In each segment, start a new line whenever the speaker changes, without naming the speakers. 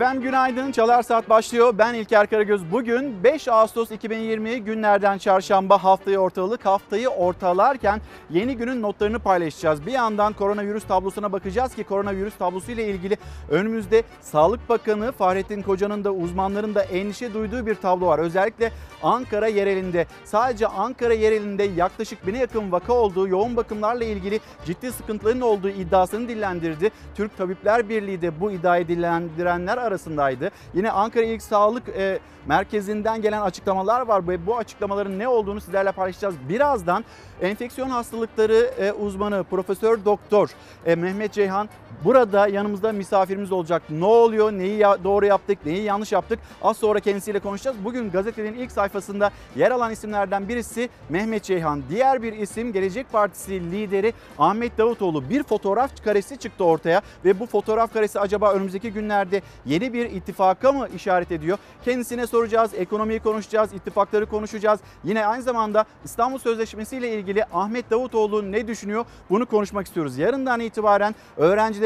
Efendim günaydın. Çalar Saat başlıyor. Ben İlker Karagöz. Bugün 5 Ağustos 2020 günlerden çarşamba haftayı ortalık. Haftayı ortalarken yeni günün notlarını paylaşacağız. Bir yandan koronavirüs tablosuna bakacağız ki koronavirüs tablosu ile ilgili önümüzde Sağlık Bakanı Fahrettin Koca'nın da uzmanların da endişe duyduğu bir tablo var. Özellikle Ankara yerelinde sadece Ankara yerelinde yaklaşık bine yakın vaka olduğu yoğun bakımlarla ilgili ciddi sıkıntıların olduğu iddiasını dillendirdi. Türk Tabipler Birliği de bu iddiayı dillendirenler arasındaydı. Yine Ankara İlk Sağlık e, Merkezi'nden gelen açıklamalar var ve bu açıklamaların ne olduğunu sizlerle paylaşacağız. Birazdan enfeksiyon hastalıkları e, uzmanı Profesör Doktor e, Mehmet Ceyhan burada yanımızda misafirimiz olacak. Ne oluyor, neyi doğru yaptık, neyi yanlış yaptık az sonra kendisiyle konuşacağız. Bugün gazetenin ilk sayfasında yer alan isimlerden birisi Mehmet Ceyhan. Diğer bir isim Gelecek Partisi lideri Ahmet Davutoğlu. Bir fotoğraf karesi çıktı ortaya ve bu fotoğraf karesi acaba önümüzdeki günlerde yeni bir ittifaka mı işaret ediyor? Kendisine soracağız, ekonomiyi konuşacağız, ittifakları konuşacağız. Yine aynı zamanda İstanbul Sözleşmesi ile ilgili Ahmet Davutoğlu ne düşünüyor? Bunu konuşmak istiyoruz. Yarından itibaren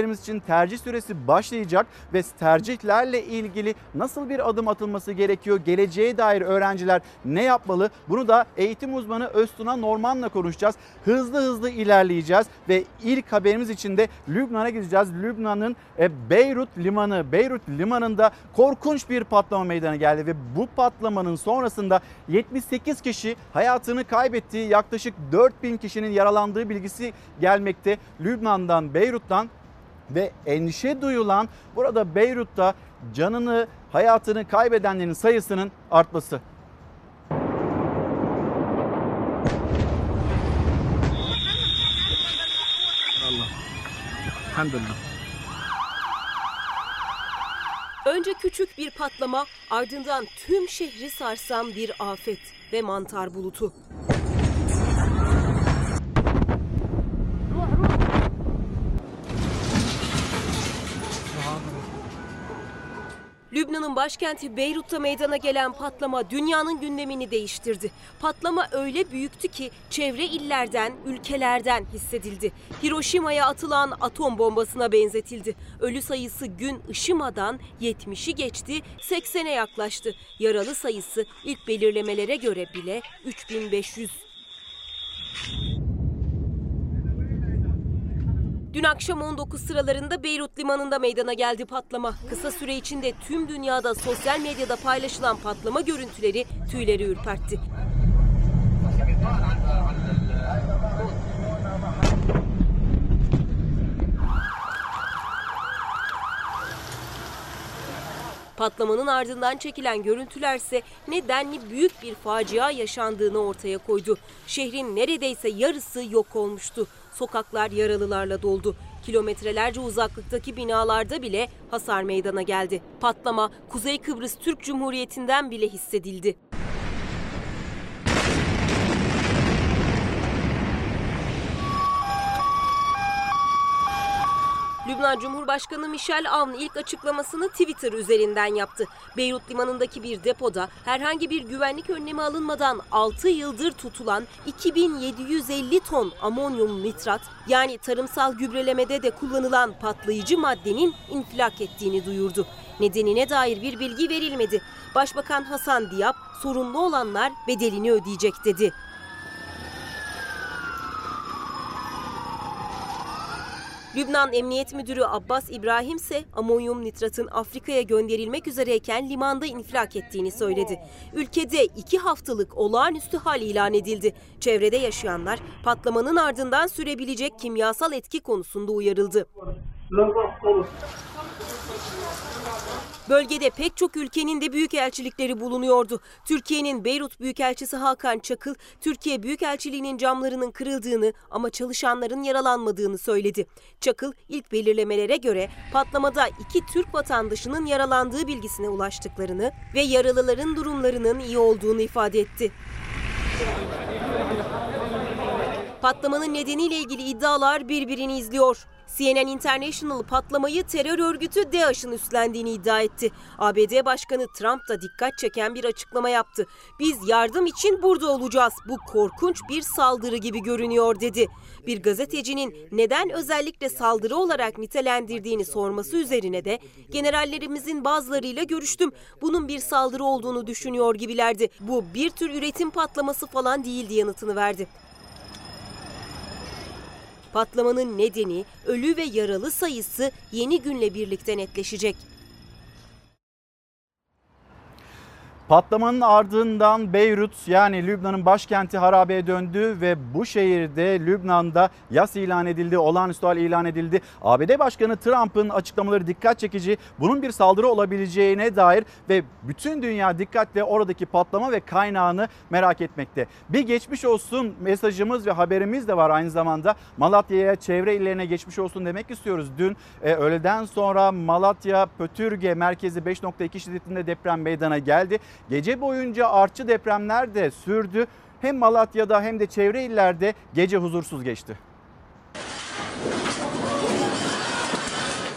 öğrencilerimiz için tercih süresi başlayacak ve tercihlerle ilgili nasıl bir adım atılması gerekiyor? Geleceğe dair öğrenciler ne yapmalı? Bunu da eğitim uzmanı Öztuna Norman'la konuşacağız. Hızlı hızlı ilerleyeceğiz ve ilk haberimiz için de Lübnan'a gideceğiz. Lübnan'ın e, Beyrut limanı, Beyrut limanında korkunç bir patlama meydana geldi ve bu patlamanın sonrasında 78 kişi hayatını kaybettiği yaklaşık 4000 kişinin yaralandığı bilgisi gelmekte. Lübnan'dan, Beyrut'tan ve endişe duyulan burada Beyrut'ta canını, hayatını kaybedenlerin sayısının artması.
Elhamdülillah.
Önce küçük bir patlama, ardından tüm şehri sarsan bir afet ve mantar bulutu. Lübnan'ın başkenti Beyrut'ta meydana gelen patlama dünyanın gündemini değiştirdi. Patlama öyle büyüktü ki çevre illerden, ülkelerden hissedildi. Hiroşima'ya atılan atom bombasına benzetildi. Ölü sayısı gün ışımadan 70'i geçti, 80'e yaklaştı. Yaralı sayısı ilk belirlemelere göre bile 3500. Dün akşam 19 sıralarında Beyrut limanında meydana geldi patlama. Kısa süre içinde tüm dünyada sosyal medyada paylaşılan patlama görüntüleri tüyleri ürpertti. Patlamanın ardından çekilen görüntülerse nedenli büyük bir facia yaşandığını ortaya koydu. Şehrin neredeyse yarısı yok olmuştu. Sokaklar yaralılarla doldu. Kilometrelerce uzaklıktaki binalarda bile hasar meydana geldi. Patlama Kuzey Kıbrıs Türk Cumhuriyeti'nden bile hissedildi. Lübnan Cumhurbaşkanı Michel Aoun ilk açıklamasını Twitter üzerinden yaptı. Beyrut limanındaki bir depoda herhangi bir güvenlik önlemi alınmadan 6 yıldır tutulan 2750 ton amonyum nitrat yani tarımsal gübrelemede de kullanılan patlayıcı maddenin infilak ettiğini duyurdu. Nedenine dair bir bilgi verilmedi. Başbakan Hasan Diab sorumlu olanlar bedelini ödeyecek dedi. Lübnan Emniyet Müdürü Abbas İbrahim ise amonyum nitratın Afrika'ya gönderilmek üzereyken limanda infilak ettiğini söyledi. Ülkede iki haftalık olağanüstü hal ilan edildi. Çevrede yaşayanlar patlamanın ardından sürebilecek kimyasal etki konusunda uyarıldı. Bölgede pek çok ülkenin de büyükelçilikleri bulunuyordu. Türkiye'nin Beyrut Büyükelçisi Hakan Çakıl, Türkiye Büyükelçiliğinin camlarının kırıldığını ama çalışanların yaralanmadığını söyledi. Çakıl ilk belirlemelere göre patlamada iki Türk vatandaşının yaralandığı bilgisine ulaştıklarını ve yaralıların durumlarının iyi olduğunu ifade etti. Patlamanın nedeniyle ilgili iddialar birbirini izliyor. CNN International patlamayı terör örgütü DAEŞ'in üstlendiğini iddia etti. ABD Başkanı Trump da dikkat çeken bir açıklama yaptı. Biz yardım için burada olacağız. Bu korkunç bir saldırı gibi görünüyor dedi. Bir gazetecinin neden özellikle saldırı olarak nitelendirdiğini sorması üzerine de generallerimizin bazılarıyla görüştüm. Bunun bir saldırı olduğunu düşünüyor gibilerdi. Bu bir tür üretim patlaması falan değildi yanıtını verdi. Patlamanın nedeni, ölü ve yaralı sayısı yeni günle birlikte netleşecek.
Patlamanın ardından Beyrut yani Lübnan'ın başkenti harabeye döndü ve bu şehirde Lübnan'da yas ilan edildi, olağanüstü hal ilan edildi. ABD Başkanı Trump'ın açıklamaları dikkat çekici. Bunun bir saldırı olabileceğine dair ve bütün dünya dikkatle oradaki patlama ve kaynağını merak etmekte. Bir geçmiş olsun mesajımız ve haberimiz de var aynı zamanda. Malatya'ya, çevre illerine geçmiş olsun demek istiyoruz. Dün e, öğleden sonra Malatya Pötürge merkezi 5.2 şiddetinde deprem meydana geldi. Gece boyunca artçı depremler de sürdü. Hem Malatya'da hem de çevre illerde gece huzursuz geçti.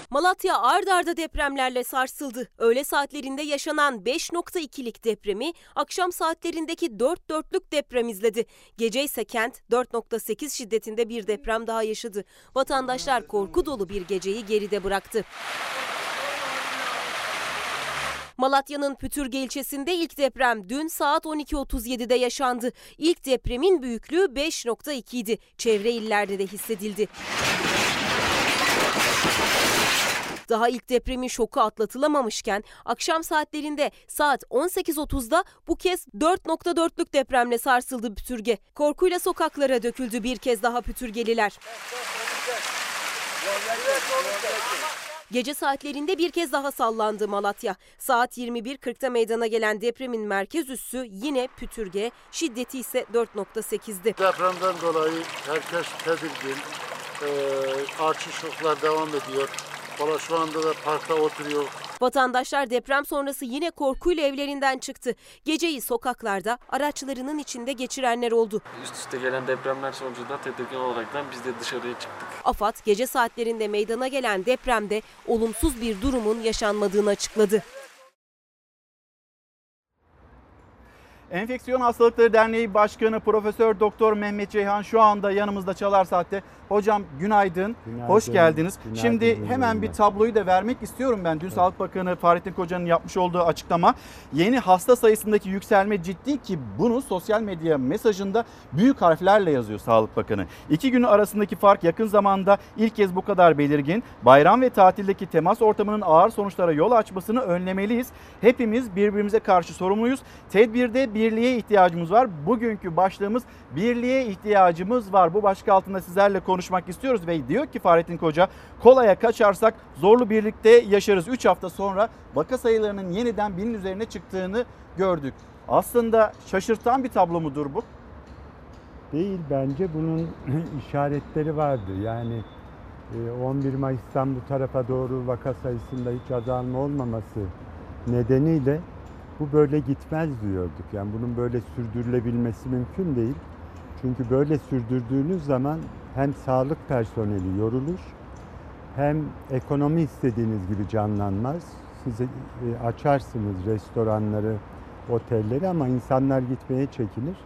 Malatya ard arda depremlerle sarsıldı. Öğle saatlerinde yaşanan 5.2'lik depremi akşam saatlerindeki 4 dörtlük deprem izledi. Gece ise kent 4.8 şiddetinde bir deprem daha yaşadı. Vatandaşlar korku dolu bir geceyi geride bıraktı. Malatya'nın Pütürge ilçesinde ilk deprem dün saat 12.37'de yaşandı. İlk depremin büyüklüğü 5.2 idi. Çevre illerde de hissedildi. Daha ilk depremin şoku atlatılamamışken akşam saatlerinde saat 18.30'da bu kez 4.4'lük depremle sarsıldı Pütürge. Korkuyla sokaklara döküldü bir kez daha Pütürgeliler. Gece saatlerinde bir kez daha sallandı Malatya. Saat 21.40'da meydana gelen depremin merkez üssü yine Pütürge, şiddeti ise 4.8'di.
Depremden dolayı herkes tedirgin. Ee, artçı şoklar devam ediyor. Valla şu anda da parkta oturuyor.
Vatandaşlar deprem sonrası yine korkuyla evlerinden çıktı. Geceyi sokaklarda araçlarının içinde geçirenler oldu.
Üst üste gelen depremler sonucunda tedirgin olaraktan biz de dışarıya çıktık.
AFAD gece saatlerinde meydana gelen depremde olumsuz bir durumun yaşanmadığını açıkladı.
Enfeksiyon Hastalıkları Derneği Başkanı Profesör Doktor Mehmet Ceyhan şu anda yanımızda Çalar Saat'te. Hocam günaydın,
Günaydın,
hoş geldiniz.
günaydın,
Şimdi
günaydın.
hemen bir tabloyu da vermek istiyorum ben. Dün Sağlık Bakanı Fahrettin Koca'nın yapmış olduğu açıklama. Yeni hasta sayısındaki yükselme ciddi ki bunu sosyal medya mesajında büyük harflerle yazıyor Sağlık Bakanı. İki günü arasındaki fark yakın zamanda ilk kez bu kadar belirgin. Bayram ve tatildeki temas ortamının ağır sonuçlara yol açmasını önlemeliyiz. Hepimiz birbirimize karşı sorumluyuz. Tedbirde birliğe ihtiyacımız var. Bugünkü başlığımız birliğe ihtiyacımız var. Bu başlık altında sizlerle konuşmak istiyoruz ve diyor ki Fahrettin Koca kolaya kaçarsak zorlu birlikte yaşarız. 3 hafta sonra vaka sayılarının yeniden binin üzerine çıktığını gördük. Aslında şaşırtan bir tablo mudur bu?
Değil bence bunun işaretleri vardı. Yani e, 11 Mayıs'tan bu tarafa doğru vaka sayısında hiç azalma olmaması nedeniyle bu böyle gitmez diyorduk. Yani bunun böyle sürdürülebilmesi mümkün değil. Çünkü böyle sürdürdüğünüz zaman hem sağlık personeli yorulur hem ekonomi istediğiniz gibi canlanmaz. Siz e, açarsınız restoranları, otelleri ama insanlar gitmeye çekinir.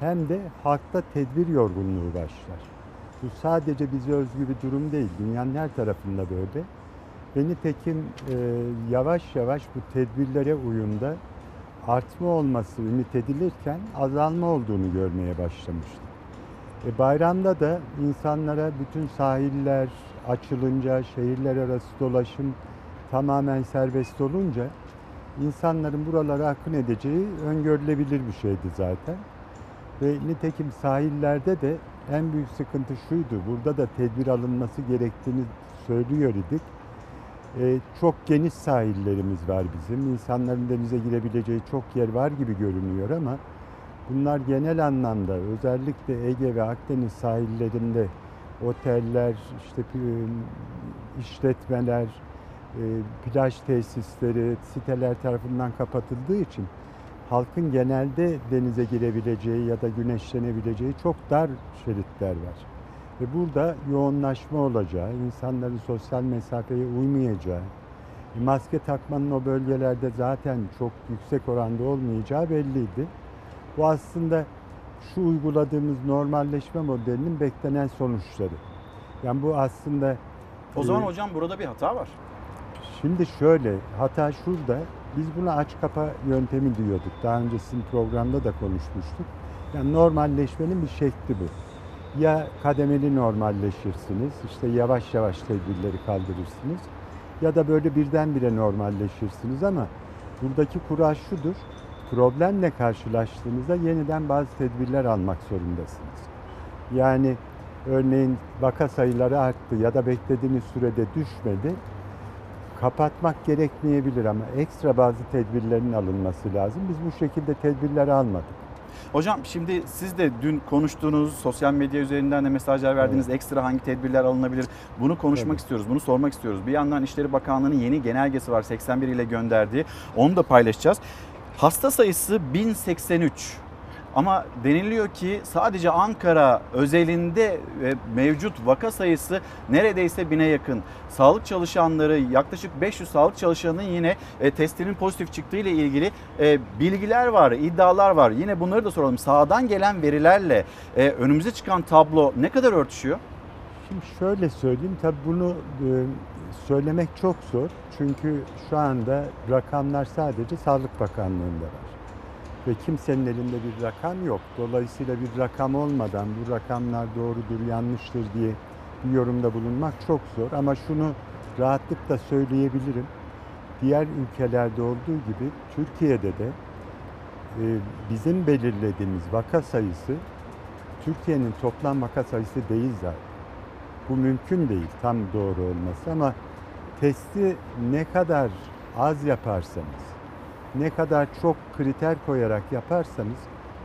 Hem de halkta tedbir yorgunluğu başlar. Bu sadece bize özgü bir durum değil. Dünyanın her tarafında böyle. Ve nitekim e, yavaş yavaş bu tedbirlere uyumda artma olması ümit edilirken azalma olduğunu görmeye başlamıştık. E, bayramda da insanlara bütün sahiller açılınca, şehirler arası dolaşım tamamen serbest olunca insanların buralara akın edeceği öngörülebilir bir şeydi zaten. Ve nitekim sahillerde de en büyük sıkıntı şuydu. Burada da tedbir alınması gerektiğini söylüyor idik. Ee, çok geniş sahillerimiz var bizim. İnsanların denize girebileceği çok yer var gibi görünüyor ama bunlar genel anlamda özellikle Ege ve Akdeniz sahillerinde oteller, işte e, işletmeler, e, plaj tesisleri, siteler tarafından kapatıldığı için halkın genelde denize girebileceği ya da güneşlenebileceği çok dar şeritler var. Ve burada yoğunlaşma olacağı, insanların sosyal mesafeye uymayacağı, e, maske takmanın o bölgelerde zaten çok yüksek oranda olmayacağı belliydi. Bu aslında şu uyguladığımız normalleşme modelinin beklenen sonuçları. Yani bu aslında
O zaman
e,
hocam burada bir hata var.
Şimdi şöyle, hata şurada. Biz buna aç kapa yöntemi diyorduk. Daha önce sizin programda da konuşmuştuk. Yani normalleşmenin bir şekli bu. Ya kademeli normalleşirsiniz, işte yavaş yavaş tedbirleri kaldırırsınız. Ya da böyle birdenbire normalleşirsiniz ama buradaki kural şudur. Problemle karşılaştığınızda yeniden bazı tedbirler almak zorundasınız. Yani örneğin vaka sayıları arttı ya da beklediğiniz sürede düşmedi kapatmak gerekmeyebilir ama ekstra bazı tedbirlerin alınması lazım. Biz bu şekilde tedbirleri almadık.
Hocam şimdi siz de dün konuştuğunuz sosyal medya üzerinden de mesajlar verdiğiniz ekstra hangi tedbirler alınabilir? Bunu konuşmak
Tabii.
istiyoruz, bunu sormak istiyoruz. Bir yandan İşleri Bakanlığı'nın yeni genelgesi var 81 ile gönderdiği. Onu da paylaşacağız. Hasta sayısı 1083. Ama deniliyor ki sadece Ankara özelinde e, mevcut vaka sayısı neredeyse bine yakın. Sağlık çalışanları yaklaşık 500 sağlık çalışanının yine e, testinin pozitif çıktığı ile ilgili e, bilgiler var, iddialar var. Yine bunları da soralım. Sağdan gelen verilerle önümüze çıkan tablo ne kadar örtüşüyor?
Şimdi şöyle söyleyeyim, tabii bunu söylemek çok zor. Çünkü şu anda rakamlar sadece Sağlık Bakanlığı'nda var. Ve kimsenin elinde bir rakam yok. Dolayısıyla bir rakam olmadan bu rakamlar doğrudur, yanlıştır diye bir yorumda bulunmak çok zor. Ama şunu rahatlıkla söyleyebilirim. Diğer ülkelerde olduğu gibi Türkiye'de de e, bizim belirlediğimiz vaka sayısı Türkiye'nin toplam vaka sayısı değil zaten. Bu mümkün değil tam doğru olması ama testi ne kadar az yaparsanız, ne kadar çok kriter koyarak yaparsanız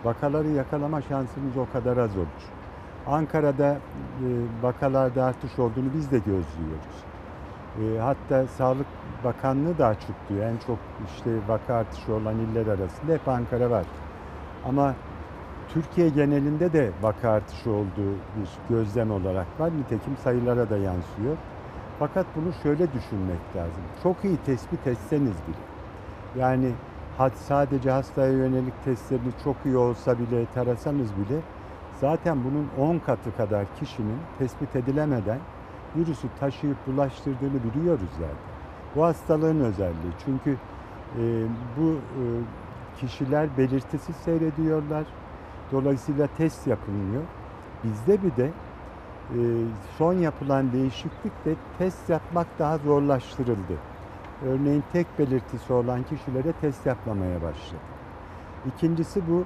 vakaları yakalama şansınız o kadar az olur. Ankara'da e, vakalarda artış olduğunu biz de gözlüyoruz. E, hatta Sağlık Bakanlığı da açıklıyor. En çok işte vaka artışı olan iller arasında hep Ankara var. Ama Türkiye genelinde de vaka artışı olduğu bir gözlem olarak var. Nitekim sayılara da yansıyor. Fakat bunu şöyle düşünmek lazım. Çok iyi tespit etseniz bile, yani sadece hastaya yönelik testlerini çok iyi olsa bile, tarasanız bile zaten bunun 10 katı kadar kişinin tespit edilemeden virüsü taşıyıp bulaştırdığını biliyoruz zaten. Bu hastalığın özelliği. Çünkü e, bu e, kişiler belirtisiz seyrediyorlar. Dolayısıyla test yapılmıyor. Bizde bir de e, son yapılan değişiklikle test yapmak daha zorlaştırıldı. Örneğin tek belirtisi olan kişilere test yapmamaya başladı. İkincisi bu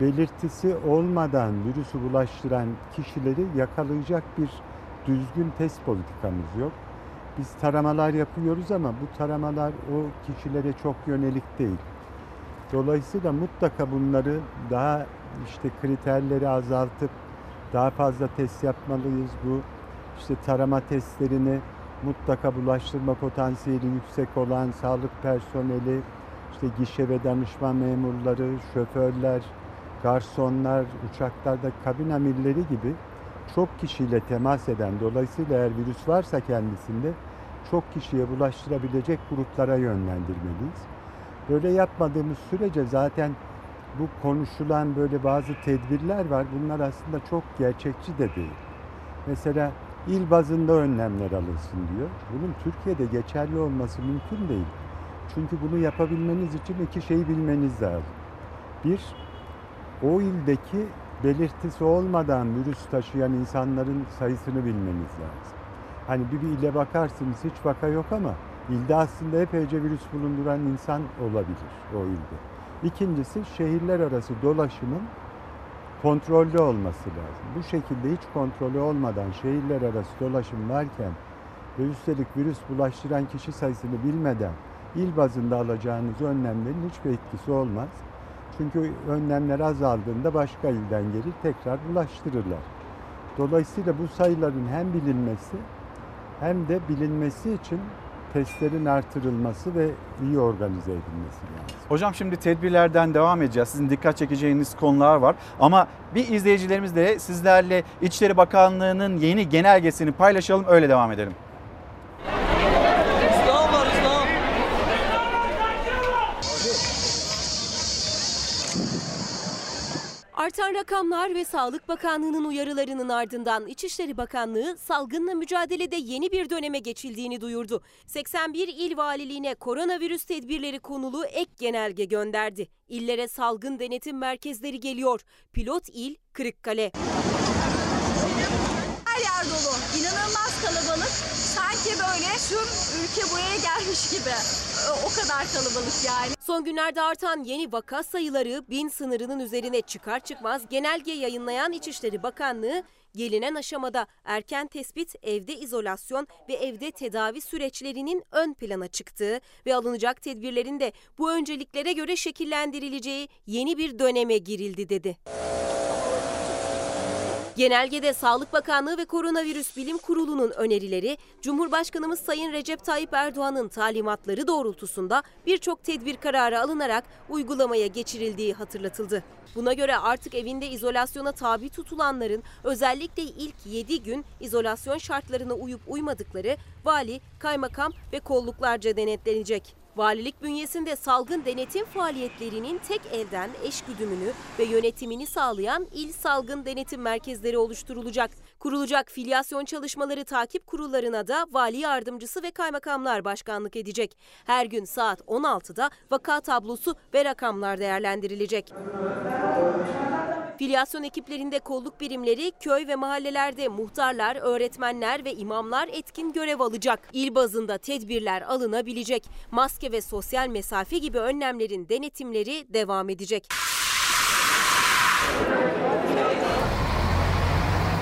belirtisi olmadan virüsü bulaştıran kişileri yakalayacak bir düzgün test politikamız yok. Biz taramalar yapıyoruz ama bu taramalar o kişilere çok yönelik değil. Dolayısıyla mutlaka bunları daha işte kriterleri azaltıp daha fazla test yapmalıyız. Bu işte tarama testlerini mutlaka bulaştırma potansiyeli yüksek olan sağlık personeli, işte gişe ve danışma memurları, şoförler, garsonlar, uçaklarda kabin amirleri gibi çok kişiyle temas eden, dolayısıyla eğer virüs varsa kendisinde çok kişiye bulaştırabilecek gruplara yönlendirmeliyiz. Böyle yapmadığımız sürece zaten bu konuşulan böyle bazı tedbirler var. Bunlar aslında çok gerçekçi de değil. Mesela il bazında önlemler alınsın diyor. Bunun Türkiye'de geçerli olması mümkün değil. Çünkü bunu yapabilmeniz için iki şeyi bilmeniz lazım. Bir, o ildeki belirtisi olmadan virüs taşıyan insanların sayısını bilmeniz lazım. Hani bir, bir ile bakarsınız hiç vaka yok ama ilde aslında epeyce virüs bulunduran insan olabilir o ilde. İkincisi şehirler arası dolaşımın kontrollü olması lazım. Bu şekilde hiç kontrolü olmadan şehirler arası dolaşım varken ve üstelik virüs bulaştıran kişi sayısını bilmeden il bazında alacağınız önlemlerin hiçbir etkisi olmaz. Çünkü önlemler azaldığında başka ilden gelir tekrar bulaştırırlar. Dolayısıyla bu sayıların hem bilinmesi hem de bilinmesi için testlerin artırılması ve iyi organize edilmesi lazım.
Hocam şimdi tedbirlerden devam edeceğiz. Sizin dikkat çekeceğiniz konular var. Ama bir izleyicilerimiz de sizlerle İçişleri Bakanlığı'nın yeni genelgesini paylaşalım öyle devam edelim.
Artan rakamlar ve Sağlık Bakanlığı'nın uyarılarının ardından İçişleri Bakanlığı salgınla mücadelede yeni bir döneme geçildiğini duyurdu. 81 il valiliğine koronavirüs tedbirleri konulu ek genelge gönderdi. İllere salgın denetim merkezleri geliyor. Pilot il Kırıkkale.
Yer dolu. İnanılmaz kalabalık. Sanki böyle tüm ülke buraya gelmiş gibi. O kadar kalabalık yani.
Son günlerde artan yeni vaka sayıları bin sınırının üzerine çıkar çıkmaz genelge yayınlayan İçişleri Bakanlığı gelinen aşamada erken tespit, evde izolasyon ve evde tedavi süreçlerinin ön plana çıktığı ve alınacak tedbirlerin de bu önceliklere göre şekillendirileceği yeni bir döneme girildi dedi. Genelgede Sağlık Bakanlığı ve Koronavirüs Bilim Kurulu'nun önerileri, Cumhurbaşkanımız Sayın Recep Tayyip Erdoğan'ın talimatları doğrultusunda birçok tedbir kararı alınarak uygulamaya geçirildiği hatırlatıldı. Buna göre artık evinde izolasyona tabi tutulanların özellikle ilk 7 gün izolasyon şartlarına uyup uymadıkları vali, kaymakam ve kolluklarca denetlenecek. Valilik bünyesinde salgın denetim faaliyetlerinin tek elden eş güdümünü ve yönetimini sağlayan il salgın denetim merkezleri oluşturulacak. Kurulacak filyasyon çalışmaları takip kurullarına da vali yardımcısı ve kaymakamlar başkanlık edecek. Her gün saat 16'da vaka tablosu ve rakamlar değerlendirilecek. Filyasyon ekiplerinde kolluk birimleri, köy ve mahallelerde muhtarlar, öğretmenler ve imamlar etkin görev alacak. İl bazında tedbirler alınabilecek. Maske ve sosyal mesafe gibi önlemlerin denetimleri devam edecek.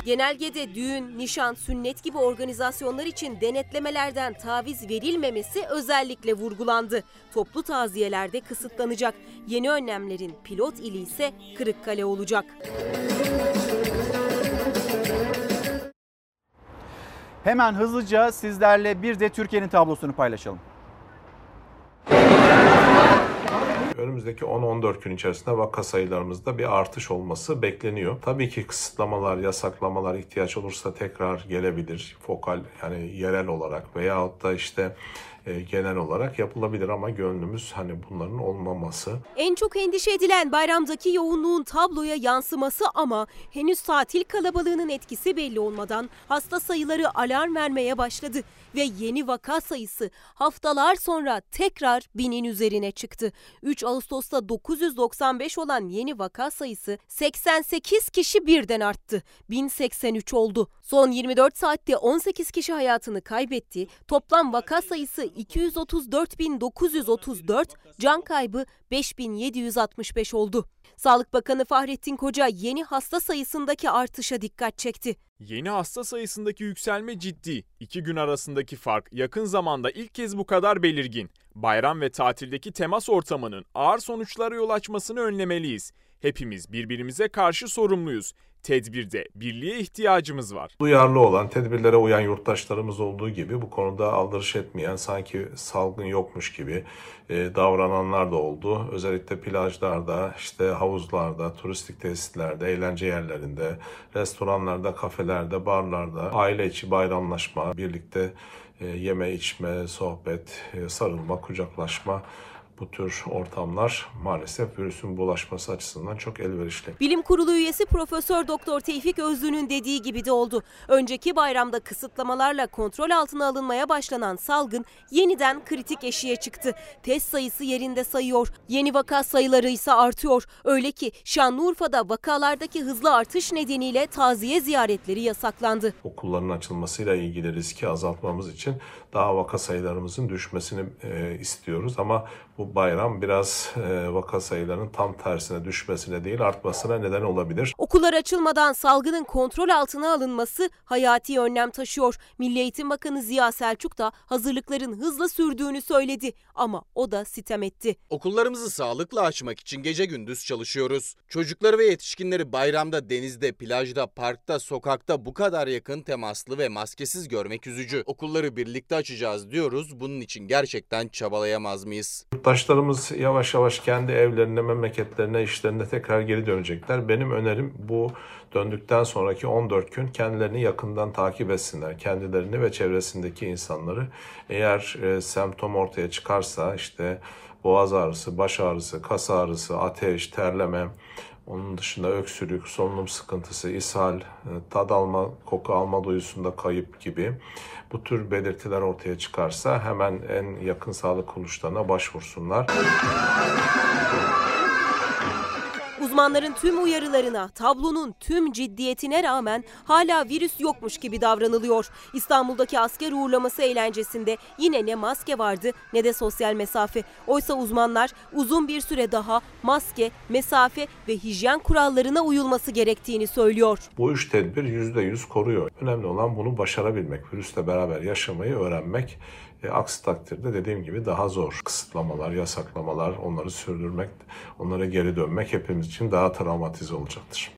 Genelgede düğün, nişan, sünnet gibi organizasyonlar için denetlemelerden taviz verilmemesi özellikle vurgulandı. Toplu taziyelerde kısıtlanacak. Yeni önlemlerin pilot ili ise Kırıkkale olacak.
Hemen hızlıca sizlerle bir de Türkiye'nin tablosunu paylaşalım.
Önümüzdeki 10-14 gün içerisinde vaka sayılarımızda bir artış olması bekleniyor. Tabii ki kısıtlamalar, yasaklamalar ihtiyaç olursa tekrar gelebilir. Fokal yani yerel olarak veyahut da işte e, genel olarak yapılabilir ama gönlümüz hani bunların olmaması.
En çok endişe edilen bayramdaki yoğunluğun tabloya yansıması ama henüz tatil kalabalığının etkisi belli olmadan hasta sayıları alarm vermeye başladı ve yeni vaka sayısı haftalar sonra tekrar binin üzerine çıktı. 3 Ağustos'ta 995 olan yeni vaka sayısı 88 kişi birden arttı. 1083 oldu. Son 24 saatte 18 kişi hayatını kaybetti. Toplam vaka sayısı 234.934, can kaybı 5765 oldu. Sağlık Bakanı Fahrettin Koca yeni hasta sayısındaki artışa dikkat çekti.
Yeni hasta sayısındaki yükselme ciddi. İki gün arasındaki fark yakın zamanda ilk kez bu kadar belirgin. Bayram ve tatildeki temas ortamının ağır sonuçlara yol açmasını önlemeliyiz. Hepimiz birbirimize karşı sorumluyuz. Tedbirde birliğe ihtiyacımız var.
Duyarlı olan, tedbirlere uyan yurttaşlarımız olduğu gibi bu konuda aldırış etmeyen, sanki salgın yokmuş gibi e, davrananlar da oldu. Özellikle plajlarda, işte havuzlarda, turistik tesislerde, eğlence yerlerinde, restoranlarda, kafelerde, barlarda, aile içi bayramlaşma, birlikte e, yeme, içme, sohbet, e, sarılma, kucaklaşma bu tür ortamlar maalesef virüsün bulaşması açısından çok elverişli.
Bilim Kurulu üyesi Profesör Doktor Tevfik Özlü'nün dediği gibi de oldu. Önceki bayramda kısıtlamalarla kontrol altına alınmaya başlanan salgın yeniden kritik eşiğe çıktı. Test sayısı yerinde sayıyor. Yeni vaka sayıları ise artıyor. Öyle ki Şanlıurfa'da vakalardaki hızlı artış nedeniyle taziye ziyaretleri yasaklandı.
Okulların açılmasıyla ilgili riski azaltmamız için daha vaka sayılarımızın düşmesini e, istiyoruz ama bu bayram biraz e, vaka sayılarının tam tersine düşmesine değil artmasına neden olabilir.
Okullar açılmadan salgının kontrol altına alınması hayati önlem taşıyor. Milli Eğitim Bakanı Ziya Selçuk da hazırlıkların hızla sürdüğünü söyledi ama o da sitem etti.
Okullarımızı sağlıkla açmak için gece gündüz çalışıyoruz. Çocukları ve yetişkinleri bayramda denizde, plajda, parkta, sokakta bu kadar yakın temaslı ve maskesiz görmek üzücü. Okulları birlikte açacağız diyoruz. Bunun için gerçekten çabalayamaz mıyız?
Yurttaşlarımız yavaş yavaş kendi evlerine, memleketlerine, işlerine tekrar geri dönecekler. Benim önerim bu döndükten sonraki 14 gün kendilerini yakından takip etsinler. Kendilerini ve çevresindeki insanları. Eğer e, semptom ortaya çıkarsa işte boğaz ağrısı, baş ağrısı, kas ağrısı, ateş, terleme, onun dışında öksürük, solunum sıkıntısı, ishal, e, tad alma, koku alma duyusunda kayıp gibi bu tür belirtiler ortaya çıkarsa hemen en yakın sağlık kuruluşlarına başvursunlar.
Uzmanların tüm uyarılarına, tablonun tüm ciddiyetine rağmen hala virüs yokmuş gibi davranılıyor. İstanbul'daki asker uğurlaması eğlencesinde yine ne maske vardı ne de sosyal mesafe. Oysa uzmanlar uzun bir süre daha maske, mesafe ve hijyen kurallarına uyulması gerektiğini söylüyor.
Bu üç tedbir %100 koruyor. Önemli olan bunu başarabilmek, virüsle beraber yaşamayı öğrenmek. E, aksi takdirde dediğim gibi daha zor. Kısıtlamalar, yasaklamalar, onları sürdürmek, onlara geri dönmek hepimiz için daha travmatize olacaktır.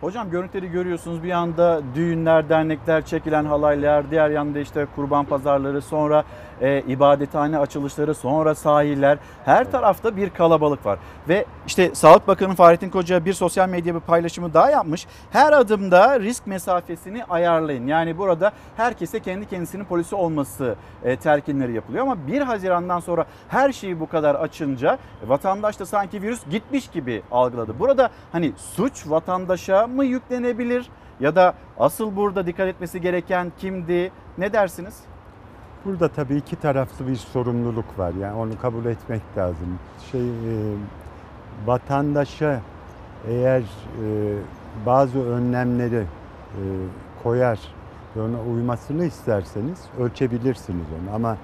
Hocam görüntüleri görüyorsunuz bir anda düğünler, dernekler, çekilen halaylar, diğer yanda işte kurban pazarları, sonra e, ibadethane açılışları, sonra sahiller. Her tarafta bir kalabalık var. Ve işte Sağlık Bakanı Fahrettin Koca bir sosyal medya bir paylaşımı daha yapmış. Her adımda risk mesafesini ayarlayın. Yani burada herkese kendi kendisinin polisi olması e, telkinleri yapılıyor. Ama 1 Haziran'dan sonra her şeyi bu kadar açınca vatandaş da sanki virüs gitmiş gibi algıladı. Burada hani suç vatandaşa mı yüklenebilir ya da asıl burada dikkat etmesi gereken kimdi? Ne dersiniz?
Burada tabii iki taraflı bir sorumluluk var. Yani onu kabul etmek lazım. Şey e, vatandaşa eğer e, bazı önlemleri e, koyar ve ona uymasını isterseniz ölçebilirsiniz onu. Ama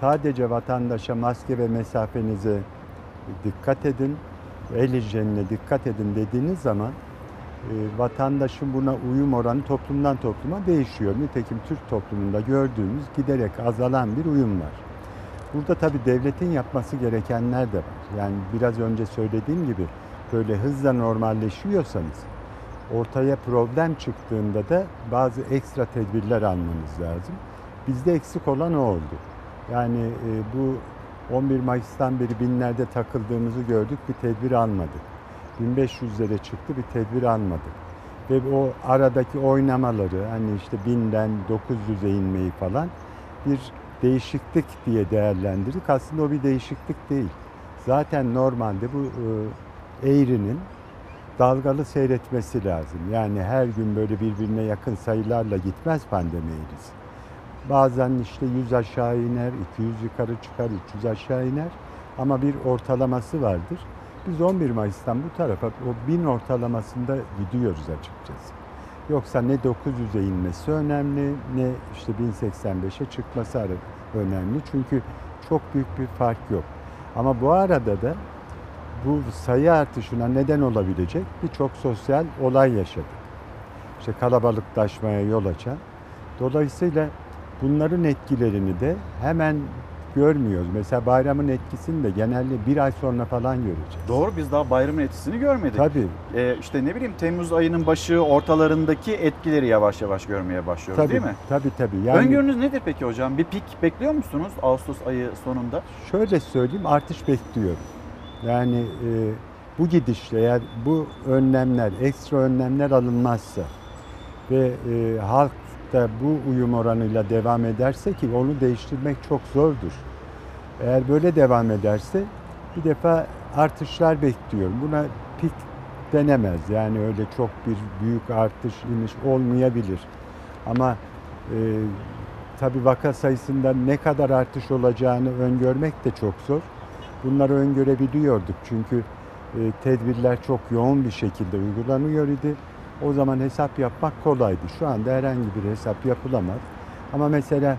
sadece vatandaşa maske ve mesafenize dikkat edin, el hijyenine dikkat edin dediğiniz zaman vatandaşın buna uyum oranı toplumdan topluma değişiyor. Nitekim Türk toplumunda gördüğümüz giderek azalan bir uyum var. Burada tabii devletin yapması gerekenler de var. Yani biraz önce söylediğim gibi böyle hızla normalleşiyorsanız ortaya problem çıktığında da bazı ekstra tedbirler almanız lazım. Bizde eksik olan o oldu. Yani e, bu 11 Mayıs'tan beri binlerde takıldığımızı gördük, bir tedbir almadık. 1500'lere çıktı, bir tedbir almadık. Ve o aradaki oynamaları, hani işte binden 900'e inmeyi falan bir değişiklik diye değerlendirdik. Aslında o bir değişiklik değil. Zaten normalde bu e, eğrinin dalgalı seyretmesi lazım. Yani her gün böyle birbirine yakın sayılarla gitmez pandemi eğrisi. Bazen işte 100 aşağı iner, 200 yukarı çıkar, 300 aşağı iner. Ama bir ortalaması vardır. Biz 11 Mayıs'tan bu tarafa o 1000 ortalamasında gidiyoruz açıkçası. Yoksa ne 900'e inmesi önemli ne işte 1085'e çıkması önemli. Çünkü çok büyük bir fark yok. Ama bu arada da bu sayı artışına neden olabilecek birçok sosyal olay yaşadık. İşte kalabalıklaşmaya yol açan. Dolayısıyla bunların etkilerini de hemen görmüyoruz. Mesela bayramın etkisini de genelde bir ay sonra falan göreceğiz.
Doğru biz daha bayramın etkisini görmedik.
Tabii.
Ee, işte ne bileyim Temmuz ayının başı ortalarındaki etkileri yavaş yavaş görmeye başlıyoruz
Tabii,
değil mi?
tabii tabii. Yani
Öngörünüz nedir peki hocam? Bir pik bekliyor musunuz Ağustos ayı sonunda?
şöyle söyleyeyim artış bekliyorum. Yani e, bu gidişle eğer bu önlemler, ekstra önlemler alınmazsa ve e, halk da bu uyum oranıyla devam ederse ki onu değiştirmek çok zordur. Eğer böyle devam ederse bir defa artışlar bekliyorum. Buna pik denemez. Yani öyle çok bir büyük artış iniş olmayabilir. Ama e, tabii vaka sayısında ne kadar artış olacağını öngörmek de çok zor. Bunları öngörebiliyorduk çünkü e, tedbirler çok yoğun bir şekilde uygulanıyor idi. O zaman hesap yapmak kolaydı. Şu anda herhangi bir hesap yapılamaz. Ama mesela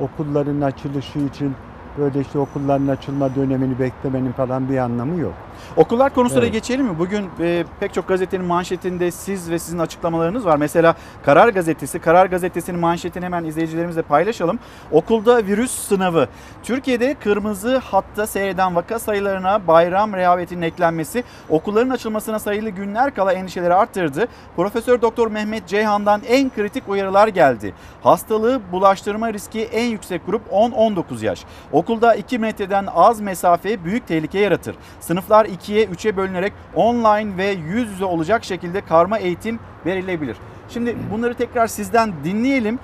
okulların açılışı için böyle işte okulların açılma dönemini beklemenin falan bir anlamı yok.
Okullar konusuna
Evet.
geçelim mi? Bugün e, pek çok gazetenin manşetinde siz ve sizin açıklamalarınız var. Mesela Karar Gazetesi, Karar Gazetesi'nin manşetini hemen izleyicilerimizle paylaşalım. Okulda virüs sınavı. Türkiye'de kırmızı hatta seyreden vaka sayılarına bayram rehavetinin eklenmesi okulların açılmasına sayılı günler kala endişeleri arttırdı. Profesör Doktor Mehmet Ceyhan'dan en kritik uyarılar geldi. Hastalığı bulaştırma riski en yüksek grup 10-19 yaş. Okulda 2 metreden az mesafe büyük tehlike yaratır. Sınıflar 2'ye 3'e bölünerek online ve yüz yüze olacak şekilde karma eğitim verilebilir. Şimdi bunları tekrar sizden dinleyelim.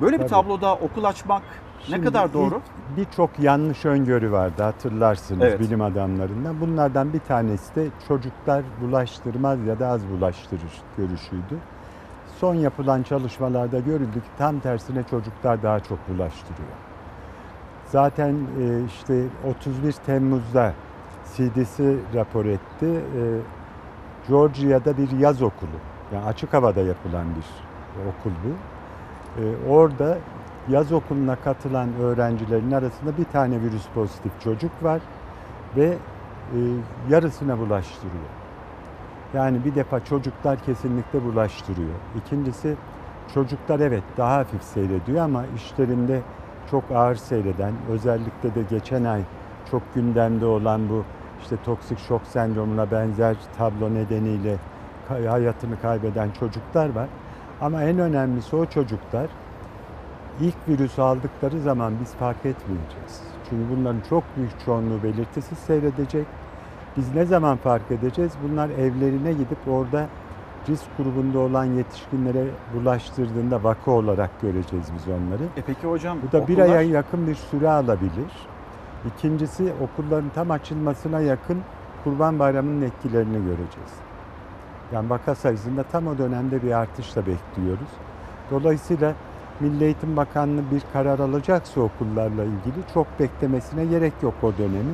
Böyle bir
Tabii.
tabloda okul açmak ne
Şimdi
kadar
ilk
doğru?
Birçok yanlış öngörü vardı hatırlarsınız
Evet.
bilim adamlarından. Bunlardan bir tanesi de çocuklar bulaştırmaz ya da az bulaştırır görüşüydü. Son yapılan çalışmalarda görüldü ki tam tersine çocuklar daha çok bulaştırıyor. Zaten e, işte 31 Temmuz'da CDC rapor etti. E, Georgia'da bir yaz okulu, yani açık havada yapılan bir okul bu. E, orada yaz okuluna katılan öğrencilerin arasında bir tane virüs pozitif çocuk var ve e, yarısına bulaştırıyor. Yani bir defa çocuklar kesinlikle bulaştırıyor. İkincisi çocuklar evet daha hafif seyrediyor ama işlerinde çok ağır seyreden, özellikle de geçen ay çok gündemde olan bu işte toksik şok sendromuna benzer tablo nedeniyle hayatını kaybeden çocuklar var. Ama en önemlisi o çocuklar ilk virüsü aldıkları zaman biz fark etmeyeceğiz. Çünkü bunların çok büyük çoğunluğu belirtisiz seyredecek. Biz ne zaman fark edeceğiz? Bunlar evlerine gidip orada risk grubunda olan yetişkinlere bulaştırdığında vaka olarak göreceğiz biz onları.
E peki hocam
Bu da bir
okullar-
aya yakın bir süre alabilir. İkincisi okulların tam açılmasına yakın Kurban Bayramı'nın etkilerini göreceğiz. Yani vaka sayısında tam o dönemde bir artış da bekliyoruz. Dolayısıyla Milli Eğitim Bakanlığı bir karar alacaksa okullarla ilgili çok beklemesine gerek yok o dönemi.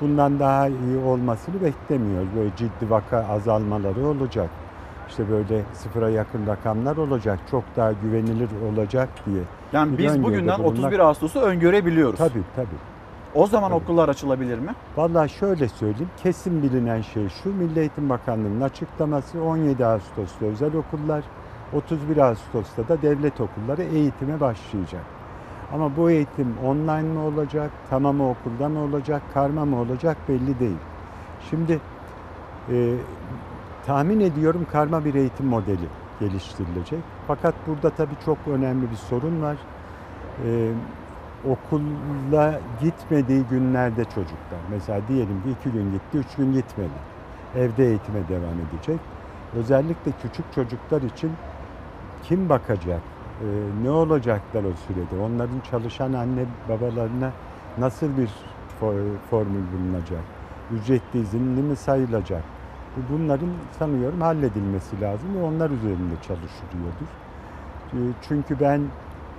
Bundan daha iyi olmasını beklemiyoruz. Böyle ciddi vaka azalmaları olacak. İşte böyle sıfıra yakın rakamlar olacak. Çok daha güvenilir olacak diye.
Yani
bir
biz bugünden
bulunmak-
31 Ağustos'u öngörebiliyoruz.
Tabii tabii.
O zaman
Tabii.
okullar açılabilir mi?
Vallahi şöyle söyleyeyim, kesin bilinen şey şu, Milli Eğitim Bakanlığı'nın açıklaması 17 Ağustos'ta özel okullar, 31 Ağustos'ta da devlet okulları eğitime başlayacak. Ama bu eğitim online mı olacak, tamamı okulda mı olacak, karma mı olacak belli değil. Şimdi e, tahmin ediyorum karma bir eğitim modeli geliştirilecek. Fakat burada tabii çok önemli bir sorun var. E, okula gitmediği günlerde çocuklar. Mesela diyelim ki iki gün gitti, üç gün gitmedi. Evde eğitime devam edecek. Özellikle küçük çocuklar için kim bakacak? Ee, ne olacaklar o sürede? Onların çalışan anne babalarına nasıl bir fo- formül bulunacak? Ücretli izinli mi sayılacak? Bu- Bunların sanıyorum halledilmesi lazım ve onlar üzerinde çalışılıyordur. Ee, Çünkü ben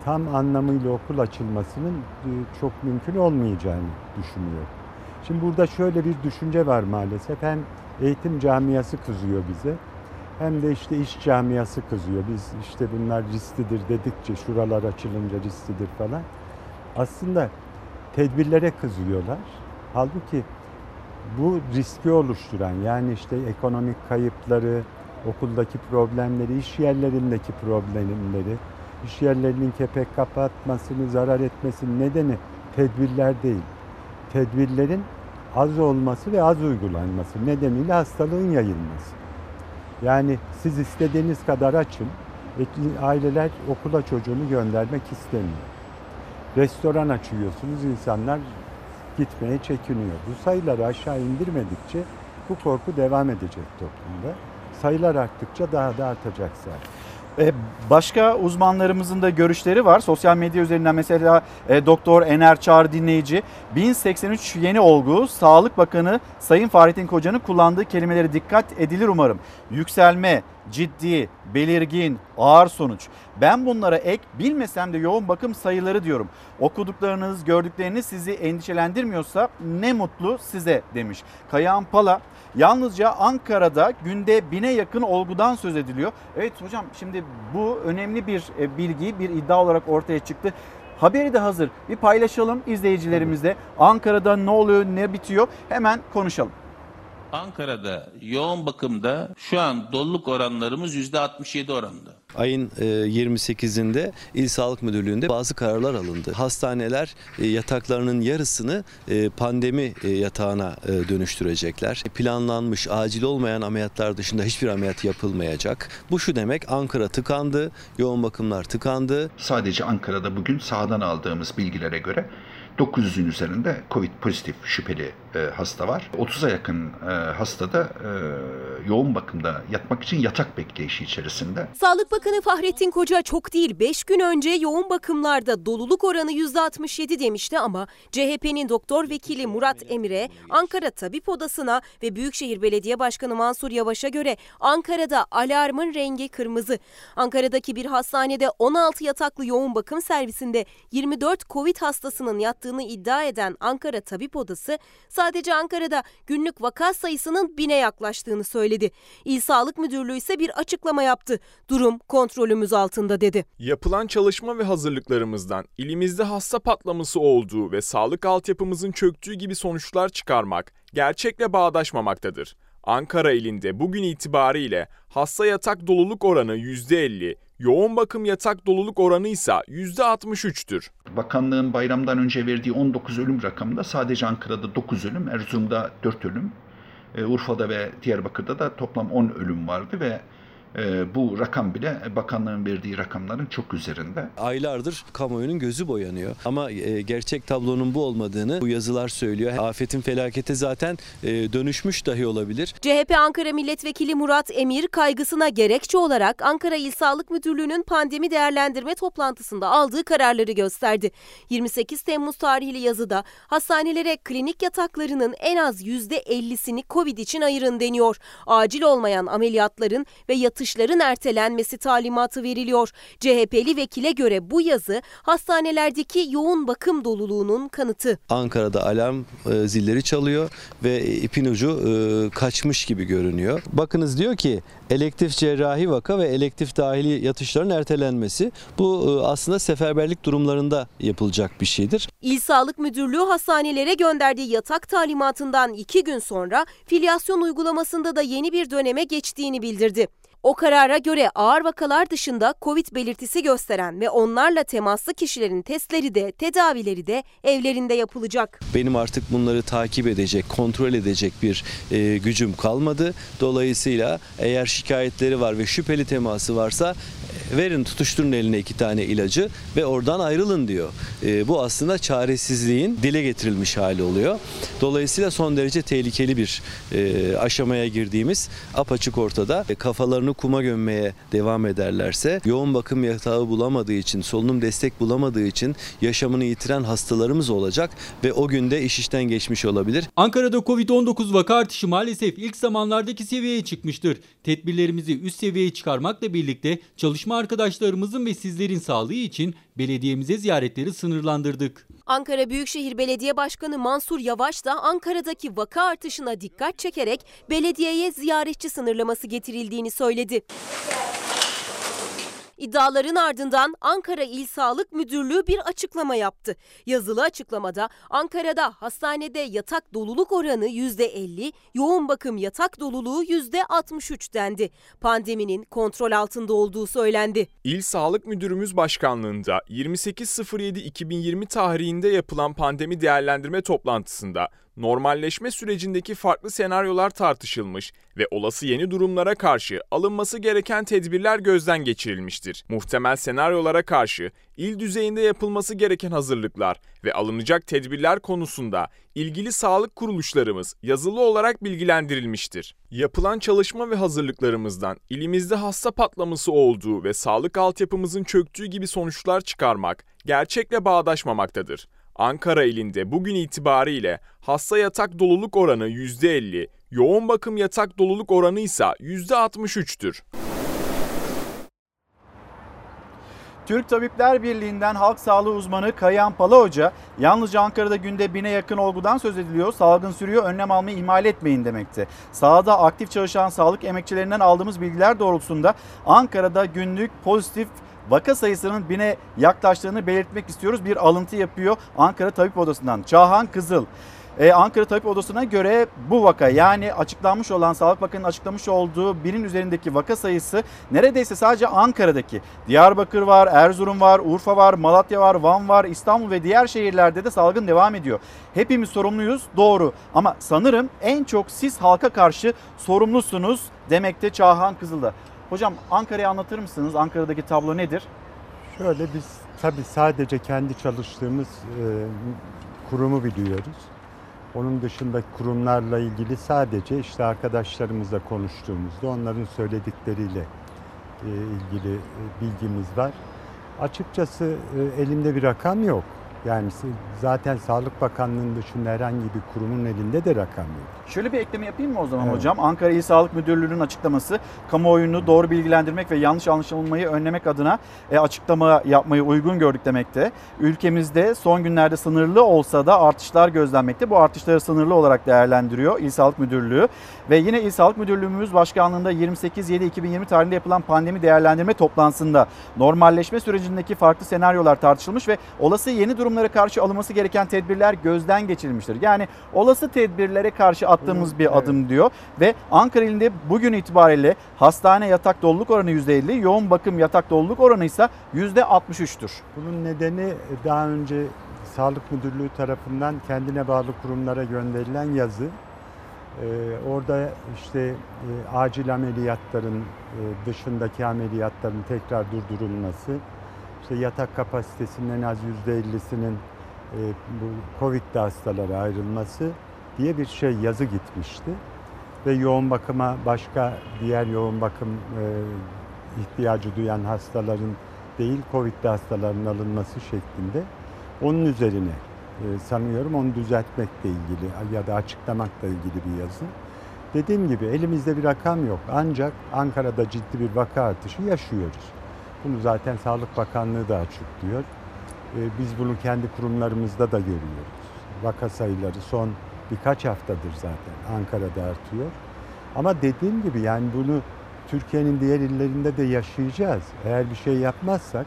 tam anlamıyla okul açılmasının e, çok mümkün olmayacağını düşünüyorum. Şimdi burada şöyle bir düşünce var maalesef. Hem eğitim camiası kızıyor bize hem de işte iş camiası kızıyor. Biz işte bunlar risklidir dedikçe şuralar açılınca risklidir falan. Aslında tedbirlere kızıyorlar. Halbuki bu riski oluşturan yani işte ekonomik kayıpları, okuldaki problemleri, iş yerlerindeki problemleri, iş yerlerinin kepek kapatmasını, zarar etmesinin nedeni tedbirler değil. Tedbirlerin az olması ve az uygulanması nedeniyle hastalığın yayılması. Yani siz istediğiniz kadar açın, aileler okula çocuğunu göndermek istemiyor. Restoran açıyorsunuz, insanlar gitmeye çekiniyor. Bu sayıları aşağı indirmedikçe bu korku devam edecek toplumda. Sayılar arttıkça daha da artacak zaten.
E, Başka uzmanlarımızın da görüşleri var. Sosyal medya üzerinden mesela e, Doktor Ener Çağrı dinleyici 1083 yeni olgu Sağlık Bakanı Sayın Fahrettin Koca'nın kullandığı kelimeleri dikkat edilir umarım. Yükselme, ciddi, belirgin, ağır sonuç. Ben bunlara ek bilmesem de yoğun bakım sayıları diyorum. Okuduklarınız, gördükleriniz sizi endişelendirmiyorsa ne mutlu size demiş. Kayahan Pala Yalnızca Ankara'da günde bine yakın olgudan söz ediliyor. Evet hocam şimdi bu önemli bir e, bilgi, bir iddia olarak ortaya çıktı. Haberi de hazır. Bir paylaşalım izleyicilerimizle. Ankara'da ne oluyor, ne bitiyor hemen konuşalım.
Ankara'da yoğun bakımda şu an doluluk oranlarımız %67 oranında.
Ayın 28'inde İl Sağlık Müdürlüğü'nde bazı kararlar alındı. Hastaneler e, yataklarının yarısını e, pandemi e, yatağına dönüştürecekler. Planlanmış acil olmayan ameliyatlar dışında hiçbir ameliyat yapılmayacak. Bu şu demek Ankara tıkandı, yoğun bakımlar tıkandı.
Sadece Ankara'da bugün sahadan aldığımız bilgilere göre 900'ün üzerinde Covid pozitif şüpheli e, hasta var. 30'a yakın e, hasta da e, yoğun bakımda yatmak için yatak bekleyişi içerisinde.
Sağlık Bakanı Fahrettin Koca çok değil 5 gün önce yoğun bakımlarda doluluk oranı %67 demişti ama CHP'nin doktor vekili Murat Emre Ankara Tabip Odası'na ve Büyükşehir Belediye Başkanı Mansur Yavaş'a göre Ankara'da alarmın rengi kırmızı. Ankara'daki bir hastanede 16 yataklı yoğun bakım servisinde 24 Covid hastasının yattığını iddia eden Ankara Tabip Odası sadece Ankara'da günlük vaka sayısının bine yaklaştığını söyledi. İl Sağlık Müdürlüğü ise bir açıklama yaptı. Durum kontrolümüz altında dedi.
Yapılan çalışma ve hazırlıklarımızdan ilimizde hasta patlaması olduğu ve sağlık altyapımızın çöktüğü gibi sonuçlar çıkarmak gerçekle bağdaşmamaktadır. Ankara ilinde bugün itibariyle hasta yatak doluluk oranı %50, yoğun bakım yatak doluluk oranı ise %63'tür.
Bakanlığın bayramdan önce verdiği 19 ölüm rakamında sadece Ankara'da 9 ölüm, Erzurum'da 4 ölüm, e, Urfa'da ve Diyarbakır'da da toplam 10 ölüm vardı ve e, bu rakam bile bakanlığın verdiği rakamların çok üzerinde.
Aylardır kamuoyunun gözü boyanıyor ama e, gerçek tablonun bu olmadığını bu yazılar söylüyor. Afetin felakete zaten e, dönüşmüş dahi olabilir.
CHP Ankara Milletvekili Murat Emir kaygısına gerekçe olarak Ankara İl Sağlık Müdürlüğü'nün pandemi değerlendirme toplantısında aldığı kararları gösterdi. 28 Temmuz tarihli yazıda hastanelere klinik yataklarının en az %50'sini Covid için ayırın deniyor. Acil olmayan ameliyatların ve yatış yatışların ertelenmesi talimatı veriliyor. CHP'li vekile göre bu yazı hastanelerdeki yoğun bakım doluluğunun kanıtı.
Ankara'da alarm e, zilleri çalıyor ve ipin ucu e, kaçmış gibi görünüyor. Bakınız diyor ki elektif cerrahi vaka ve elektif dahili yatışların ertelenmesi. Bu e, aslında seferberlik durumlarında yapılacak bir şeydir.
İl Sağlık Müdürlüğü hastanelere gönderdiği yatak talimatından iki gün sonra filyasyon uygulamasında da yeni bir döneme geçtiğini bildirdi. O karara göre ağır vakalar dışında Covid belirtisi gösteren ve onlarla temaslı kişilerin testleri de tedavileri de evlerinde yapılacak.
Benim artık bunları takip edecek, kontrol edecek bir e, gücüm kalmadı. Dolayısıyla eğer şikayetleri var ve şüpheli teması varsa verin tutuşturun eline iki tane ilacı ve oradan ayrılın diyor. E, bu aslında çaresizliğin dile getirilmiş hali oluyor. Dolayısıyla son derece tehlikeli bir e, aşamaya girdiğimiz apaçık ortada. E, kafalarını kuma gömmeye devam ederlerse yoğun bakım yatağı bulamadığı için, solunum destek bulamadığı için yaşamını yitiren hastalarımız olacak ve o günde iş işten geçmiş olabilir.
Ankara'da Covid-19 vaka artışı maalesef ilk zamanlardaki seviyeye çıkmıştır. Tedbirlerimizi üst seviyeye çıkarmakla birlikte çalışma arkadaşlarımızın ve sizlerin sağlığı için belediyemize ziyaretleri sınırlandırdık.
Ankara Büyükşehir Belediye Başkanı Mansur Yavaş da Ankara'daki vaka artışına dikkat çekerek belediyeye ziyaretçi sınırlaması getirildiğini söyledi. İddiaların ardından Ankara İl Sağlık Müdürlüğü bir açıklama yaptı. Yazılı açıklamada Ankara'da hastanede yatak doluluk oranı %50, yoğun bakım yatak doluluğu %63 dendi. Pandeminin kontrol altında olduğu söylendi.
İl Sağlık Müdürümüz Başkanlığında 28.07.2020 tarihinde yapılan pandemi değerlendirme toplantısında normalleşme sürecindeki farklı senaryolar tartışılmış ve olası yeni durumlara karşı alınması gereken tedbirler gözden geçirilmiştir. Muhtemel senaryolara karşı il düzeyinde yapılması gereken hazırlıklar ve alınacak tedbirler konusunda ilgili sağlık kuruluşlarımız yazılı olarak bilgilendirilmiştir. Yapılan çalışma ve hazırlıklarımızdan ilimizde hasta patlaması olduğu ve sağlık altyapımızın çöktüğü gibi sonuçlar çıkarmak gerçekle bağdaşmamaktadır. Ankara ilinde bugün itibariyle hasta yatak doluluk oranı %50, yoğun bakım yatak doluluk oranı ise %63'tür.
Türk Tabipler Birliği'nden halk sağlığı uzmanı Kayan Pala Hoca, yalnızca Ankara'da günde bine yakın olgudan söz ediliyor. Salgın sürüyor, önlem almayı ihmal etmeyin demekti. Sahada aktif çalışan sağlık emekçilerinden aldığımız bilgiler doğrultusunda Ankara'da günlük pozitif vaka sayısının bine yaklaştığını belirtmek istiyoruz. Bir alıntı yapıyor Ankara Tabip Odası'ndan. Çağhan Kızıl. Ee, Ankara Tabip Odası'na göre bu vaka yani açıklanmış olan Sağlık Bakanı'nın açıklamış olduğu binin üzerindeki vaka sayısı neredeyse sadece Ankara'daki. Diyarbakır var, Erzurum var, Urfa var, Malatya var, Van var, İstanbul ve diğer şehirlerde de salgın devam ediyor. Hepimiz sorumluyuz doğru ama sanırım en çok siz halka karşı sorumlusunuz demekte Çağhan Kızıl'da. Hocam Ankara'yı anlatır mısınız? Ankara'daki tablo nedir?
Şöyle biz tabii sadece kendi çalıştığımız e, kurumu biliyoruz. Onun dışındaki kurumlarla ilgili sadece işte arkadaşlarımızla konuştuğumuzda onların söyledikleriyle e, ilgili e, bilgimiz var. Açıkçası e, elimde bir rakam yok. Yani zaten Sağlık Bakanlığı'nın dışında herhangi bir kurumun elinde de rakam yok.
Şöyle bir ekleme yapayım mı o zaman
Evet.
hocam? Ankara İl Sağlık Müdürlüğü'nün açıklaması kamuoyunu doğru bilgilendirmek ve yanlış anlaşılmayı önlemek adına e, açıklama yapmayı uygun gördük demekte. Ülkemizde son günlerde sınırlı olsa da artışlar gözlenmekte. Bu artışları sınırlı olarak değerlendiriyor İl Sağlık Müdürlüğü. Ve yine İl Sağlık Müdürlüğümüz başkanlığında 28.7.2020 tarihinde yapılan pandemi değerlendirme toplantısında normalleşme sürecindeki farklı senaryolar tartışılmış ve olası yeni durumlara karşı alınması gereken tedbirler gözden geçirilmiştir. Yani olası tedbirlere karşı attığımız bir adım diyor ve Ankara ilinde bugün itibariyle hastane yatak doluluk oranı %50, yoğun bakım yatak doluluk oranı ise %63'tür.
Bunun nedeni daha önce Sağlık Müdürlüğü tarafından kendine bağlı kurumlara gönderilen yazı. Ee, orada işte e, acil ameliyatların e, dışındaki ameliyatların tekrar durdurulması, işte yatak kapasitesinin en az %50'sinin e, bu Covid'li hastalara ayrılması diye bir şey yazı gitmişti. Ve yoğun bakıma başka diğer yoğun bakım e, ihtiyacı duyan hastaların değil Covid'li hastaların alınması şeklinde. Onun üzerine e, sanıyorum onu düzeltmekle ilgili ya da açıklamakla ilgili bir yazı. Dediğim gibi elimizde bir rakam yok ancak Ankara'da ciddi bir vaka artışı yaşıyoruz. Bunu zaten Sağlık Bakanlığı da açıklıyor. E, Biz bunu kendi kurumlarımızda da görüyoruz. Vaka sayıları son birkaç haftadır zaten Ankara'da artıyor. Ama dediğim gibi yani bunu Türkiye'nin diğer illerinde de yaşayacağız. Eğer bir şey yapmazsak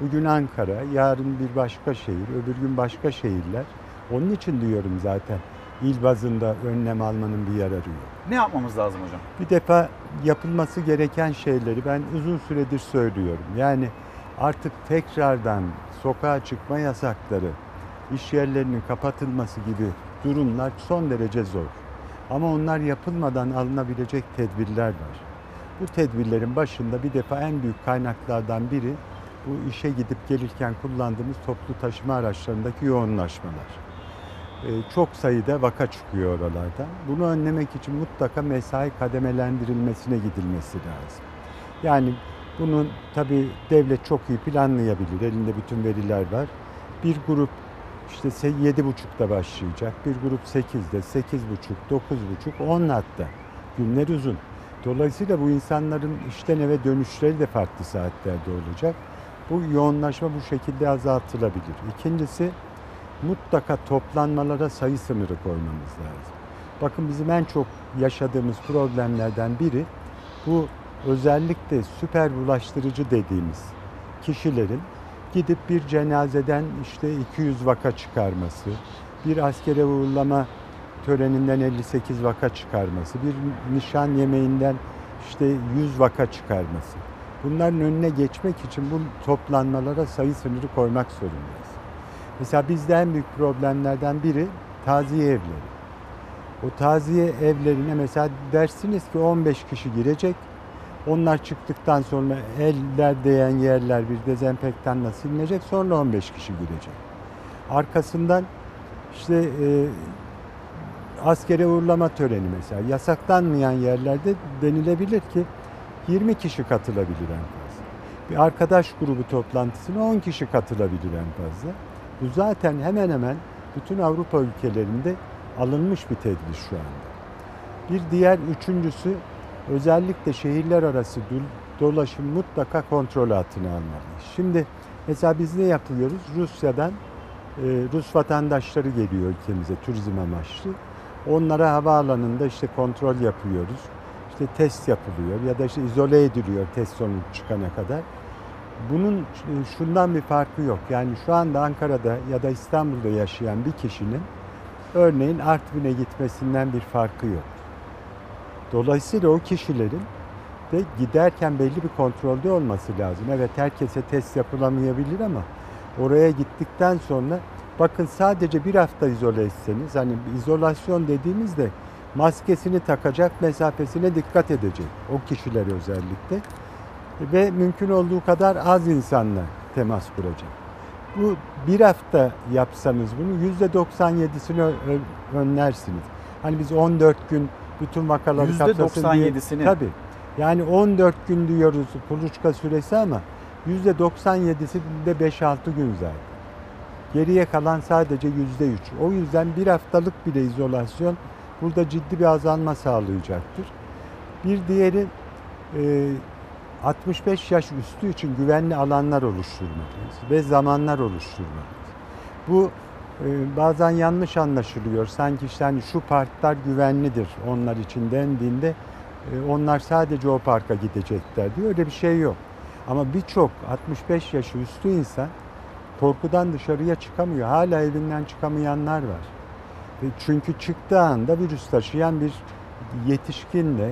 bugün Ankara, yarın bir başka şehir, öbür gün başka şehirler. Onun için diyorum zaten il bazında önlem almanın bir yararı yok.
Ne yapmamız lazım hocam?
Bir defa yapılması gereken şeyleri ben uzun süredir söylüyorum. Yani artık tekrardan sokağa çıkma yasakları, iş yerlerinin kapatılması gibi durumlar son derece zor. Ama onlar yapılmadan alınabilecek tedbirler var. Bu tedbirlerin başında bir defa en büyük kaynaklardan biri bu işe gidip gelirken kullandığımız toplu taşıma araçlarındaki yoğunlaşmalar. Ee, Çok sayıda vaka çıkıyor oralarda. Bunu önlemek için mutlaka mesai kademelendirilmesine gidilmesi lazım. Yani bunun tabi devlet çok iyi planlayabilir. Elinde bütün veriler var. Bir grup işte 7.30'da başlayacak. Bir grup 8'de, 8.30, 9.30, 10 hatta. Günler uzun. Dolayısıyla bu insanların işten eve dönüşleri de farklı saatlerde olacak. Bu yoğunlaşma bu şekilde azaltılabilir. İkincisi mutlaka toplanmalara sayı sınırı koymamız lazım. Bakın bizim en çok yaşadığımız problemlerden biri bu özellikle süper bulaştırıcı dediğimiz kişilerin gidip bir cenazeden işte 200 vaka çıkarması, bir askere uğurlama töreninden 58 vaka çıkarması, bir nişan yemeğinden işte 100 vaka çıkarması. Bunların önüne geçmek için bu toplanmalara sayı sınırı koymak zorundayız. Mesela bizde en büyük problemlerden biri taziye evleri. O taziye evlerine mesela dersiniz ki 15 kişi girecek. Onlar çıktıktan sonra eller değen yerler bir dezenfektanla silinecek. Sonra 15 kişi girecek. Arkasından işte e, askere uğurlama töreni mesela yasaklanmayan yerlerde denilebilir ki 20 kişi katılabilir en fazla. Bir arkadaş grubu toplantısına 10 kişi katılabilir en fazla. Bu zaten hemen hemen bütün Avrupa ülkelerinde alınmış bir tedbir şu anda. Bir diğer üçüncüsü özellikle şehirler arası dolaşım mutlaka kontrol altına almalıyız. Şimdi mesela biz ne yapıyoruz? Rusya'dan e, Rus vatandaşları geliyor ülkemize turizm amaçlı. Onlara havaalanında işte kontrol yapıyoruz. İşte test yapılıyor ya da işte izole ediliyor test sonucu çıkana kadar. Bunun e, şundan bir farkı yok. Yani şu anda Ankara'da ya da İstanbul'da yaşayan bir kişinin örneğin Artvin'e gitmesinden bir farkı yok. Dolayısıyla o kişilerin de giderken belli bir kontrolde olması lazım. Evet herkese test yapılamayabilir ama oraya gittikten sonra bakın sadece bir hafta izole etseniz hani izolasyon dediğimizde maskesini takacak, mesafesine dikkat edecek o kişiler özellikle ve mümkün olduğu kadar az insanla temas kuracak. Bu bir hafta yapsanız bunu yüzde 97'sini önlersiniz. Hani biz 14 gün bütün vakaları
Yüzde
kapsasın diye-
97'sini.
Tabii. Yani 14 gün diyoruz kuluçka süresi ama yüzde 97'si de 5-6 gün zaten. Geriye kalan sadece yüzde 3. O yüzden bir haftalık bile izolasyon burada ciddi bir azalma sağlayacaktır. Bir diğeri e, 65 yaş üstü için güvenli alanlar oluşturmalıyız ve zamanlar oluşturmalıyız. Bu e, bazen yanlış anlaşılıyor. Sanki işte hani şu parklar güvenlidir onlar için dendiğinde e, onlar sadece o parka gidecekler diyor. Öyle bir şey yok. Ama birçok 65 yaşı üstü insan korkudan dışarıya çıkamıyor. Hala evinden çıkamayanlar var. Ve Çünkü çıktığı anda virüs taşıyan bir yetişkinle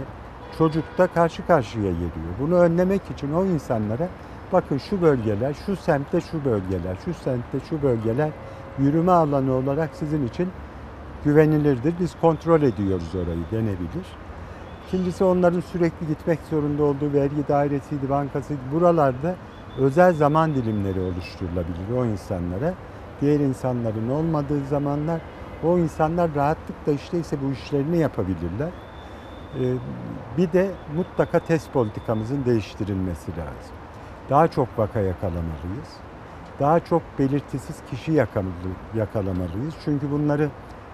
çocukta karşı karşıya geliyor. Bunu önlemek için o insanlara bakın şu bölgeler, şu semtte şu bölgeler, şu semtte şu bölgeler yürüme alanı olarak sizin için güvenilirdir. Biz kontrol ediyoruz orayı denebilir. İkincisi onların sürekli gitmek zorunda olduğu vergi dairesiydi, bankası buralarda özel zaman dilimleri oluşturulabilir o insanlara. Diğer insanların olmadığı zamanlar o insanlar rahatlıkla işte ise bu işlerini yapabilirler. Ee, Bir de mutlaka test politikamızın değiştirilmesi lazım. Daha çok vaka yakalamalıyız. Daha çok belirtisiz kişi yakalamalıyız. Çünkü bunları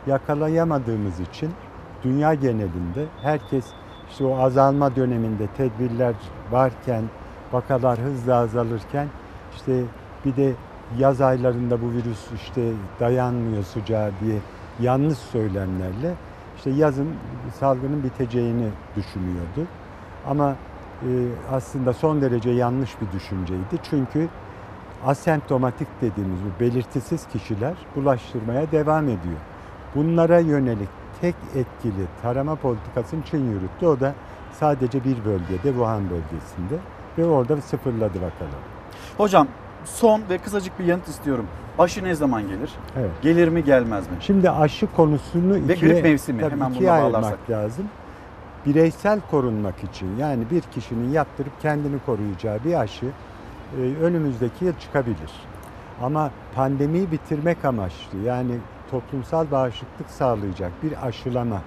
yakalayamadığımız için dünya genelinde herkes işte o azalma döneminde tedbirler varken, vakalar hızla azalırken işte bir de yaz aylarında bu virüs işte dayanmıyor sıcağa diye yanlış söylemlerle işte yazın salgının biteceğini düşünüyordu. Ama e, aslında son derece yanlış bir düşünceydi. Çünkü asemptomatik dediğimiz bu belirtisiz kişiler bulaştırmaya devam ediyor. Bunlara yönelik tek etkili tarama politikasını Çin yürüttü. O da sadece bir bölgede, Wuhan bölgesinde ve orada sıfırladı vakaları.
Hocam son ve kısacık bir yanıt istiyorum. Aşı ne zaman gelir?
Evet.
Gelir mi gelmez mi?
Şimdi aşı konusunu
Ve
ikiye,
grip mevsimi,
tabii
hemen
ikiye ayırmak
bağlarsak.
lazım. Bireysel korunmak için yani bir kişinin yaptırıp kendini koruyacağı bir aşı e, önümüzdeki yıl çıkabilir. Ama pandemiyi bitirmek amaçlı yani toplumsal bağışıklık sağlayacak bir aşılama,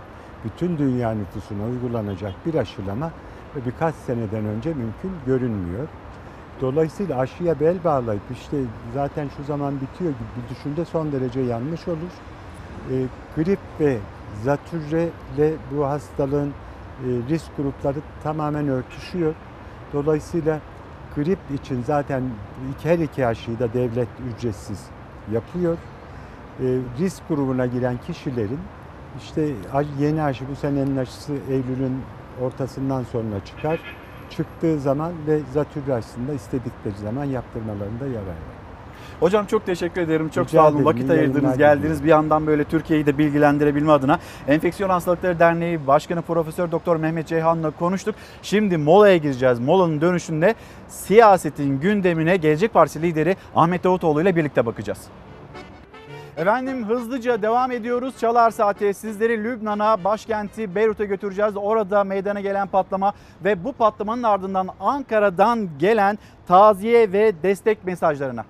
bütün dünya nüfusuna uygulanacak bir aşılama ve birkaç seneden önce mümkün görünmüyor. Dolayısıyla aşıya bel bağlayıp işte zaten şu zaman bitiyor gibi bir düşünce son derece yanlış olur. E, grip ve zatürreyle bu hastalığın e, risk grupları tamamen örtüşüyor. Dolayısıyla grip için zaten iki- her iki aşıyı da devlet ücretsiz yapıyor. E, risk grubuna giren kişilerin işte yeni aşı bu senenin aşısı Eylül'ün ortasından sonra çıkar. Çıktığı zaman ve zatürre aşısında istedikleri zaman yaptırmalarında yarar var.
Hocam çok teşekkür ederim. Çok
Rica
sağ olun.
ederim.
Vakit ayırdınız, geldiniz.
diliyorum.
Bir yandan böyle Türkiye'yi de bilgilendirebilme adına Enfeksiyon Hastalıkları Derneği Başkanı Profesör Doktor Mehmet Ceyhan'la konuştuk. Şimdi molaya gireceğiz. Molanın dönüşünde siyasetin gündemine Gelecek Partisi lideri Ahmet Davutoğlu ile birlikte bakacağız. Efendim hızlıca devam ediyoruz. Çalar Saat'e sizleri Lübnan'a, başkenti Beyrut'a götüreceğiz. Orada meydana gelen patlama ve bu patlamanın ardından Ankara'dan gelen taziye ve destek mesajlarına.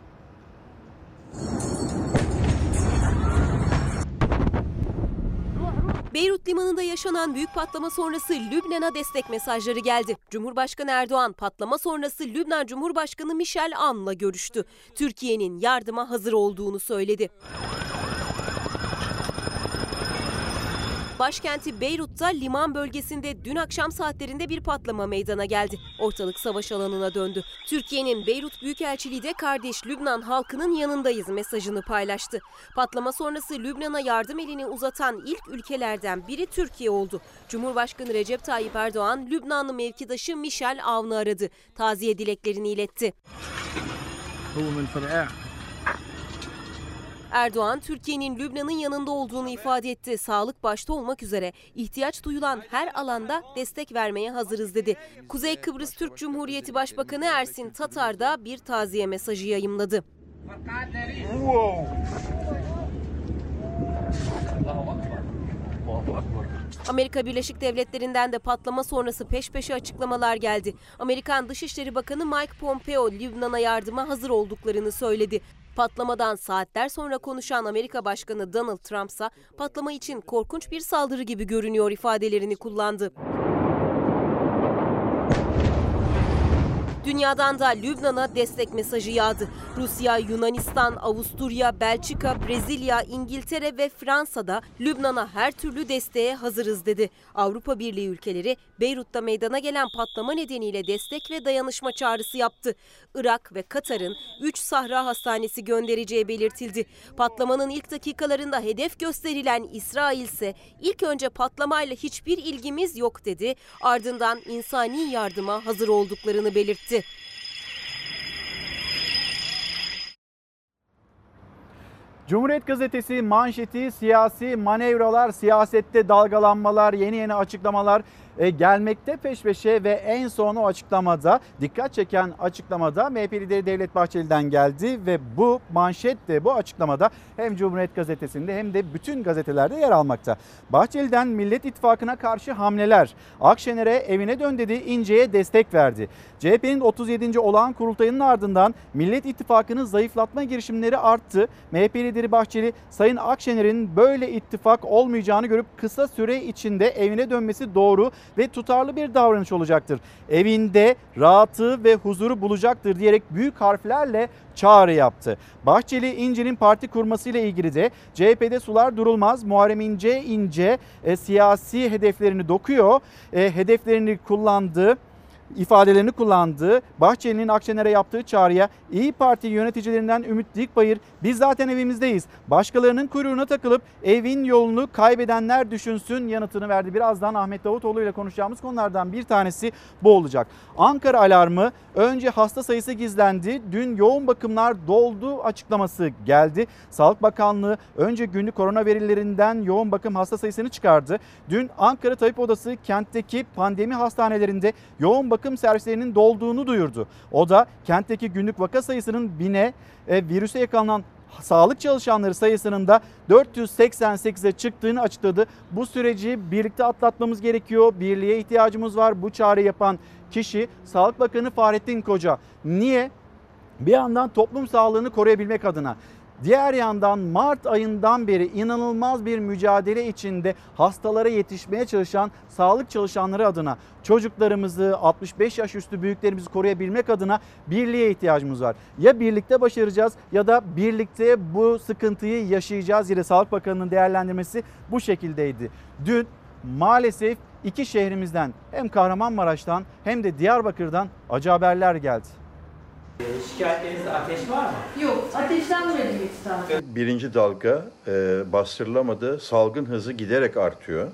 Beyrut limanında yaşanan büyük patlama sonrası Lübnan'a destek mesajları geldi. Cumhurbaşkanı Erdoğan patlama sonrası Lübnan Cumhurbaşkanı Michel Aoun'la görüştü. Türkiye'nin yardıma hazır olduğunu söyledi. Başkenti Beyrut'ta liman bölgesinde dün akşam saatlerinde bir patlama meydana geldi. Ortalık savaş alanına döndü. Türkiye'nin Beyrut Büyükelçiliği de kardeş Lübnan halkının yanındayız mesajını paylaştı. Patlama sonrası Lübnan'a yardım elini uzatan ilk ülkelerden biri Türkiye oldu. Cumhurbaşkanı Recep Tayyip Erdoğan, Lübnanlı mevkidaşı Michel Avn'ı aradı. Taziye dileklerini iletti. Erdoğan, Türkiye'nin Lübnan'ın yanında olduğunu ifade etti. Sağlık başta olmak üzere ihtiyaç duyulan her alanda destek vermeye hazırız dedi. Kuzey Kıbrıs Türk Cumhuriyeti Başbakanı Ersin Tatar da bir taziye mesajı yayımladı. Amerika Birleşik Devletleri'nden de patlama sonrası peş peşe açıklamalar geldi. Amerikan Dışişleri Bakanı Mike Pompeo Lübnan'a yardıma hazır olduklarını söyledi. Patlamadan saatler sonra konuşan Amerika Başkanı Donald Trump ise patlama için korkunç bir saldırı gibi görünüyor ifadelerini kullandı. Dünyadan da Lübnan'a destek mesajı yağdı. Rusya, Yunanistan, Avusturya, Belçika, Brezilya, İngiltere ve Fransa'da Lübnan'a her türlü desteğe hazırız dedi. Avrupa Birliği ülkeleri Beyrut'ta meydana gelen patlama nedeniyle destek ve dayanışma çağrısı yaptı. Irak ve Katar'ın 3 Sahra Hastanesi göndereceği belirtildi. Patlamanın ilk dakikalarında hedef gösterilen İsrail ise ilk önce patlamayla hiçbir ilgimiz yok dedi. Ardından insani yardıma hazır olduklarını belirtti.
Cumhuriyet Gazetesi manşeti siyasi manevralar, siyasette dalgalanmalar, yeni yeni açıklamalar gelmekte peş peşe ve en son o açıklamada dikkat çeken açıklamada MHP lideri Devlet Bahçeli'den geldi ve bu manşet de bu açıklamada hem Cumhuriyet Gazetesi'nde hem de bütün gazetelerde yer almakta. Bahçeli'den Millet İttifakı'na karşı hamleler, Akşener'e evine dön dedi, İnce'ye destek verdi. CHP'nin 37. olağan kurultayının ardından Millet İttifakı'nı zayıflatma girişimleri arttı. MHP lideri Bahçeli Sayın Akşener'in böyle ittifak olmayacağını görüp kısa süre içinde evine dönmesi doğru ve tutarlı bir davranış olacaktır. Evinde rahatı ve huzuru bulacaktır diyerek büyük harflerle çağrı yaptı. Bahçeli İnce'nin parti kurmasıyla ilgili de CHP'de sular durulmaz. Muharrem İnce İnce e, siyasi hedeflerini dokuyor. E, hedeflerini kullandı ifadelerini kullandığı Bahçeli'nin Akşener'e yaptığı çağrıya İyi Parti yöneticilerinden Ümit Dikbayır biz zaten evimizdeyiz. Başkalarının kuyruğuna takılıp evin yolunu kaybedenler düşünsün yanıtını verdi. Birazdan Ahmet Davutoğlu ile konuşacağımız konulardan bir tanesi bu olacak. Ankara alarmı önce hasta sayısı gizlendi. Dün yoğun bakımlar doldu açıklaması geldi. Sağlık Bakanlığı önce günlük korona verilerinden yoğun bakım hasta sayısını çıkardı. Dün Ankara Tabip Odası kentteki pandemi hastanelerinde yoğun bakım servislerinin dolduğunu duyurdu. O da kentteki günlük vaka sayısının bine, e, virüse yakalanan sağlık çalışanları sayısının da 488'e çıktığını açıkladı. Bu süreci birlikte atlatmamız gerekiyor. Birliğe ihtiyacımız var. Bu çağrı yapan kişi Sağlık Bakanı Fahrettin Koca. Niye? Bir yandan toplum sağlığını koruyabilmek adına Diğer yandan Mart ayından beri inanılmaz bir mücadele içinde hastalara yetişmeye çalışan sağlık çalışanları adına çocuklarımızı 65 yaş üstü büyüklerimizi koruyabilmek adına birliğe ihtiyacımız var. Ya birlikte başaracağız ya da birlikte bu sıkıntıyı yaşayacağız. Yine Sağlık Bakanı'nın değerlendirmesi bu şekildeydi. Dün maalesef iki şehrimizden hem Kahramanmaraş'tan hem de Diyarbakır'dan acı haberler geldi.
Şikayetlerinizde ateş var mı?
Yok, ateşlenmedi hiç daha.
Birinci dalga e, bastırılamadı. Salgın hızı giderek artıyor.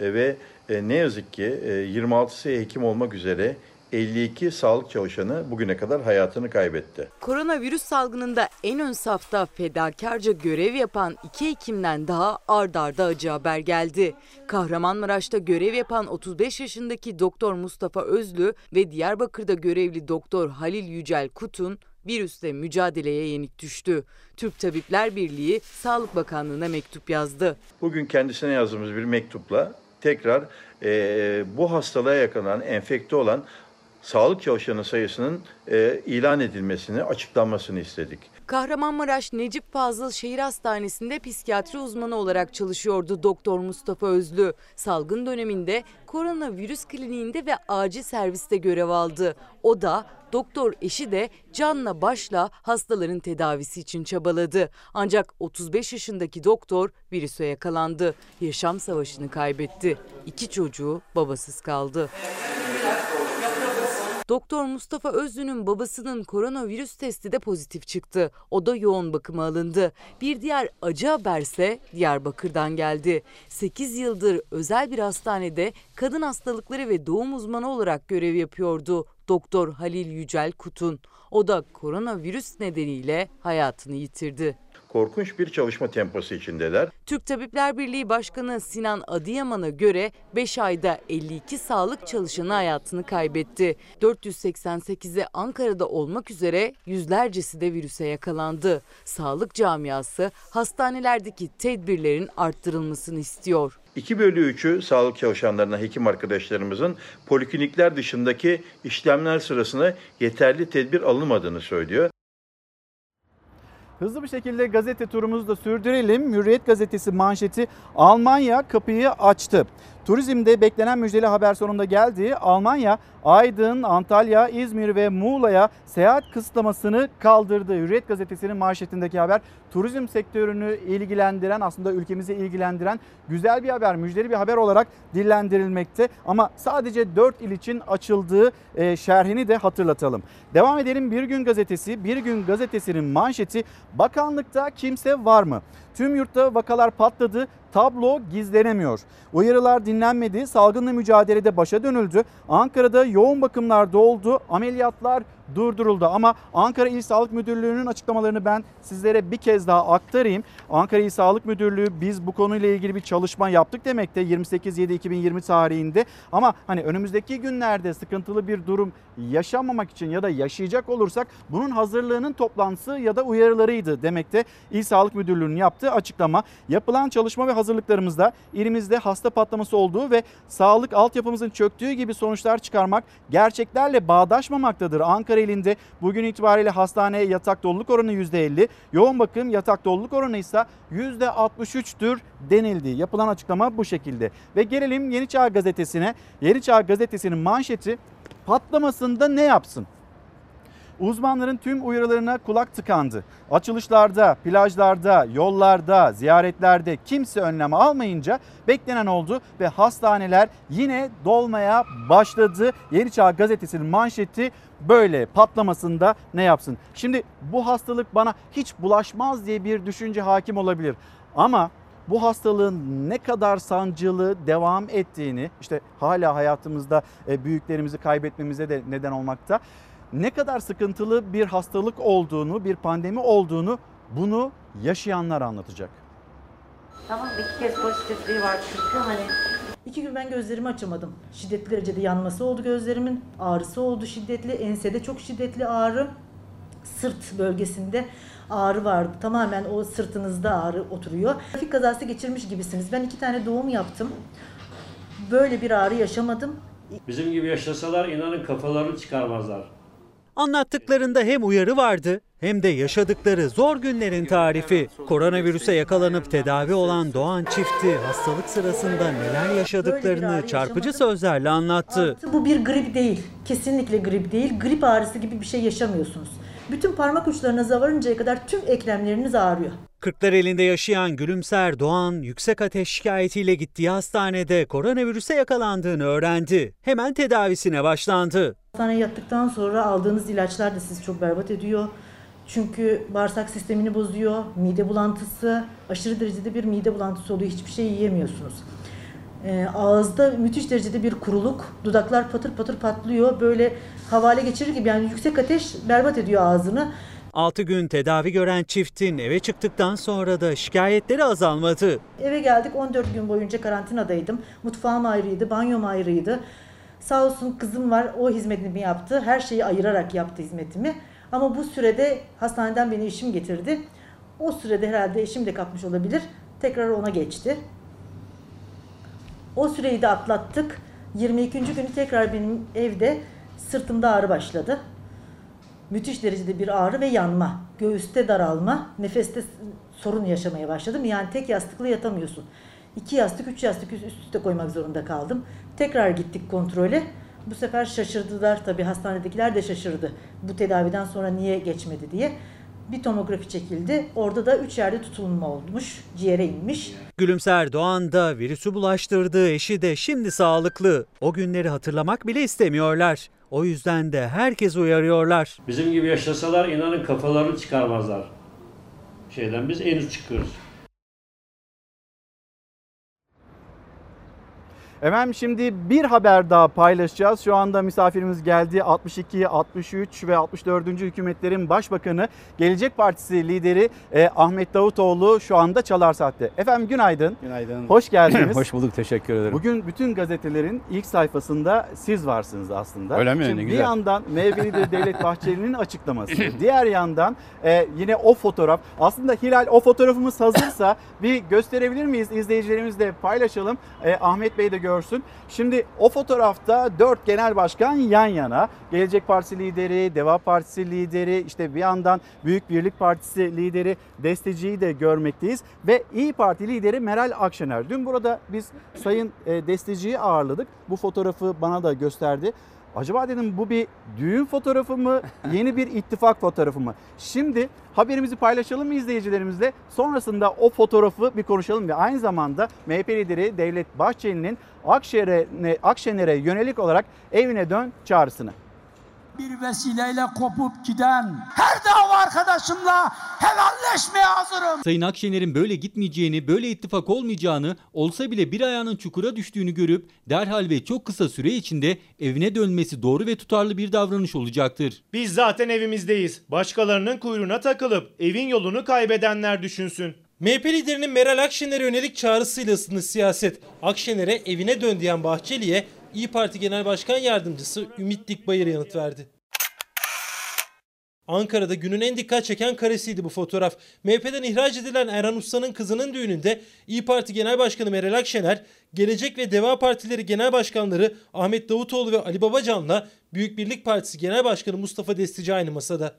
E, ve e, ne yazık ki e, 26'sı hekim olmak üzere 52 sağlık çalışanı bugüne kadar hayatını kaybetti.
Koronavirüs salgınında en ön safta fedakarca görev yapan iki hekimden daha ard arda acı haber geldi. Kahramanmaraş'ta görev yapan 35 yaşındaki Doktor Mustafa Özlü ve Diyarbakır'da görevli Doktor Halil Yücel Kutun virüsle mücadeleye yenik düştü. Türk Tabipler Birliği Sağlık Bakanlığı'na mektup yazdı.
Bugün kendisine yazdığımız bir mektupla tekrar e, bu hastalığa yakalanan, enfekte olan sağlık çalışanı sayısının e, ilan edilmesini, açıklanmasını istedik.
Kahramanmaraş Necip Fazıl Şehir Hastanesi'nde psikiyatri uzmanı olarak çalışıyordu Doktor Mustafa Özlü. Salgın döneminde koronavirüs kliniğinde ve acil serviste görev aldı. O da doktor eşi de canla başla hastaların tedavisi için çabaladı. Ancak 35 yaşındaki doktor virüse yakalandı. Yaşam savaşını kaybetti. İki çocuğu babasız kaldı. Doktor Mustafa Özlü'nün babasının koronavirüs testi de pozitif çıktı. O da yoğun bakıma alındı. Bir diğer acı haberse Diyarbakır'dan geldi. 8 yıldır özel bir hastanede kadın hastalıkları ve doğum uzmanı olarak görev yapıyordu. Doktor Halil Yücel Kutun. O da koronavirüs nedeniyle hayatını yitirdi.
Korkunç bir çalışma temposu içindeler.
Türk Tabipler Birliği Başkanı Sinan Adıyaman'a göre 5 ayda 52 sağlık çalışanı hayatını kaybetti. 488'i Ankara'da olmak üzere yüzlercesi de virüse yakalandı. Sağlık camiası hastanelerdeki tedbirlerin arttırılmasını istiyor.
2 bölü 3'ü sağlık çalışanlarına, hekim arkadaşlarımızın poliklinikler dışındaki işlemler sırasında yeterli tedbir alınmadığını söylüyor.
Hızlı bir şekilde gazete turumuzu da sürdürelim. Hürriyet gazetesi manşeti Almanya kapıyı açtı. Turizmde beklenen müjdeli haber sonunda geldi. Almanya Aydın, Antalya, İzmir ve Muğla'ya seyahat kısıtlamasını kaldırdı. Hürriyet gazetesinin manşetindeki haber turizm sektörünü ilgilendiren aslında ülkemizi ilgilendiren güzel bir haber, müjdeli bir haber olarak dillendirilmekte. Ama sadece 4 il için açıldığı e, şerhini de hatırlatalım. Devam edelim Bir Gün Gazetesi. Bir Gün Gazetesi'nin manşeti bakanlıkta kimse var mı? Tüm yurtta vakalar patladı. Tablo gizlenemiyor. Uyarılar dinlenmedi. Salgınla mücadelede başa dönüldü. Ankara'da yoğun bakımlar doldu. Ameliyatlar durduruldu. Ama Ankara İl Sağlık Müdürlüğü'nün açıklamalarını ben sizlere bir kez daha aktarayım. Ankara İl Sağlık Müdürlüğü biz bu konuyla ilgili bir çalışma yaptık demekte 28.7.2020 tarihinde. Ama hani önümüzdeki günlerde sıkıntılı bir durum yaşamamak için ya da yaşayacak olursak bunun hazırlığının toplantısı ya da uyarılarıydı demekte. İl Sağlık Müdürlüğü'nün yaptığı açıklama yapılan çalışma ve hazırlıklarımızda ilimizde hasta patlaması olduğu ve sağlık altyapımızın çöktüğü gibi sonuçlar çıkarmak gerçeklerle bağdaşmamaktadır. Ankara ilinde bugün itibariyle hastaneye yatak doluluk oranı %50, yoğun bakım yatak doluluk oranı ise %63'tür denildi. Yapılan açıklama bu şekilde. Ve gelelim Yeni Çağ Gazetesi'ne. Yeni Çağ Gazetesi'nin manşeti patlamasında ne yapsın? Uzmanların tüm uyarılarına kulak tıkandı. Açılışlarda, plajlarda, yollarda, ziyaretlerde kimse önlem almayınca beklenen oldu ve hastaneler yine dolmaya başladı. Yeni Çağ Gazetesi'nin manşeti böyle patlamasında ne yapsın? Şimdi bu hastalık bana hiç bulaşmaz diye bir düşünce hakim olabilir. Ama bu hastalığın ne kadar sancılı devam ettiğini işte hala hayatımızda e, büyüklerimizi kaybetmemize de neden olmakta. Ne kadar sıkıntılı bir hastalık olduğunu, bir pandemi olduğunu bunu yaşayanlar anlatacak.
Tamam iki kez pozitifliği var çünkü hani
İki gün ben gözlerimi açamadım. Şiddetli derecede yanması oldu gözlerimin. Ağrısı oldu şiddetli. Ensede çok şiddetli ağrı. Sırt bölgesinde ağrı vardı. Tamamen o sırtınızda ağrı oturuyor. Trafik kazası geçirmiş gibisiniz. Ben iki tane doğum yaptım. Böyle bir ağrı yaşamadım.
Bizim gibi yaşasalar inanın kafalarını çıkarmazlar.
Anlattıklarında hem uyarı vardı hem de yaşadıkları zor günlerin tarifi. Koronavirüse yakalanıp tedavi olan Doğan çifti hastalık sırasında neler yaşadıklarını çarpıcı sözlerle anlattı.
Bu bir grip değil. Kesinlikle grip değil. Grip ağrısı gibi bir şey yaşamıyorsunuz. Bütün parmak uçlarınıza varıncaya kadar tüm eklemleriniz ağrıyor.
Kırklar elinde yaşayan Gülümser Doğan yüksek ateş şikayetiyle gittiği hastanede koronavirüse yakalandığını öğrendi. Hemen tedavisine başlandı.
Hastaneye yattıktan sonra aldığınız ilaçlar da sizi çok berbat ediyor. Çünkü bağırsak sistemini bozuyor, mide bulantısı, aşırı derecede bir mide bulantısı oluyor. Hiçbir şey yiyemiyorsunuz. Ee, ağızda müthiş derecede bir kuruluk, dudaklar patır patır patlıyor. Böyle havale geçirir gibi yani yüksek ateş berbat ediyor ağzını.
6 gün tedavi gören çiftin eve çıktıktan sonra da şikayetleri azalmadı.
Eve geldik 14 gün boyunca karantinadaydım. Mutfağım ayrıydı, banyom ayrıydı. Sağ olsun kızım var o hizmetimi yaptı. Her şeyi ayırarak yaptı hizmetimi. Ama bu sürede hastaneden beni eşim getirdi. O sürede herhalde eşim de kapmış olabilir. Tekrar ona geçti. O süreyi de atlattık. 22. günü tekrar benim evde Sırtımda ağrı başladı. Müthiş derecede bir ağrı ve yanma. Göğüste daralma, nefeste sorun yaşamaya başladım. Yani tek yastıklı yatamıyorsun. İki yastık, üç yastık üst üste koymak zorunda kaldım. Tekrar gittik kontrole. Bu sefer şaşırdılar tabii hastanedekiler de şaşırdı. Bu tedaviden sonra niye geçmedi diye. Bir tomografi çekildi. Orada da üç yerde tutulma olmuş. Ciğere inmiş.
Gülümser Doğan da virüsü bulaştırdığı eşi de şimdi sağlıklı. O günleri hatırlamak bile istemiyorlar. O yüzden de herkes uyarıyorlar.
Bizim gibi yaşasalar inanın kafalarını çıkarmazlar. Şeyden biz en üst çıkıyoruz.
Efendim şimdi bir haber daha paylaşacağız. Şu anda misafirimiz geldi. 62, 63 ve 64. hükümetlerin başbakanı Gelecek Partisi lideri e, Ahmet Davutoğlu şu anda Çalar Saat'te. Efendim günaydın.
Günaydın.
Hoş geldiniz.
Hoş bulduk teşekkür ederim.
Bugün bütün gazetelerin ilk sayfasında siz varsınız aslında.
Öyle mi?
Şimdi
Ne
bir
güzel.
yandan MHP lideri Devlet Bahçeli'nin açıklaması. diğer yandan e, yine o fotoğraf. Aslında Hilal o fotoğrafımız hazırsa bir gösterebilir miyiz? İzleyicilerimizle paylaşalım. E, Ahmet Bey de görsün. Şimdi o fotoğrafta dört genel başkan yan yana. Gelecek Partisi lideri, Deva Partisi lideri, işte bir yandan Büyük Birlik Partisi lideri Desteci'yi de görmekteyiz. Ve İyi Parti lideri Meral Akşener. Dün burada biz Sayın e, Desteci'yi ağırladık. Bu fotoğrafı bana da gösterdi. Acaba dedim bu bir düğün fotoğrafı mı, yeni bir ittifak fotoğrafı mı? Şimdi haberimizi paylaşalım mı izleyicilerimizle? Sonrasında o fotoğrafı bir konuşalım ve aynı zamanda MHP lideri Devlet Bahçeli'nin Akşener'e Akşener'e yönelik olarak evine dön çağrısını.
Bir vesileyle kopup giden her dava arkadaşımla helalleşmeye hazırım.
Sayın Akşener'in böyle gitmeyeceğini, böyle ittifak olmayacağını, olsa bile bir ayağının çukura düştüğünü görüp derhal ve çok kısa süre içinde evine dönmesi doğru ve tutarlı bir davranış olacaktır.
Biz zaten evimizdeyiz. Başkalarının kuyruğuna takılıp evin yolunu kaybedenler düşünsün.
MHP liderinin Meral Akşener'e yönelik çağrısıyla ısındı siyaset. Akşener'e evine dön diyen Bahçeli'ye İyi Parti Genel Başkan Yardımcısı Ümit Dikbayır yanıt verdi. Ankara'da günün en dikkat çeken karesiydi bu fotoğraf. MHP'den ihraç edilen Erhan Usta'nın kızının düğününde İyi Parti Genel Başkanı Meral Akşener, Gelecek ve Deva Partileri Genel Başkanları Ahmet Davutoğlu ve Ali Babacan'la Büyük Birlik Partisi Genel Başkanı Mustafa Destici aynı masada.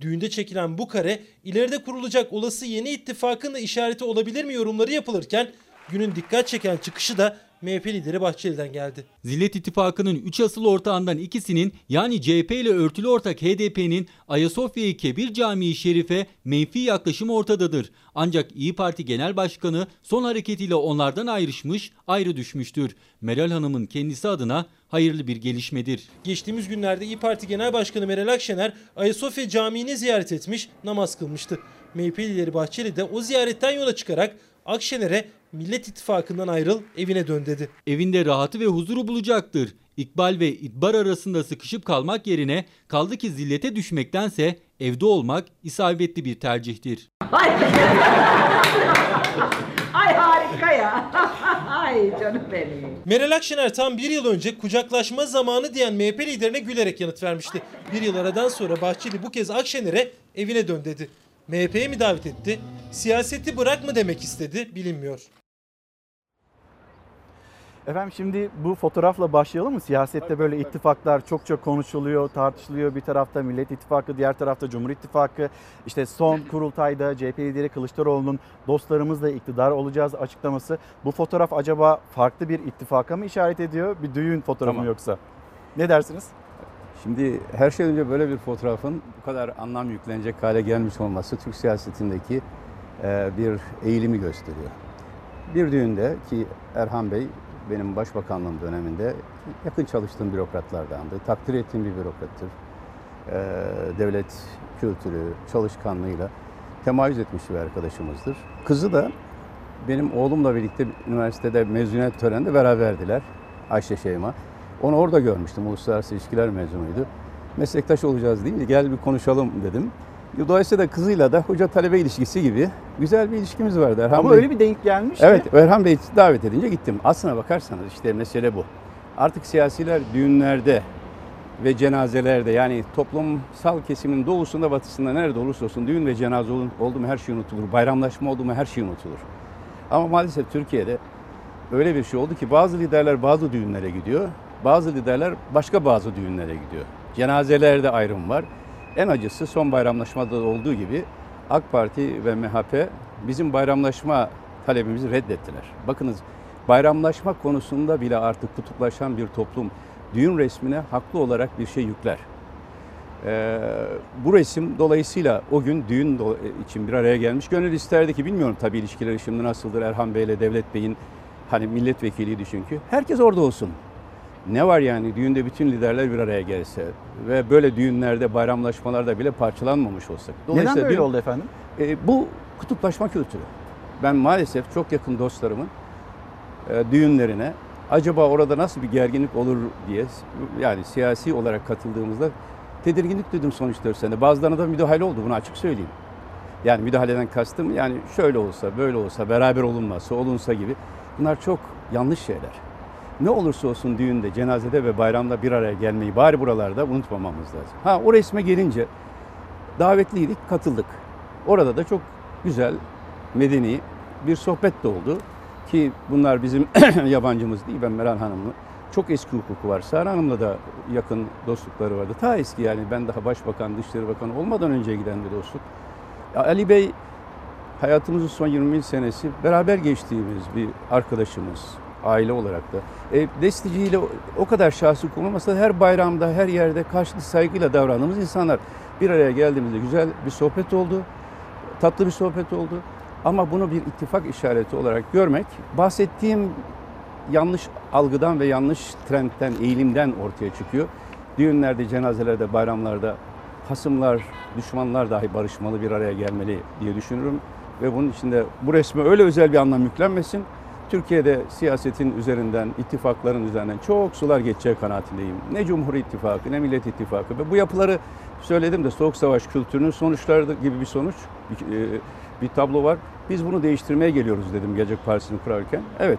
Düğünde çekilen bu kare ileride kurulacak olası yeni ittifakın da işareti olabilir mi yorumları yapılırken günün dikkat çeken çıkışı da MHP lideri Bahçeli'den geldi.
Zillet İttifakı'nın 3 asıl ortağından ikisinin yani CHP ile örtülü ortak HDP'nin Ayasofya-i Kebir Camii Şerife menfi yaklaşımı ortadadır. Ancak İyi Parti Genel Başkanı son hareketiyle onlardan ayrışmış, ayrı düşmüştür. Meral Hanım'ın kendisi adına hayırlı bir gelişmedir.
Geçtiğimiz günlerde İyi Parti Genel Başkanı Meral Akşener Ayasofya Camii'ni ziyaret etmiş, namaz kılmıştı. MHP lideri Bahçeli de o ziyaretten yola çıkarak Akşener'e Millet İttifakı'ndan ayrıl evine dön dedi.
Evinde rahatı ve huzuru bulacaktır. İkbal ve İdbar arasında sıkışıp kalmak yerine kaldı ki zillete düşmektense evde olmak isabetli bir tercihtir.
Ay harika ya. Ay canım benim.
Meral Akşener tam bir yıl önce kucaklaşma zamanı diyen MHP liderine gülerek yanıt vermişti. Bir yıl aradan sonra Bahçeli bu kez Akşener'e evine dön dedi. MHP'ye mi davet etti? Siyaseti bırak mı demek istedi bilinmiyor.
Efendim şimdi bu fotoğrafla başlayalım mı? Siyasette böyle ittifaklar çok çok konuşuluyor, tartışılıyor. Bir tarafta Millet İttifakı, diğer tarafta Cumhur İttifakı. İşte son kurultayda CHP lideri Kılıçdaroğlu'nun dostlarımızla iktidar olacağız açıklaması. Bu fotoğraf acaba farklı bir ittifaka mı işaret ediyor? Bir düğün fotoğrafı mı
Tamam.
yoksa? Ne dersiniz?
Şimdi her şeyden önce böyle bir fotoğrafın bu kadar anlam yüklenecek hale gelmiş olması Türk siyasetindeki e, bir eğilimi gösteriyor. Bir düğünde ki Erhan Bey benim başbakanlığım döneminde yakın çalıştığım bürokratlardandı. Takdir ettiğim bir bürokrattır. E, devlet kültürü, çalışkanlığıyla temayüz etmiş bir arkadaşımızdır. Kızı da benim oğlumla birlikte üniversitede mezuniyet töreninde beraberdiler. Ayşe Şeyma. Onu orada görmüştüm. Uluslararası ilişkiler mezunuydu. Meslektaş olacağız deyince gel bir konuşalım dedim. Dolayısıyla kızıyla da hoca talebe ilişkisi gibi güzel bir ilişkimiz vardı. Erhan
Ama
Bey-
öyle bir denk gelmiş ki.
Evet, Erhan Bey davet edince gittim. Aslına bakarsanız işte mesele bu. Artık siyasiler düğünlerde ve cenazelerde yani toplumsal kesimin doğusunda batısında nerede olursa olsun düğün ve cenaze oldu mu her şey unutulur. Bayramlaşma oldu mu her şey unutulur. Ama maalesef Türkiye'de öyle bir şey oldu ki bazı liderler bazı düğünlere gidiyor. bazı liderler başka bazı düğünlere gidiyor. Cenazelerde ayrım var. En acısı son bayramlaşmada da olduğu gibi AK Parti ve MHP bizim bayramlaşma talebimizi reddettiler. Bakınız bayramlaşma konusunda bile artık kutuplaşan bir toplum düğün resmine haklı olarak bir şey yükler. Ee, bu resim dolayısıyla o gün düğün için bir araya gelmiş. Gönül isterdi ki bilmiyorum tabii ilişkileri şimdi nasıldır Erhan Bey ile Devlet Bey'in hani milletvekiliydi çünkü. Herkes orada olsun. Ne var yani düğünde bütün liderler bir araya gelse ve böyle düğünlerde bayramlaşmalarda bile parçalanmamış olsak.
Neden böyle
düğün-
oldu efendim?
e, bu kutuplaşma kültürü. Ben maalesef çok yakın dostlarımın e, düğünlerine acaba orada nasıl bir gerginlik olur diye yani siyasi olarak katıldığımızda tedirginlik duydum son 3-4 sene. Bazılarına da müdahale oldu bunu açık söyleyeyim. Yani müdahaleden kastım yani şöyle olsa böyle olsa beraber olunmazsa olunsa gibi bunlar çok yanlış şeyler. Ne olursa olsun düğünde, cenazede ve bayramda bir araya gelmeyi bari buralarda unutmamamız lazım. Ha o resme gelince davetliydik, katıldık. Orada da çok güzel, medeni bir sohbet de oldu. Ki bunlar bizim yabancımız değil, ben Meral Hanım'la. Çok eski hukuku var. Sara Hanım'la da yakın dostlukları vardı. Ta eski yani ben daha Başbakan, Dışişleri Bakanı olmadan önce giden bir dostluk. Ali Bey hayatımızın son 20 senesi beraber geçtiğimiz bir arkadaşımız, aile olarak da. E, desteciyle o- kadar şahsi kullanmasa da her bayramda, her yerde karşılıklı saygıyla davrandığımız insanlar bir araya geldiğimizde güzel bir sohbet oldu, tatlı bir sohbet oldu. Ama bunu bir ittifak işareti olarak görmek, bahsettiğim yanlış algıdan ve yanlış trendten, eğilimden ortaya çıkıyor. Düğünlerde, cenazelerde, bayramlarda hasımlar, düşmanlar dahi barışmalı bir araya gelmeli diye düşünürüm. Ve bunun içinde bu resme öyle özel bir anlam yüklenmesin. Türkiye'de siyasetin üzerinden, ittifakların üzerinden çok sular geçeceği kanaatindeyim. Ne Cumhur İttifakı ne Millet İttifakı. Ve bu yapıları söyledim de Soğuk Savaş kültürünün sonuçları gibi bir sonuç, bir, e, tablo var. Biz bunu değiştirmeye geliyoruz dedim Gelecek Partisi'ni kurarken. Evet,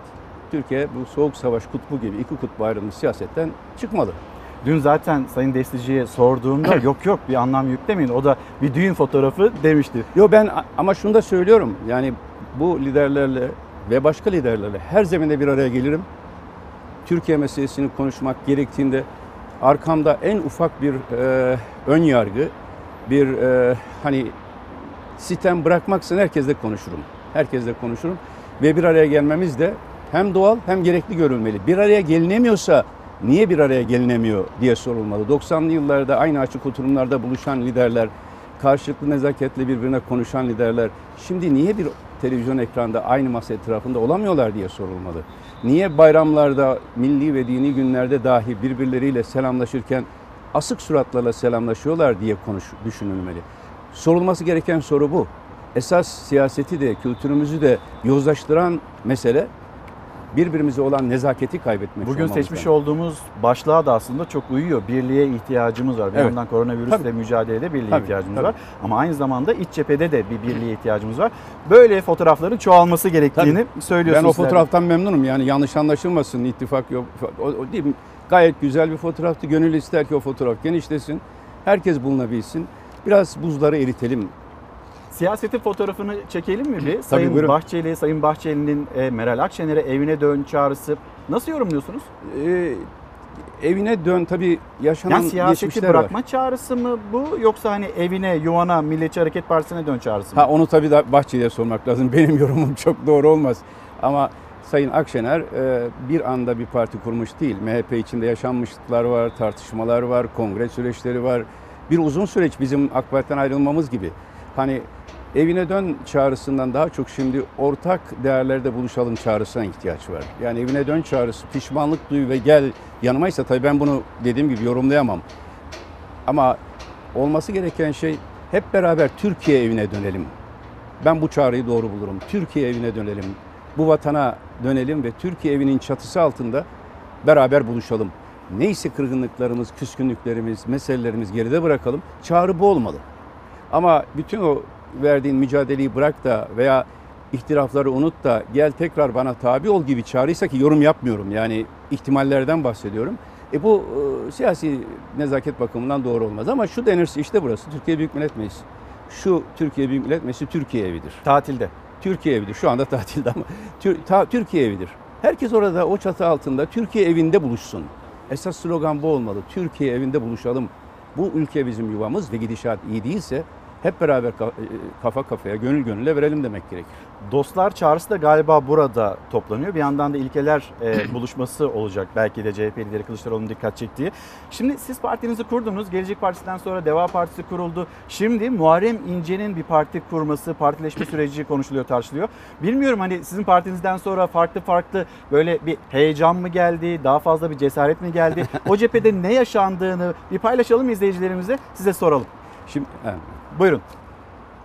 Türkiye bu Soğuk Savaş kutbu gibi iki kutbu ayrılmış siyasetten çıkmalı.
Dün zaten Sayın Destici'ye sorduğumda yok yok bir anlam yüklemeyin. O da bir düğün fotoğrafı demişti.
Yo ben ama şunu da söylüyorum. Yani bu liderlerle ve başka liderlerle her zeminde bir araya gelirim. Türkiye meselesini konuşmak gerektiğinde arkamda en ufak bir e, ön yargı, bir e, hani sitem bırakmaksın herkesle konuşurum. Herkesle konuşurum ve bir araya gelmemiz de hem doğal hem gerekli görülmeli. Bir araya gelinemiyorsa niye bir araya gelinemiyor diye sorulmalı. 90'lı yıllarda aynı açık oturumlarda buluşan liderler, karşılıklı nezaketle birbirine konuşan liderler şimdi niye bir televizyon ekranda aynı masa etrafında olamıyorlar diye sorulmalı. Niye bayramlarda, milli ve dini günlerde dahi birbirleriyle selamlaşırken asık suratlarla selamlaşıyorlar diye konuş, düşünülmeli. Sorulması gereken soru bu. Esas siyaseti de, kültürümüzü de yozlaştıran mesele birbirimize olan nezaketi kaybetmek
Bugün seçmiş olduğumuz başlığa da aslında çok uyuyor. Birliğe ihtiyacımız var. Bir
Evet.
yandan koronavirüsle
Tabii.
mücadelede birliğe
Tabii,
ihtiyacımız
tabii.
var. Ama aynı zamanda iç cephede de bir birliğe ihtiyacımız var. Böyle fotoğrafların çoğalması gerektiğini söylüyorsunuz.
Ben o fotoğraftan memnunum. Yani yanlış anlaşılmasın. ittifak yok. O, o değil mi? Gayet güzel bir fotoğraftı. Gönül ister ki o fotoğraf genişlesin. Herkes bulunabilsin. Biraz buzları eritelim.
Siyasetin fotoğrafını çekelim mi bir? Sayın
buyurun.
Bahçeli, Sayın Bahçeli'nin e, Meral Akşener'e evine dön çağrısı. Nasıl yorumluyorsunuz?
Ee, evine dön tabii yaşanan
Yani siyaseti bırakma
var.
çağrısı mı bu yoksa hani evine, yuvana, Milliyetçi Hareket Partisi'ne dön çağrısı mı?
Ha onu tabii da Bahçeli'ye sormak lazım. Benim yorumum çok doğru olmaz. Ama Sayın Akşener e, bir anda bir parti kurmuş değil. MHP içinde yaşanmışlıklar var, tartışmalar var, kongre süreçleri var. Bir uzun süreç bizim AK Parti'den ayrılmamız gibi. Hani evine dön çağrısından daha çok şimdi ortak değerlerde buluşalım çağrısına ihtiyaç var. Yani evine dön çağrısı, pişmanlık duy ve gel yanımaysa tabii ben bunu dediğim gibi yorumlayamam. Ama olması gereken şey hep beraber Türkiye evine dönelim. Ben bu çağrıyı doğru bulurum. Türkiye evine dönelim. Bu vatana dönelim ve Türkiye evinin çatısı altında beraber buluşalım. Neyse kırgınlıklarımız, küskünlüklerimiz, meselelerimiz geride bırakalım. Çağrı bu olmalı. Ama bütün o verdiğin mücadeleyi bırak da veya ihtilafları unut da gel tekrar bana tabi ol gibi çağrıysa ki yorum yapmıyorum. Yani ihtimallerden bahsediyorum. E bu e, siyasi nezaket bakımından doğru olmaz. Ama şu denirse işte burası Türkiye Büyük Millet Meclisi. Şu Türkiye Büyük Millet Meclisi Türkiye evidir.
Tatilde.
Türkiye evidir. Şu anda tatilde ama Tür- ta- Türkiye evidir. Herkes orada o çatı altında Türkiye evinde buluşsun. Esas slogan bu olmalı. Türkiye evinde buluşalım. Bu ülke bizim yuvamız ve gidişat iyi değilse hep beraber e, kafa kafaya, gönül gönüle verelim demek gerekir.
Dostlar çağrısı da galiba burada toplanıyor. Bir yandan da ilkeler e, buluşması olacak. Belki de CHP lideri Kılıçdaroğlu'nun dikkat çektiği. Şimdi siz partinizi kurdunuz. Gelecek Partisi'nden sonra Deva Partisi kuruldu. Şimdi Muharrem İnce'nin bir parti kurması, partileşme süreci konuşuluyor, tartışılıyor. Bilmiyorum hani sizin partinizden sonra farklı farklı böyle bir heyecan mı geldi, daha fazla bir cesaret mi geldi? o cephede ne yaşandığını bir paylaşalım izleyicilerimize, size soralım.
Şimdi
Buyurun.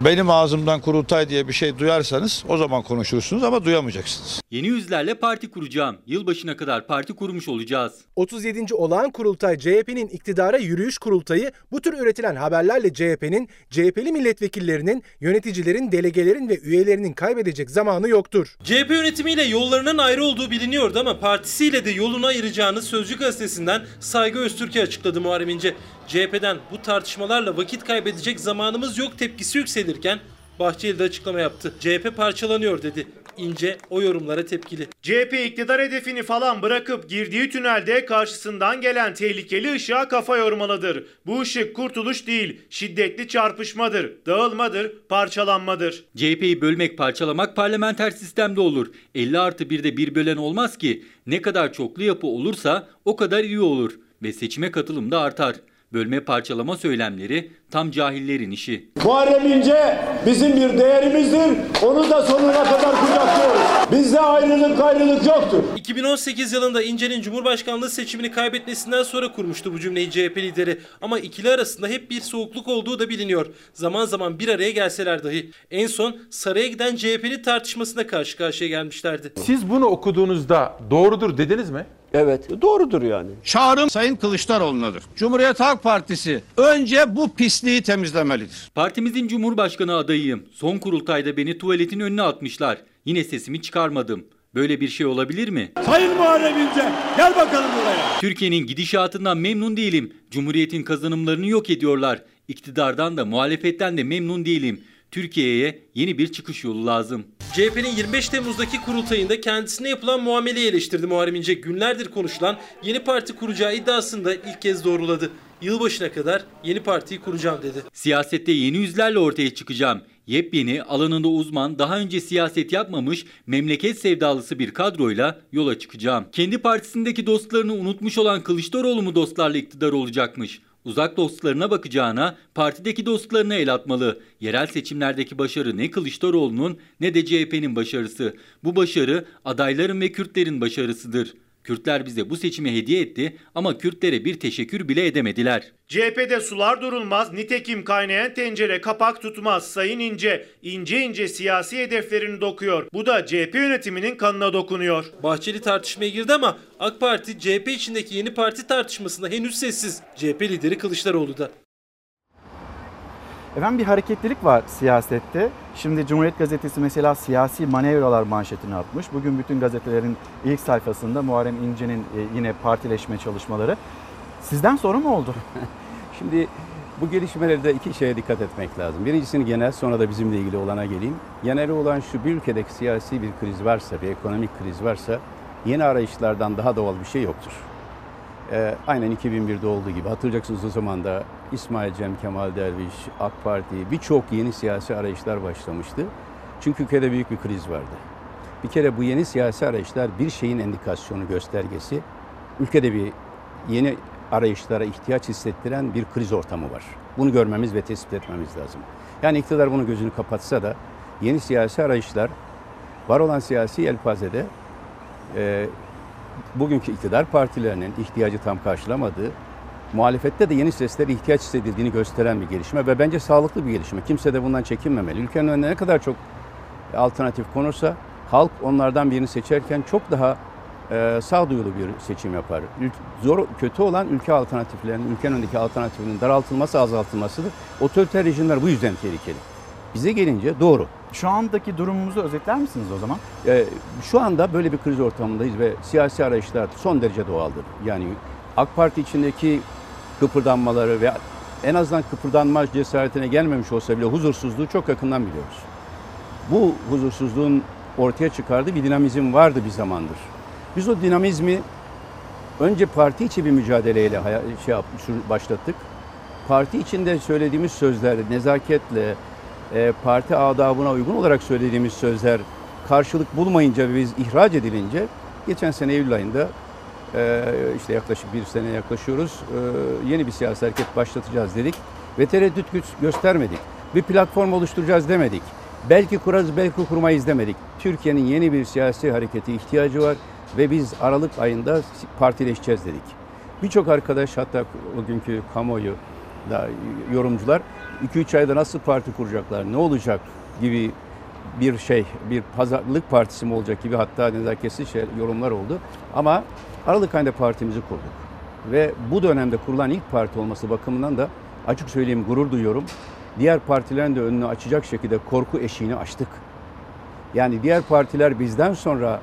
Benim ağzımdan kurultay diye bir şey duyarsanız o zaman konuşursunuz ama duyamayacaksınız.
Yeni yüzlerle parti kuracağım. Yılbaşına kadar parti kurmuş olacağız.
37. olağan kurultay CHP'nin iktidara yürüyüş kurultayı bu tür üretilen haberlerle CHP'nin, CHP'li milletvekillerinin, yöneticilerin, delegelerin ve üyelerinin kaybedecek zamanı yoktur.
CHP yönetimiyle yollarının ayrı olduğu biliniyordu ama partisiyle de yolunu ayıracağını Sözcü gazetesinden Saygı Öztürk'e açıkladı Muharrem İnce. CHP'den bu tartışmalarla vakit kaybedecek zamanımız yok tepkisi yükselirken Bahçeli de açıklama yaptı. CHP parçalanıyor dedi. İnce o yorumlara tepkili.
CHP iktidar hedefini falan bırakıp girdiği tünelde karşısından gelen tehlikeli ışığa kafa yormalıdır. Bu ışık kurtuluş değil, şiddetli çarpışmadır, dağılmadır, parçalanmadır.
CHP'yi bölmek, parçalamak parlamenter sistemde olur. 50 artı 1'de bir bölen olmaz ki. Ne kadar çoklu yapı olursa o kadar iyi olur. Ve seçime katılım da artar. Bölme parçalama söylemleri tam cahillerin işi.
Muharrem İnce bizim bir değerimizdir. Onu da sonuna kadar kucaklıyoruz. Bizde ayrılık ayrılık yoktur.
2018 yılında İnce'nin Cumhurbaşkanlığı seçimini kaybetmesinden sonra kurmuştu bu cümleyi CHP lideri. Ama ikili arasında hep bir soğukluk olduğu da biliniyor. Zaman zaman bir araya gelseler dahi. En son saraya giden CHP'li tartışmasına karşı karşıya gelmişlerdi.
Siz bunu okuduğunuzda doğrudur dediniz mi?
Evet doğrudur yani.
Çağrım Sayın Kılıçdaroğlu'nadır. Cumhuriyet Halk Partisi önce bu pisliği temizlemelidir.
Partimizin Cumhurbaşkanı adayıyım. Son kurultayda beni tuvaletin önüne atmışlar. Yine sesimi çıkarmadım. Böyle bir şey olabilir mi?
Sayın Muharrem İnce gel bakalım buraya.
Türkiye'nin gidişatından memnun değilim. Cumhuriyetin kazanımlarını yok ediyorlar. İktidardan da muhalefetten de memnun değilim. Türkiye'ye yeni bir çıkış yolu lazım.
CHP'nin 25 Temmuz'daki kurultayında kendisine yapılan muameleyi eleştirdi Muharrem İnce. Günlerdir konuşulan yeni parti kuracağı iddiasını da ilk kez doğruladı. Yılbaşına kadar yeni partiyi kuracağım dedi.
Siyasette yeni yüzlerle ortaya çıkacağım. Yepyeni, alanında uzman, daha önce siyaset yapmamış, memleket sevdalısı bir kadroyla yola çıkacağım. Kendi partisindeki dostlarını unutmuş olan Kılıçdaroğlu mu dostlarla iktidar olacakmış? Uzak dostlarına bakacağına partideki dostlarına el atmalı. Yerel seçimlerdeki başarı ne Kılıçdaroğlu'nun ne de CHP'nin başarısı. Bu başarı adayların ve Kürtlerin başarısıdır. Kürtler bize bu seçimi hediye etti ama Kürtlere bir teşekkür bile edemediler.
CHP'de sular durulmaz, nitekim kaynayan tencere kapak tutmaz. Sayın İnce, ince ince siyasi hedeflerini dokuyor. Bu da CHP yönetiminin kanına dokunuyor.
Bahçeli tartışmaya girdi ama AK Parti CHP içindeki yeni parti tartışmasında henüz sessiz. CHP lideri Kılıçdaroğlu da.
Efendim bir hareketlilik var siyasette. Şimdi Cumhuriyet Gazetesi mesela siyasi manevralar manşetini atmış. Bugün bütün gazetelerin ilk sayfasında Muharrem İnce'nin e, yine partileşme çalışmaları. Sizden sonra mı oldu?
Şimdi bu gelişmelerde iki şeye dikkat etmek lazım. Birincisini genel sonra da bizimle ilgili olana geleyim. Geneli olan şu bir ülkedeki siyasi bir kriz varsa, bir ekonomik kriz varsa yeni arayışlardan daha doğal bir şey yoktur. Ee, aynen 2001'de olduğu gibi hatırlayacaksınız o zaman da İsmail Cem Kemal Derviş, AK Parti birçok yeni siyasi arayışlar başlamıştı. Çünkü ülkede büyük bir kriz vardı. Bir kere bu yeni siyasi arayışlar bir şeyin endikasyonu, göstergesi. Ülkede bir yeni arayışlara ihtiyaç hissettiren bir kriz ortamı var. Bunu görmemiz ve tespit etmemiz lazım. Yani iktidar bunu gözünü kapatsa da yeni siyasi arayışlar var olan siyasi yelpazede e, bugünkü iktidar partilerinin ihtiyacı tam karşılamadığı, muhalefette de yeni seslere ihtiyaç hissedildiğini gösteren bir gelişme ve bence sağlıklı bir gelişme. Kimse de bundan çekinmemeli. Ülkenin önüne ne kadar çok alternatif konursa halk onlardan birini seçerken çok daha e, sağduyulu bir seçim yapar. Zor, kötü olan ülke alternatiflerinin, ülkenin önündeki alternatifinin daraltılması, azaltılmasıdır. Otoriter rejimler bu yüzden tehlikeli. Bize gelince doğru.
Şu andaki durumumuzu özetler misiniz o zaman?
Ee, şu anda böyle bir kriz ortamındayız ve siyasi arayışlar son derece doğaldır. Yani AK Parti içindeki kıpırdanmaları ve en azından kıpırdanma cesaretine gelmemiş olsa bile huzursuzluğu çok yakından biliyoruz. Bu huzursuzluğun ortaya çıkardığı bir dinamizm vardı bir zamandır. Biz o dinamizmi önce parti içi bir mücadeleyle şey yap, sür- başlattık. Parti içinde söylediğimiz sözler nezaketle, e, parti adabına uygun olarak söylediğimiz sözler karşılık bulmayınca ve biz ihraç edilince geçen sene Eylül ayında e, işte yaklaşık bir sene yaklaşıyoruz. e, yeni bir siyasi hareket başlatacağız dedik ve tereddüt güç göstermedik. Bir platform oluşturacağız demedik. Belki kurarız, belki kurmayız demedik. Türkiye'nin yeni bir siyasi hareketi ihtiyacı var ve biz Aralık ayında partileşeceğiz dedik. Birçok arkadaş hatta o günkü kamuoyu da yorumcular 2-3 ayda nasıl parti kuracaklar, ne olacak gibi bir şey, bir pazarlık partisi mi olacak gibi hatta nezaketsiz şey, yorumlar oldu. Ama Aralık ayında partimizi kurduk. Ve bu dönemde kurulan ilk parti olması bakımından da açık söyleyeyim gurur duyuyorum. Diğer partilerin de önünü açacak şekilde korku eşiğini açtık. Yani diğer partiler bizden sonra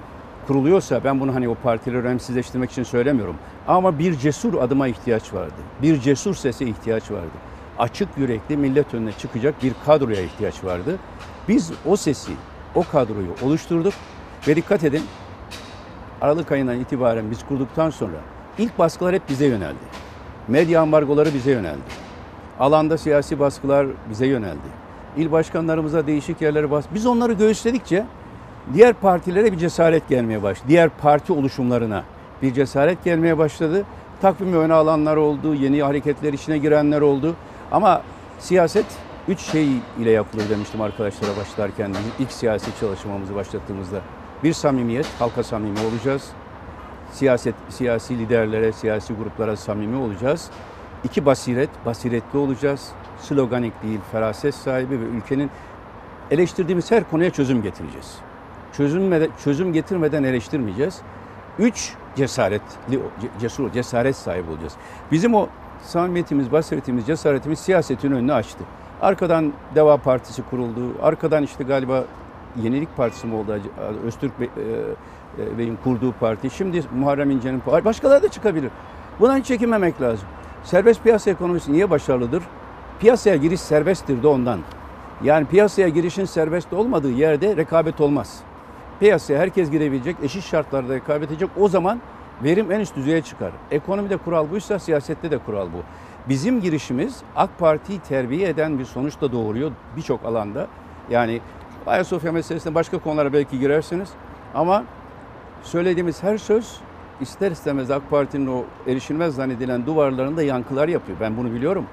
kuruluyorsa ben bunu hani o partileri önemsizleştirmek için söylemiyorum. Ama bir cesur adıma ihtiyaç vardı. Bir cesur sese ihtiyaç vardı. Açık yürekli millet önüne çıkacak bir kadroya ihtiyaç vardı. Biz o sesi, o kadroyu oluşturduk ve dikkat edin Aralık ayından itibaren biz kurduktan sonra ilk baskılar hep bize yöneldi. Medya ambargoları bize yöneldi. Alanda siyasi baskılar bize yöneldi. İl başkanlarımıza değişik yerlere bas. Biz onları göğüsledikçe diğer partilere bir cesaret gelmeye başladı. Diğer parti oluşumlarına bir cesaret gelmeye başladı. Takvimi öne alanlar oldu, yeni hareketler içine girenler oldu. Ama siyaset üç şey ile yapılır demiştim arkadaşlara başlarken ilk siyasi çalışmamızı başlattığımızda. Bir samimiyet, halka samimi olacağız. Siyaset, siyasi liderlere, siyasi gruplara samimi olacağız. İki basiret, basiretli olacağız. Sloganik değil, feraset sahibi ve ülkenin eleştirdiğimiz her konuya çözüm getireceğiz. Çözüm, çözüm getirmeden eleştirmeyeceğiz. Üç, cesaretli, cesur, cesaret sahibi olacağız. Bizim o samimiyetimiz, basiretimiz, cesaretimiz siyasetin önünü açtı. Arkadan Deva Partisi kuruldu. Arkadan işte galiba Yenilik Partisi mi oldu? Öztürk Bey, e, Bey'in kurduğu parti. Şimdi Muharrem İnce'nin. Başkaları da çıkabilir. Bundan hiç çekinmemek lazım. Serbest piyasa ekonomisi niye başarılıdır? Piyasaya giriş serbesttir de ondan. Yani piyasaya girişin serbest olmadığı yerde rekabet olmaz. Piyasaya herkes girebilecek, eşit şartlarda rekabet edecek. O zaman verim en üst düzeye çıkar. Ekonomide kural buysa siyasette de kural bu. Bizim girişimiz AK Parti'yi terbiye eden bir sonuç da doğuruyor birçok alanda. Yani Ayasofya meselesinde başka konulara belki girersiniz ama söylediğimiz her söz ister istemez AK Parti'nin o erişilmez zannedilen duvarlarında yankılar yapıyor. Ben bunu biliyorum.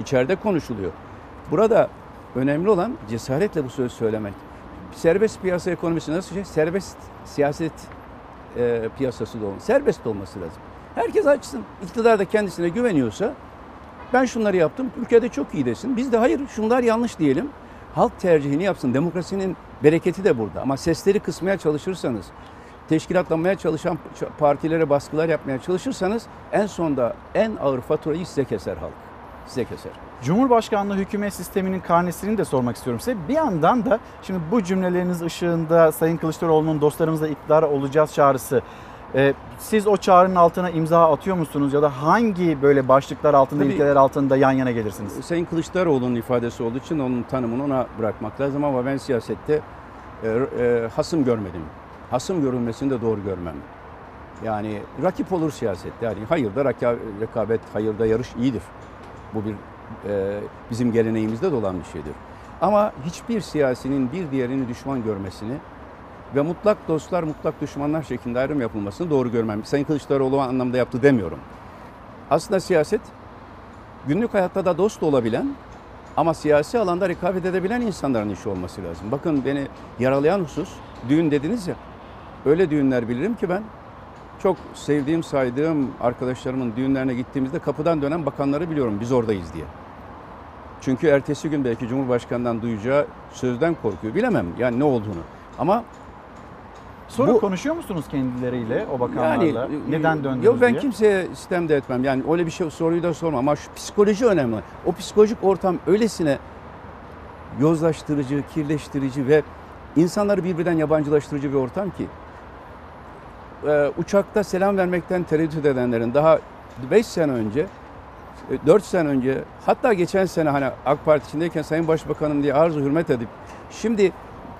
İçeride konuşuluyor. Burada önemli olan cesaretle bu sözü söylemek. Serbest piyasa ekonomisi nasıl şey? Serbest siyaset e, piyasası da olması. Serbest olması lazım. Herkes açsın. İktidar da kendisine güveniyorsa ben şunları yaptım. Ülkede çok iyi desin. Biz de hayır şunlar yanlış diyelim. Halk tercihini yapsın. Demokrasinin bereketi de burada. Ama sesleri kısmaya çalışırsanız, teşkilatlanmaya çalışan partilere baskılar yapmaya çalışırsanız en sonda en ağır faturayı size keser halk. Size keser.
Cumhurbaşkanlığı hükümet sisteminin karnesini de sormak istiyorum size. Bir yandan da şimdi bu cümleleriniz ışığında Sayın Kılıçdaroğlu'nun dostlarımızla iktidara olacağız çağrısı. Ee, siz o çağrının altına imza atıyor musunuz ya da hangi böyle başlıklar altında,
Tabii,
ilkeler altında yan yana gelirsiniz?
Sayın Kılıçdaroğlu'nun ifadesi olduğu için onun tanımını ona bırakmak lazım ama ben siyasette e, e, hasım görmedim. Hasım görülmesini de doğru görmem. Yani rakip olur siyasette. Yani hayırda reka, rekabet, hayırda yarış iyidir. Bu bir e, bizim geleneğimizde de olan bir şeydir. Ama hiçbir siyasinin bir diğerini düşman görmesini ve mutlak dostlar, mutlak düşmanlar şeklinde ayrım yapılmasını doğru görmem. Sayın Kılıçdaroğlu anlamda yaptı demiyorum. Aslında siyaset günlük hayatta da dost olabilen ama siyasi alanda rekabet edebilen insanların işi olması lazım. Bakın beni yaralayan husus, düğün dediniz ya, öyle düğünler bilirim ki ben çok sevdiğim, saydığım arkadaşlarımın düğünlerine gittiğimizde kapıdan dönen bakanları biliyorum biz oradayız diye. Çünkü ertesi gün belki Cumhurbaşkanı'ndan duyacağı sözden korkuyor. Bilemem yani ne olduğunu. Ama
Sonra
bu-
konuşuyor musunuz kendileriyle o bakanlarla?
e,
Neden döndünüz
Yok ben
diye?
kimseye sistem de etmem. Yani öyle bir şey soruyu da sormam ama şu psikoloji önemli. O psikolojik ortam öylesine yozlaştırıcı, kirleştirici ve insanları birbirinden yabancılaştırıcı bir ortam ki e, uçakta selam vermekten tereddüt edenlerin daha 5 sene önce 4 sene önce hatta geçen sene hani AK Parti içindeyken Sayın Başbakanım diye arzu hürmet edip şimdi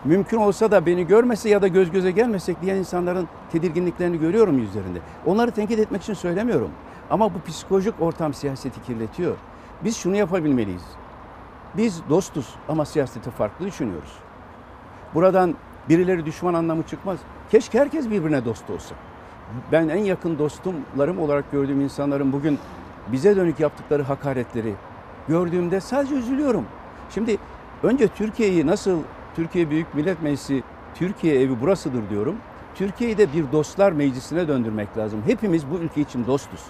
mümkün olsa da beni görmese ya da göz göze gelmesek diyen insanların tedirginliklerini görüyorum yüzlerinde. Onları tenkit etmek için söylemiyorum. Ama bu psikolojik ortam siyaseti kirletiyor. Biz şunu yapabilmeliyiz. Biz dostuz ama siyaseti farklı düşünüyoruz. Buradan birileri düşman anlamı çıkmaz. Keşke herkes birbirine dost olsa. Ben en yakın dostumlarım olarak gördüğüm insanların bugün bize dönük yaptıkları hakaretleri gördüğümde sadece üzülüyorum. Şimdi önce Türkiye'yi nasıl Türkiye Büyük Millet Meclisi Türkiye evi burasıdır diyorum. Türkiye'yi de bir dostlar meclisine döndürmek lazım. Hepimiz bu ülke için dostuz.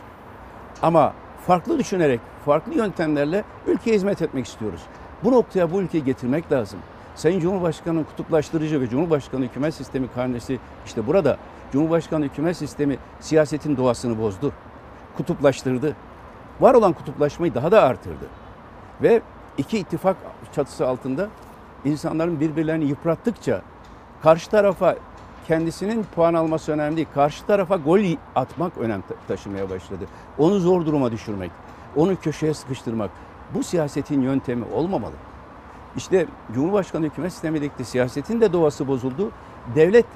Ama farklı düşünerek, farklı yöntemlerle ülkeye hizmet etmek istiyoruz. Bu noktaya bu ülkeyi getirmek lazım. Sayın Cumhurbaşkanı'nın kutuplaştırıcı ve Cumhurbaşkanı hükümet sistemi karnesi işte burada. Cumhurbaşkanı hükümet sistemi siyasetin doğasını bozdu. Kutuplaştırdı. Var olan kutuplaşmayı daha da artırdı. Ve iki ittifak çatısı altında insanların birbirlerini yıprattıkça karşı tarafa kendisinin puan alması önemli değil. Karşı tarafa gol atmak önem taşımaya başladı. Onu zor duruma düşürmek, onu köşeye sıkıştırmak bu siyasetin yöntemi olmamalı. İşte Cumhurbaşkanı hükümet sistemindeki siyasetin de doğası bozuldu. Devlet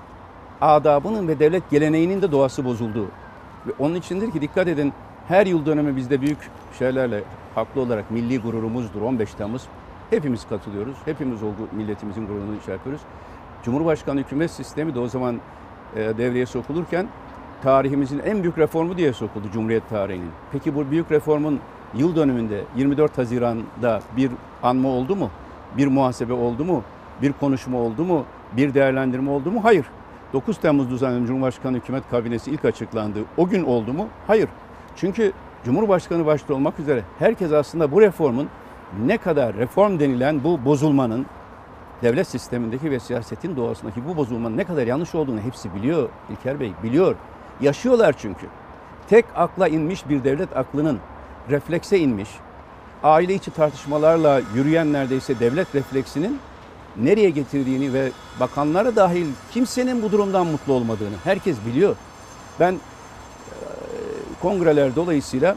adabının ve devlet geleneğinin de doğası bozuldu. Ve onun içindir ki dikkat edin her yıl dönemi bizde büyük şeylerle haklı olarak milli gururumuzdur 15 Temmuz. Hepimiz katılıyoruz. Hepimiz o milletimizin gururunu şey yapıyoruz. Cumhurbaşkanı hükümet sistemi de o zaman e, devreye sokulurken tarihimizin en büyük reformu diye sokuldu Cumhuriyet tarihinin. Peki bu büyük reformun yıl dönümünde 24 Haziran'da bir anma oldu mu? Bir muhasebe oldu mu? Bir konuşma oldu mu? Bir değerlendirme oldu mu? Hayır. 9 Temmuz düzenlenen Cumhurbaşkanı Hükümet Kabinesi ilk açıklandı. O gün oldu mu? Hayır. Çünkü Cumhurbaşkanı başta olmak üzere herkes aslında bu reformun ne kadar reform denilen bu bozulmanın devlet sistemindeki ve siyasetin doğasındaki bu bozulmanın ne kadar yanlış olduğunu hepsi biliyor İlker Bey, biliyor. Yaşıyorlar çünkü. Tek akla inmiş bir devlet aklının reflekse inmiş, aile içi tartışmalarla yürüyen neredeyse devlet refleksinin nereye getirdiğini ve bakanlara dahil kimsenin bu durumdan mutlu olmadığını herkes biliyor. Ben e, kongreler dolayısıyla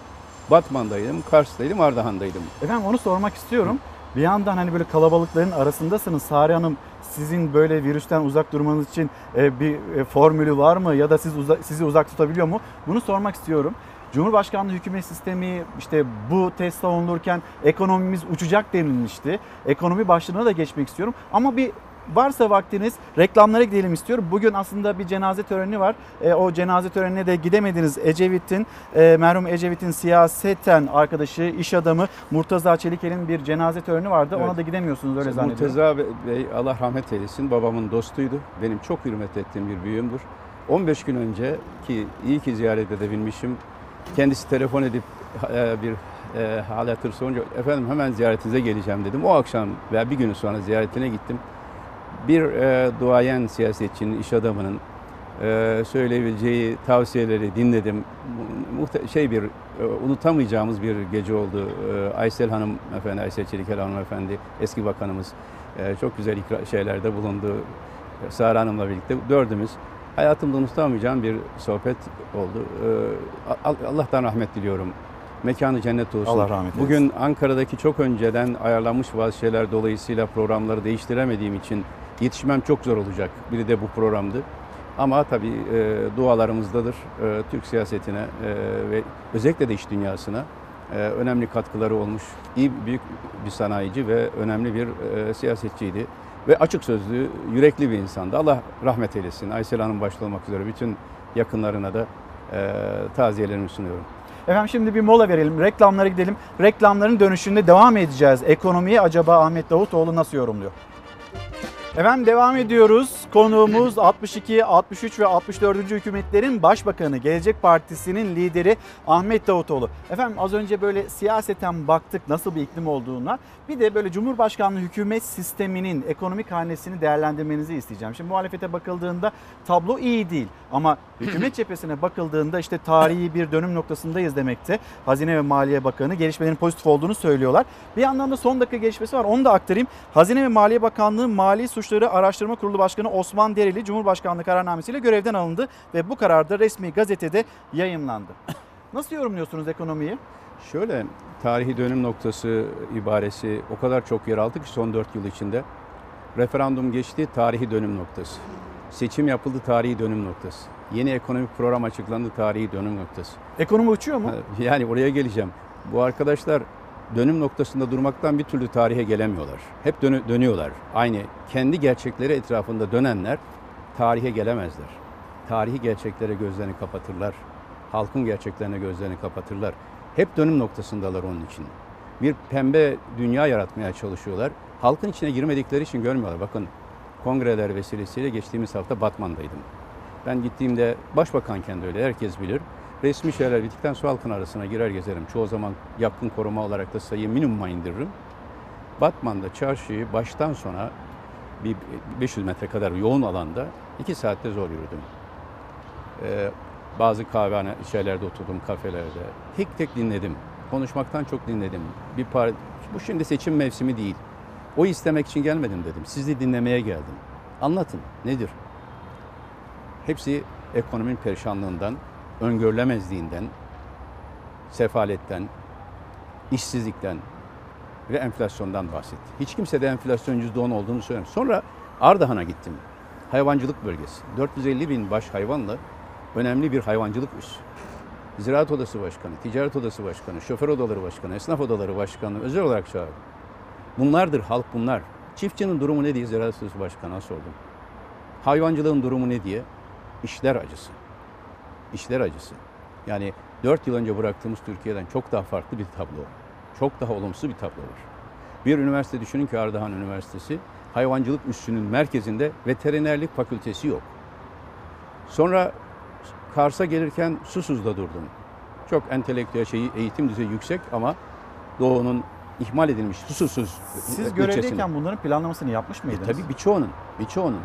Batman'daydım, Kars'taydım, Ardahan'daydım.
Efendim onu sormak istiyorum. Bir yandan hani böyle kalabalıkların arasındasınız. Sare Hanım sizin böyle virüsten uzak durmanız için e, bir e, formülü var mı ya da siz uza, sizi uzak tutabiliyor mu? Bunu sormak istiyorum. Cumhurbaşkanlığı hükümet sistemi işte bu test savunulurken ekonomimiz uçacak denilmişti. Ekonomi başlığına da geçmek istiyorum. Ama bir varsa vaktiniz reklamlara gidelim istiyorum. Bugün aslında bir cenaze töreni var. E, o cenaze törenine de gidemediniz. Ecevit'in, e, merhum Ecevit'in siyaseten arkadaşı, iş adamı Murtaza Çelikel'in bir cenaze töreni vardı.
Evet.
Ona da gidemiyorsunuz öyle zannediyorum.
Murteza Bey Allah rahmet eylesin babamın dostuydu. Benim çok hürmet ettiğim bir büyüğümdür. 15 gün önce ki iyi ki ziyaret edebilmişim. Kendisi telefon edip e, bir e, hal hatır sorunca efendim hemen ziyaretinize geleceğim dedim. O akşam veya bir gün sonra ziyaretine gittim. Bir e, duayen siyasetçinin, iş adamının e, söyleyebileceği tavsiyeleri dinledim. Muhte- şey bir e, unutamayacağımız bir gece oldu. E, Aysel Hanım efendi, Aysel Çelikel Hanım efendi, eski bakanımız e, çok güzel şeylerde bulundu. Sara Hanım'la birlikte dördümüz. Hayatımda unutamayacağım bir sohbet oldu. E, Al- Allah'tan rahmet diliyorum. Mekanı cennet olsun.
Allah rahmet eylesin.
Bugün Ankara'daki çok önceden ayarlanmış bazı şeyler dolayısıyla programları değiştiremediğim için yetişmem çok zor olacak. Biri de bu programdı. Ama tabii e, dualarımızdadır. E, Türk siyasetine e, ve özellikle de iş dünyasına e, önemli katkıları olmuş. İyi büyük bir sanayici ve önemli bir e, siyasetçiydi. Ve açık sözlü, yürekli bir insandı. Allah rahmet eylesin. Aysel Hanım başta olmak üzere bütün yakınlarına da e, taziyelerimi sunuyorum.
Efendim şimdi bir mola verelim. Reklamlara gidelim. Reklamların dönüşünde devam edeceğiz. Ekonomiyi acaba Ahmet Davutoğlu nasıl yorumluyor? Efendim devam ediyoruz. Konuğumuz 62, 63 ve 64. hükümetlerin başbakanı, Gelecek Partisi'nin lideri Ahmet Davutoğlu. Efendim az önce böyle siyaseten baktık nasıl bir iklim olduğuna. Bir de böyle Cumhurbaşkanlığı hükümet sisteminin ekonomik hanesini değerlendirmenizi isteyeceğim. Şimdi muhalefete bakıldığında tablo iyi değil. Ama hükümet cephesine bakıldığında işte tarihi bir dönüm noktasındayız demekte. Hazine ve Maliye Bakanı gelişmelerin pozitif olduğunu söylüyorlar. Bir yandan da son dakika gelişmesi var onu da aktarayım. Hazine ve Maliye Bakanlığı Mali Suçları Araştırma Kurulu Başkanı Osman Dereli Cumhurbaşkanlığı kararnamesiyle görevden alındı ve bu karar da resmi gazetede yayımlandı. Nasıl yorumluyorsunuz ekonomiyi?
Şöyle tarihi dönüm noktası ibaresi o kadar çok yer aldı ki son 4 yıl içinde. Referandum geçti, tarihi dönüm noktası. Seçim yapıldı, tarihi dönüm noktası. Yeni ekonomik program açıklandı, tarihi dönüm noktası.
Ekonomi uçuyor mu?
Yani oraya geleceğim. Bu arkadaşlar dönüm noktasında durmaktan bir türlü tarihe gelemiyorlar. Hep dönü- dönüyorlar. Aynı kendi gerçekleri etrafında dönenler tarihe gelemezler. Tarihi gerçeklere gözlerini kapatırlar. Halkın gerçeklerine gözlerini kapatırlar. Hep dönüm noktasındalar onun için. Bir pembe dünya yaratmaya çalışıyorlar. Halkın içine girmedikleri için görmüyorlar. Bakın kongreler vesilesiyle geçtiğimiz hafta Batman'daydım. Ben gittiğimde başbakanken de öyle herkes bilir. Resmi şeyler bittikten sonra halkın arasına girer gezerim. Çoğu zaman yakın koruma olarak da sayıyı minimuma indiririm. Batman'da çarşıyı baştan sona bir 500 metre kadar yoğun alanda iki saatte zor yürüdüm. Ee, bazı kahvehane şeylerde oturdum, kafelerde. Tek tek dinledim. Konuşmaktan çok dinledim. Bir par bu şimdi seçim mevsimi değil. O istemek için gelmedim dedim. Sizi dinlemeye geldim. Anlatın nedir? Hepsi ekonominin perişanlığından, öngörülemezliğinden, sefaletten, işsizlikten ve enflasyondan bahsetti. Hiç kimse de enflasyon %10 olduğunu söylemedi. Sonra Ardahan'a gittim. Hayvancılık bölgesi. 450 bin baş hayvanla önemli bir hayvancılık üssü. Ziraat Odası Başkanı, Ticaret Odası Başkanı, Şoför Odaları Başkanı, Esnaf Odaları Başkanı özel olarak çağırdım. Bunlardır halk bunlar. Çiftçinin durumu ne diye Ziraat Odası Başkanı'na sordum. Hayvancılığın durumu ne diye? İşler acısı. İşler acısı. Yani 4 yıl önce bıraktığımız Türkiye'den çok daha farklı bir tablo. Çok daha olumsuz bir tablo var. Bir üniversite düşünün ki Ardahan Üniversitesi hayvancılık üssünün merkezinde veterinerlik fakültesi yok. Sonra Kars'a gelirken Susuz'da durdum. Çok entelektüel şeyi, eğitim düzeyi yüksek ama Doğu'nun ihmal edilmiş Susuzsuz
Siz
ilçesinde.
görevdeyken bunların planlamasını yapmış
E,
mıydınız?
tabii birçoğunun, birçoğunun.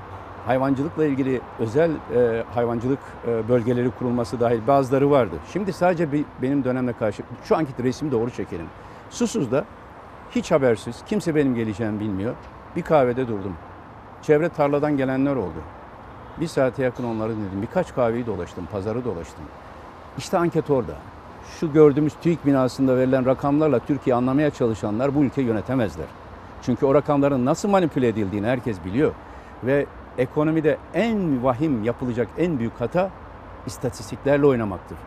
Hayvancılıkla ilgili özel e, hayvancılık e, bölgeleri kurulması dahil bazıları vardı. Şimdi sadece bir, benim dönemle karşı, şu anki resmi doğru çekelim. Susuz'da hiç habersiz, kimse benim geleceğimi bilmiyor. Bir kahvede durdum. Çevre tarladan gelenler oldu. Bir saate yakın onları dinledim. Birkaç kahveyi dolaştım, pazarı dolaştım. İşte anket orada. Şu gördüğümüz TÜİK binasında verilen rakamlarla Türkiye anlamaya çalışanlar bu ülkeyi yönetemezler. Çünkü o rakamların nasıl manipüle edildiğini herkes biliyor. Ve ekonomide en vahim yapılacak en büyük hata istatistiklerle oynamaktır.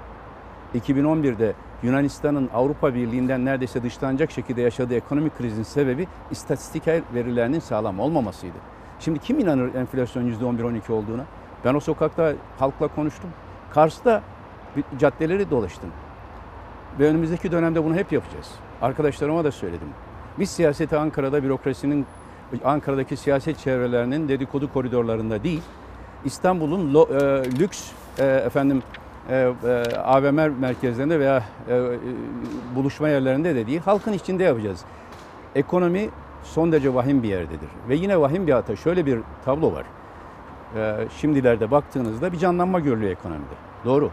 2011'de Yunanistan'ın Avrupa Birliği'nden neredeyse dışlanacak şekilde yaşadığı ekonomik krizin sebebi istatistik verilerinin sağlam olmamasıydı. Şimdi kim inanır enflasyon %11-12 olduğuna? Ben o sokakta halkla konuştum. Kars'ta caddeleri dolaştım. Ve önümüzdeki dönemde bunu hep yapacağız. Arkadaşlarıma da söyledim. Biz siyaseti Ankara'da bürokrasinin, Ankara'daki siyaset çevrelerinin dedikodu koridorlarında değil, İstanbul'un e, lüks e, efendim e, e, AVM merkezlerinde veya e, e, buluşma yerlerinde de değil, halkın içinde yapacağız. Ekonomi son derece vahim bir yerdedir. Ve yine vahim bir hata. Şöyle bir tablo var. E, şimdilerde baktığınızda bir canlanma görülüyor ekonomide. Doğru.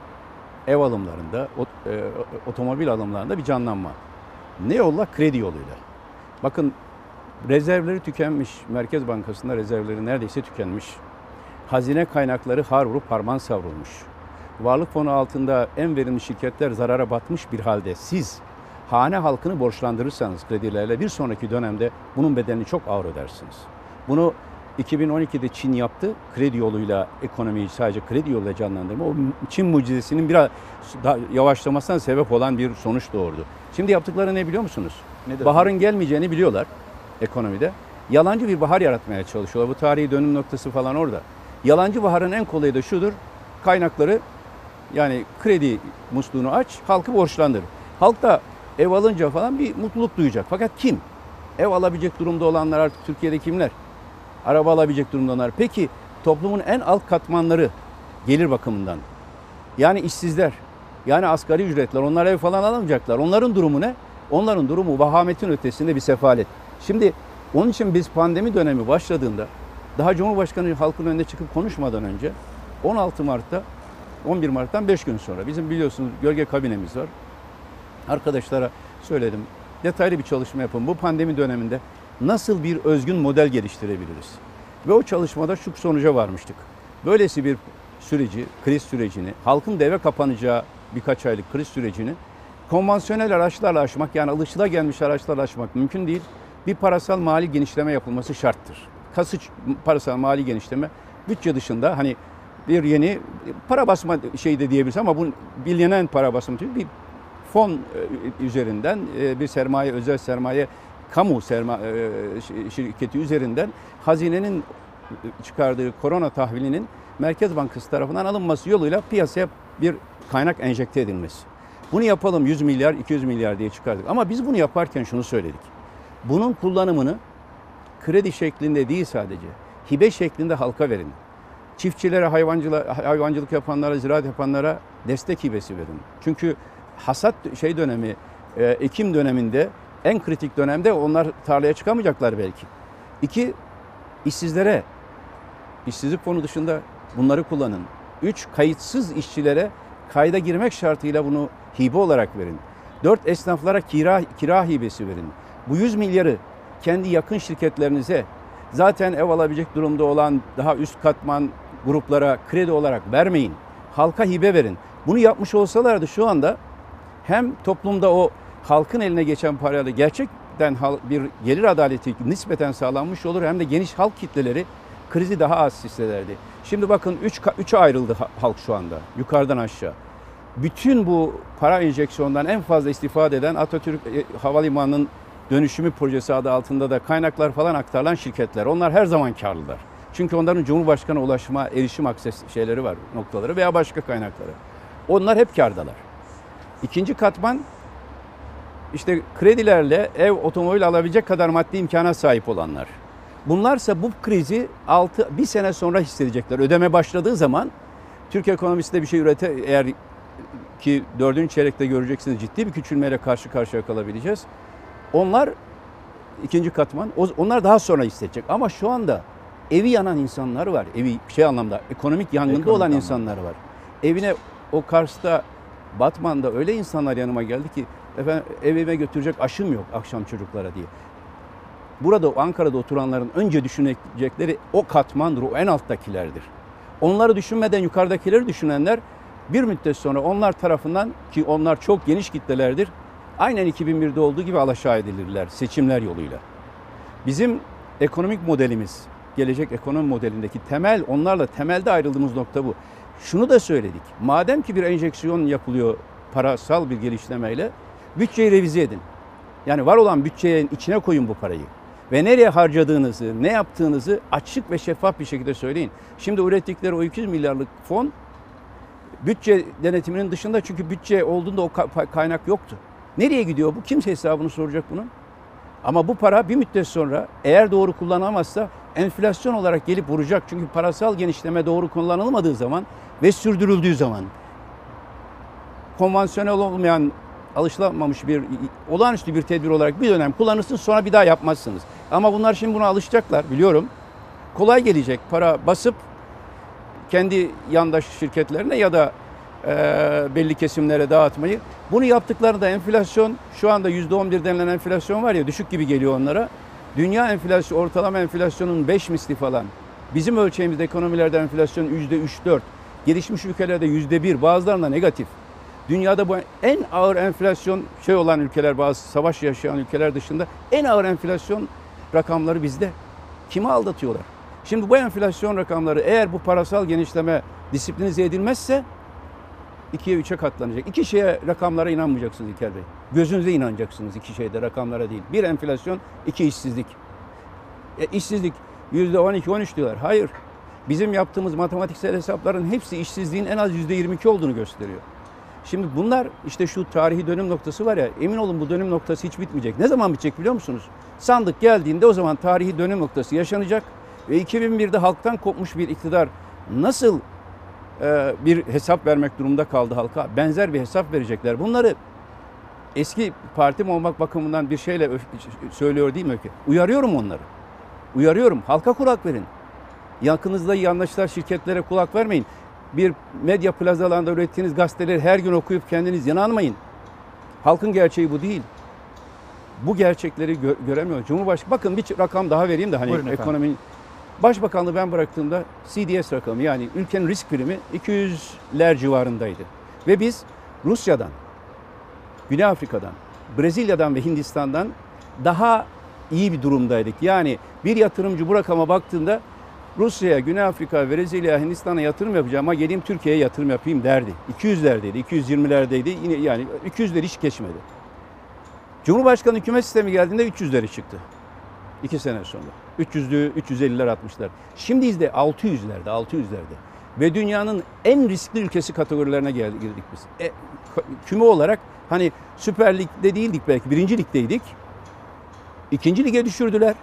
Ev alımlarında, ot, e, otomobil alımlarında bir canlanma. Ne yolla? Kredi yoluyla. Bakın rezervleri tükenmiş. Merkez Bankası'nda rezervleri neredeyse tükenmiş. Hazine kaynakları har vurup harman savrulmuş. Varlık fonu altında en verimli şirketler zarara batmış bir halde siz hane halkını borçlandırırsanız kredilerle bir sonraki dönemde bunun bedelini çok ağır ödersiniz. Bunu 2012'de Çin yaptı. Kredi yoluyla ekonomiyi sadece kredi yoluyla canlandırma. O Çin mucizesinin biraz daha yavaşlamasına sebep olan bir sonuç doğurdu. Şimdi yaptıkları ne biliyor musunuz?
Nedir?
Baharın gelmeyeceğini biliyorlar ekonomide. Yalancı bir bahar yaratmaya çalışıyorlar. Bu tarihi dönüm noktası falan orada. Yalancı baharın en kolayı da şudur. Kaynakları yani kredi musluğunu aç, halkı borçlandır. Halk da ev alınca falan bir mutluluk duyacak. Fakat kim? Ev alabilecek durumda olanlar artık Türkiye'de kimler? Araba alabilecek durumda olanlar. Peki toplumun en alt katmanları gelir bakımından. Yani işsizler, yani asgari ücretler, onlar ev falan alamayacaklar. Onların durumu ne? Onların durumu vahametin ötesinde bir sefalet. Şimdi onun için biz pandemi dönemi başladığında daha Cumhurbaşkanı halkın önünde çıkıp konuşmadan önce 16 Mart'ta 11 Mart'tan 5 gün sonra bizim biliyorsunuz gölge kabinemiz var. Arkadaşlara söyledim. Detaylı bir çalışma yapın. Bu pandemi döneminde nasıl bir özgün model geliştirebiliriz? Ve o çalışmada şu sonuca varmıştık. Böylesi bir süreci, kriz sürecini, halkın da eve kapanacağı birkaç aylık kriz sürecini konvansiyonel araçlarla aşmak yani alışılagelmiş araçlarla aşmak mümkün değil. Bir parasal mali genişleme yapılması şarttır. kasıç parasal mali genişleme bütçe dışında hani bir yeni para basma şey de diyebiliriz ama bu bilinen para değil, bir fon e, üzerinden e, bir sermaye özel sermaye kamu serma, e, şi- şirketi üzerinden hazinenin çıkardığı korona tahvilinin Merkez Bankası tarafından alınması yoluyla piyasaya bir kaynak enjekte edilmesi. Bunu yapalım 100 milyar 200 milyar diye çıkardık. Ama biz bunu yaparken şunu söyledik. Bunun kullanımını kredi şeklinde değil sadece hibe şeklinde halka verin. Çiftçilere, hayvancılık, yapanlara, ziraat yapanlara destek hibesi verin. Çünkü hasat şey dönemi, e, ekim döneminde en kritik dönemde onlar tarlaya çıkamayacaklar belki. İki, işsizlere, işsizlik fonu dışında bunları kullanın. Üç, kayıtsız işçilere kayda girmek şartıyla bunu hibe olarak verin. Dört, esnaflara kira, kira hibesi verin. Bu 100 milyarı kendi yakın şirketlerinize zaten ev alabilecek durumda olan daha üst katman gruplara kredi olarak vermeyin. Halka hibe verin. Bunu yapmış olsalardı şu anda hem toplumda o halkın eline geçen parayla gerçekten bir gelir adaleti nispeten sağlanmış olur hem de geniş halk kitleleri krizi daha az hissederdi. Şimdi bakın 3 3'e ayrıldı ha- halk şu anda yukarıdan aşağı. Bütün bu para enjeksiyondan en fazla istifade eden Atatürk e, Havalimanı'nın dönüşümü projesi adı altında da kaynaklar falan aktarılan şirketler. Onlar her zaman karlılar. Çünkü onların Cumhurbaşkanı ulaşma, erişim akses şeyleri var, noktaları veya başka kaynakları. Onlar hep kardalar. İkinci katman işte kredilerle ev, otomobil alabilecek kadar maddi imkana sahip olanlar. Bunlarsa bu krizi 6 bir sene sonra hissedecekler. Ödeme başladığı zaman Türk ekonomisi de bir şey ürete eğer ki dördüncü çeyrekte göreceksiniz ciddi bir küçülmeyle karşı karşıya kalabileceğiz. Onlar ikinci katman. Onlar daha sonra hissedecek. Ama şu anda evi yanan insanlar var. Evi şey anlamda ekonomik yangında
Ekonomik
olan
anlamda.
insanlar var. Evine o Kars'ta Batman'da öyle insanlar yanıma geldi ki efendim evime götürecek aşım yok akşam çocuklara diye. Burada Ankara'da oturanların önce düşünecekleri o katmandır, o en alttakilerdir. Onları düşünmeden yukarıdakileri düşünenler bir müddet sonra onlar tarafından ki onlar çok geniş kitlelerdir. Aynen 2001'de olduğu gibi alaşağı edilirler seçimler yoluyla. Bizim ekonomik modelimiz, gelecek ekonomi modelindeki temel, onlarla temelde ayrıldığımız nokta bu. Şunu da söyledik. Madem ki bir enjeksiyon yapılıyor parasal bir gelişlemeyle, bütçeyi revize edin. Yani var olan bütçenin içine koyun bu parayı. Ve nereye harcadığınızı, ne yaptığınızı açık ve şeffaf bir şekilde söyleyin. Şimdi ürettikleri o 200 milyarlık fon bütçe denetiminin dışında çünkü bütçe olduğunda o ka- kaynak yoktu. Nereye gidiyor bu? Kimse hesabını soracak bunun. Ama bu para bir müddet sonra eğer doğru kullanamazsa enflasyon olarak gelip vuracak. Çünkü parasal genişleme doğru kullanılmadığı zaman ve sürdürüldüğü zaman konvansiyonel olmayan alışılamamış bir olağanüstü bir tedbir olarak bir dönem kullanırsınız sonra bir daha yapmazsınız. Ama bunlar şimdi buna alışacaklar biliyorum. Kolay gelecek para basıp kendi yandaş şirketlerine ya da belli kesimlere dağıtmayı. Bunu yaptıklarında enflasyon şu anda %11 denilen enflasyon var ya düşük gibi geliyor onlara. Dünya enflasyon ortalama enflasyonun 5 misli falan. Bizim ölçeğimizde ekonomilerde enflasyon %3-4. Gelişmiş ülkelerde %1 bazılarında negatif. Dünyada bu en ağır enflasyon şey olan ülkeler bazı savaş yaşayan ülkeler dışında en ağır enflasyon rakamları bizde. Kimi aldatıyorlar? Şimdi bu enflasyon rakamları eğer bu parasal genişleme disiplinize edilmezse ikiye üçe katlanacak. İki şeye rakamlara inanmayacaksınız İlker Bey. Gözünüze inanacaksınız iki şeyde rakamlara değil. Bir enflasyon, iki işsizlik. E, işsizlik yüzde 12-13 diyorlar. Hayır. Bizim yaptığımız matematiksel hesapların hepsi işsizliğin en az yüzde 22 olduğunu gösteriyor. Şimdi bunlar işte şu tarihi dönüm noktası var ya emin olun bu dönüm noktası hiç bitmeyecek. Ne zaman bitecek biliyor musunuz? Sandık geldiğinde o zaman tarihi dönüm noktası yaşanacak ve 2001'de halktan kopmuş bir iktidar nasıl bir hesap vermek durumunda kaldı halka? Benzer bir hesap verecekler. Bunları eski partim olmak bakımından bir şeyle söylüyor değil mi Öykü? Uyarıyorum onları. Uyarıyorum. Halka kulak verin. Yakınızda yandaşlar şirketlere kulak vermeyin. Bir medya plazalarında ürettiğiniz gazeteleri her gün okuyup kendiniz yanılmayın. Halkın gerçeği bu değil. Bu gerçekleri gö- göremiyor. Cumhurbaşkanı bakın bir rakam daha vereyim de hani
Buyurun efendim.
Başbakanlığı ben bıraktığımda CDS rakamı yani ülkenin risk primi 200'ler civarındaydı. Ve biz Rusya'dan, Güney Afrika'dan, Brezilya'dan ve Hindistan'dan daha iyi bir durumdaydık. Yani bir yatırımcı bu rakama baktığında Rusya'ya, Güney Afrika, Brezilya, Hindistan'a yatırım yapacağım ama geleyim Türkiye'ye yatırım yapayım derdi. 200'lerdeydi, 220'lerdeydi. Yine yani 200'leri hiç geçmedi. Cumhurbaşkanı hükümet sistemi geldiğinde 300'leri çıktı. İki sene sonra. 300'lü, 350'ler 60'lar. Şimdi de 600'lerde, 600'lerde. Ve dünyanın en riskli ülkesi kategorilerine girdik biz. E, küme olarak hani Süper Lig'de değildik belki, birinci ligdeydik. İkinci lige düşürdüler.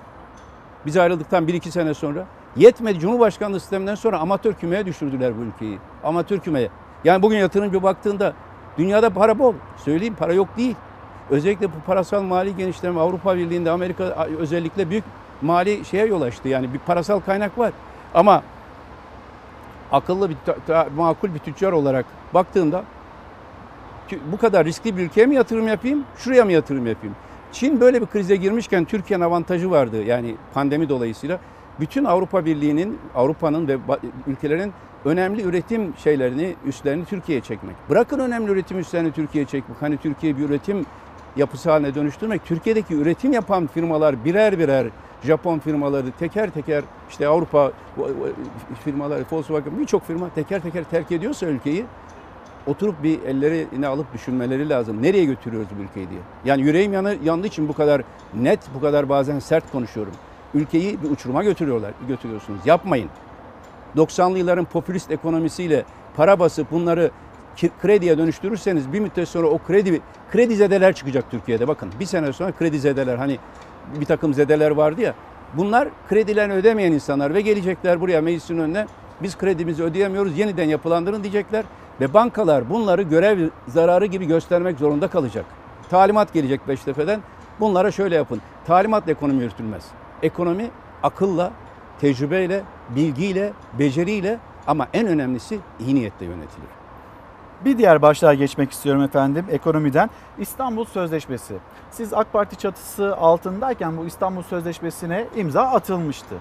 Biz ayrıldıktan 1-2 sene sonra. Yetmedi Cumhurbaşkanlığı sisteminden sonra amatör kümeye düşürdüler bu ülkeyi. Amatör kümeye. Yani bugün yatırımcı baktığında dünyada para bol. Söyleyeyim para yok değil. Özellikle bu parasal mali genişleme Avrupa Birliği'nde Amerika özellikle büyük mali şeye yol açtı. Yani bir parasal kaynak var. Ama akıllı bir makul bir tüccar olarak baktığında bu kadar riskli bir ülkeye mi yatırım yapayım, şuraya mı yatırım yapayım? Çin böyle bir krize girmişken Türkiye'nin avantajı vardı yani pandemi dolayısıyla. Bütün Avrupa Birliği'nin, Avrupa'nın ve ülkelerin önemli üretim şeylerini, üstlerini Türkiye'ye çekmek. Bırakın önemli üretim üstlerini Türkiye'ye çekmek. Hani Türkiye bir üretim yapısı haline dönüştürmek. Türkiye'deki üretim yapan firmalar birer birer Japon firmaları teker teker işte Avrupa firmaları Volkswagen birçok firma teker teker terk ediyorsa ülkeyi oturup bir ellerini alıp düşünmeleri lazım. Nereye götürüyoruz bu ülkeyi diye. Yani yüreğim yanı, yandığı için bu kadar net, bu kadar bazen sert konuşuyorum. Ülkeyi bir uçuruma götürüyorlar, götürüyorsunuz. Yapmayın. 90'lı yılların popülist ekonomisiyle para basıp bunları krediye dönüştürürseniz bir müddet sonra o kredi kredi zedeler çıkacak Türkiye'de. Bakın bir sene sonra kredi zedeler hani bir takım zedeler vardı ya. Bunlar kredilerini ödemeyen insanlar ve gelecekler buraya meclisin önüne biz kredimizi ödeyemiyoruz yeniden yapılandırın diyecekler. Ve bankalar bunları görev zararı gibi göstermek zorunda kalacak. Talimat gelecek Beştepe'den. Bunlara şöyle yapın. Talimatla ekonomi yürütülmez. Ekonomi akılla, tecrübeyle, bilgiyle, beceriyle ama en önemlisi iyi niyetle yönetilir.
Bir diğer başlığa geçmek istiyorum efendim ekonomiden. İstanbul Sözleşmesi. Siz AK Parti çatısı altındayken bu İstanbul Sözleşmesi'ne imza atılmıştı.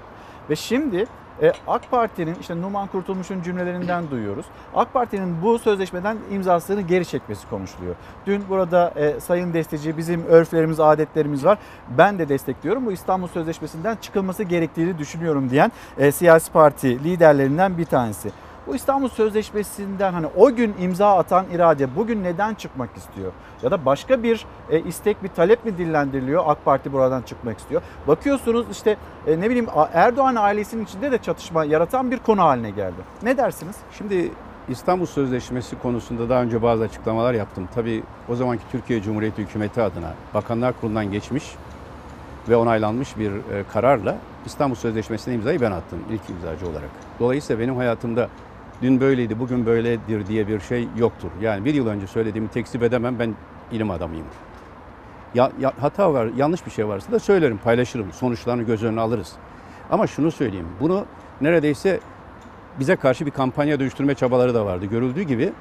Ve şimdi e, AK Parti'nin işte Numan Kurtulmuş'un cümlelerinden duyuyoruz. AK Parti'nin bu sözleşmeden imzasını geri çekmesi konuşuluyor. Dün burada e, Sayın Desteci bizim örflerimiz, adetlerimiz var. Ben de destekliyorum. Bu İstanbul Sözleşmesi'nden çıkılması gerektiğini düşünüyorum diyen e, siyasi parti liderlerinden bir tanesi. Bu İstanbul Sözleşmesi'nden hani o gün imza atan irade bugün neden çıkmak istiyor? Ya da başka bir e, istek, bir talep mi dillendiriliyor? AK Parti buradan çıkmak istiyor. Bakıyorsunuz işte e, ne bileyim Erdoğan ailesinin içinde de çatışma yaratan bir konu haline geldi. Ne dersiniz?
Şimdi İstanbul Sözleşmesi konusunda daha önce bazı açıklamalar yaptım. Tabii o zamanki Türkiye Cumhuriyeti Hükümeti adına Bakanlar Kurulu'ndan geçmiş ve onaylanmış bir e, kararla İstanbul Sözleşmesi'ne imzayı ben attım ilk imzacı olarak. Dolayısıyla benim hayatımda dün böyleydi, bugün böyledir diye bir şey yoktur. Yani bir yıl önce söylediğimi tekzip edemem, ben ilim adamıyım. Ya, ya, hata var, yanlış bir şey varsa da söylerim, paylaşırım, sonuçlarını göz önüne alırız. Ama şunu söyleyeyim, bunu neredeyse bize karşı bir kampanya dönüştürme çabaları da vardı. Görüldüğü gibi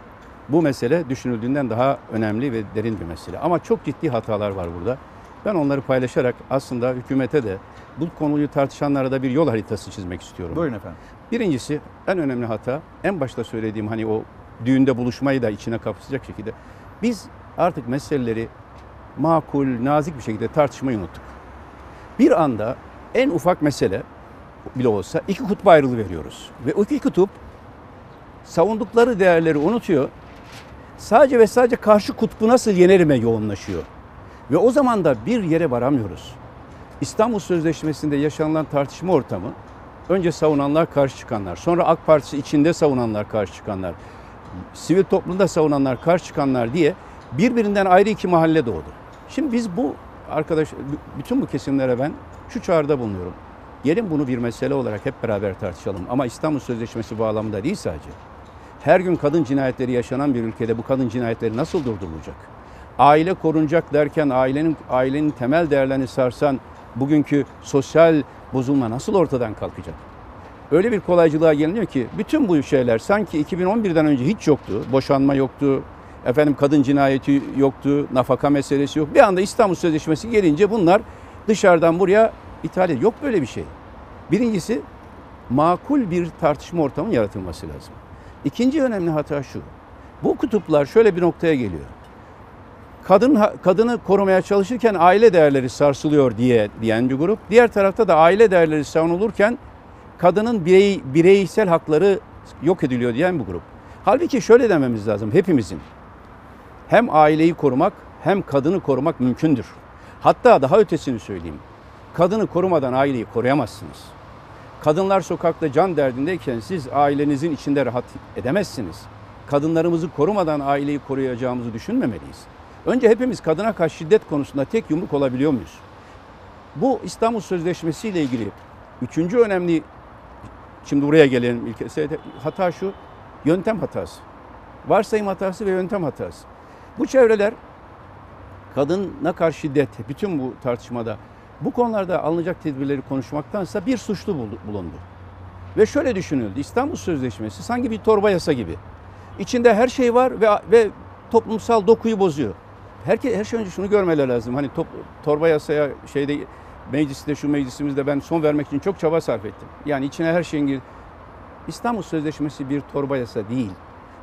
bu mesele düşünüldüğünden daha önemli ve derin bir mesele. Ama çok ciddi hatalar var burada. Ben onları paylaşarak aslında hükümete de bu konuyu tartışanlara da bir yol haritası çizmek istiyorum.
Buyurun efendim.
Birincisi en önemli hata en başta söylediğim hani o düğünde buluşmayı da içine kapsayacak şekilde biz artık meseleleri makul, nazik bir şekilde tartışmayı unuttuk. Bir anda en ufak mesele bile olsa iki kutba ayrılı veriyoruz. Ve o iki kutup savundukları değerleri unutuyor. Sadece ve sadece karşı kutbu nasıl yenerime yoğunlaşıyor. Ve o zaman da bir yere varamıyoruz. İstanbul Sözleşmesi'nde yaşanılan tartışma ortamı önce savunanlar karşı çıkanlar, sonra AK Partisi içinde savunanlar karşı çıkanlar, sivil toplumda savunanlar karşı çıkanlar diye birbirinden ayrı iki mahalle doğdu. Şimdi biz bu arkadaş bütün bu kesimlere ben şu çağrıda bulunuyorum. Gelin bunu bir mesele olarak hep beraber tartışalım ama İstanbul Sözleşmesi bağlamında değil sadece. Her gün kadın cinayetleri yaşanan bir ülkede bu kadın cinayetleri nasıl durdurulacak? Aile korunacak derken ailenin ailenin temel değerlerini sarsan bugünkü sosyal bozulma nasıl ortadan kalkacak? Öyle bir kolaycılığa geliniyor ki bütün bu şeyler sanki 2011'den önce hiç yoktu. Boşanma yoktu, efendim kadın cinayeti yoktu, nafaka meselesi yok. Bir anda İstanbul Sözleşmesi gelince bunlar dışarıdan buraya ithal ediyor. Yok böyle bir şey. Birincisi makul bir tartışma ortamı yaratılması lazım. İkinci önemli hata şu. Bu kutuplar şöyle bir noktaya geliyor. Kadın kadını korumaya çalışırken aile değerleri sarsılıyor diye diyen bir grup. Diğer tarafta da aile değerleri savunulurken kadının birey, bireysel hakları yok ediliyor diyen bir grup. Halbuki şöyle dememiz lazım hepimizin. Hem aileyi korumak hem kadını korumak mümkündür. Hatta daha ötesini söyleyeyim. Kadını korumadan aileyi koruyamazsınız. Kadınlar sokakta can derdindeyken siz ailenizin içinde rahat edemezsiniz. Kadınlarımızı korumadan aileyi koruyacağımızı düşünmemeliyiz. Önce hepimiz kadına karşı şiddet konusunda tek yumruk olabiliyor muyuz? Bu İstanbul Sözleşmesi ile ilgili üçüncü önemli, şimdi buraya gelelim ilk hata şu, yöntem hatası. Varsayım hatası ve yöntem hatası. Bu çevreler kadına karşı şiddet, bütün bu tartışmada bu konularda alınacak tedbirleri konuşmaktansa bir suçlu bulundu. Ve şöyle düşünüldü, İstanbul Sözleşmesi sanki bir torba yasa gibi. İçinde her şey var ve, ve toplumsal dokuyu bozuyor. Herke, her şey önce şunu görmeler lazım. Hani top, torba yasaya şeyde mecliste şu meclisimizde ben son vermek için çok çaba sarf ettim. Yani içine her şeyin gir. İstanbul Sözleşmesi bir torba yasa değil.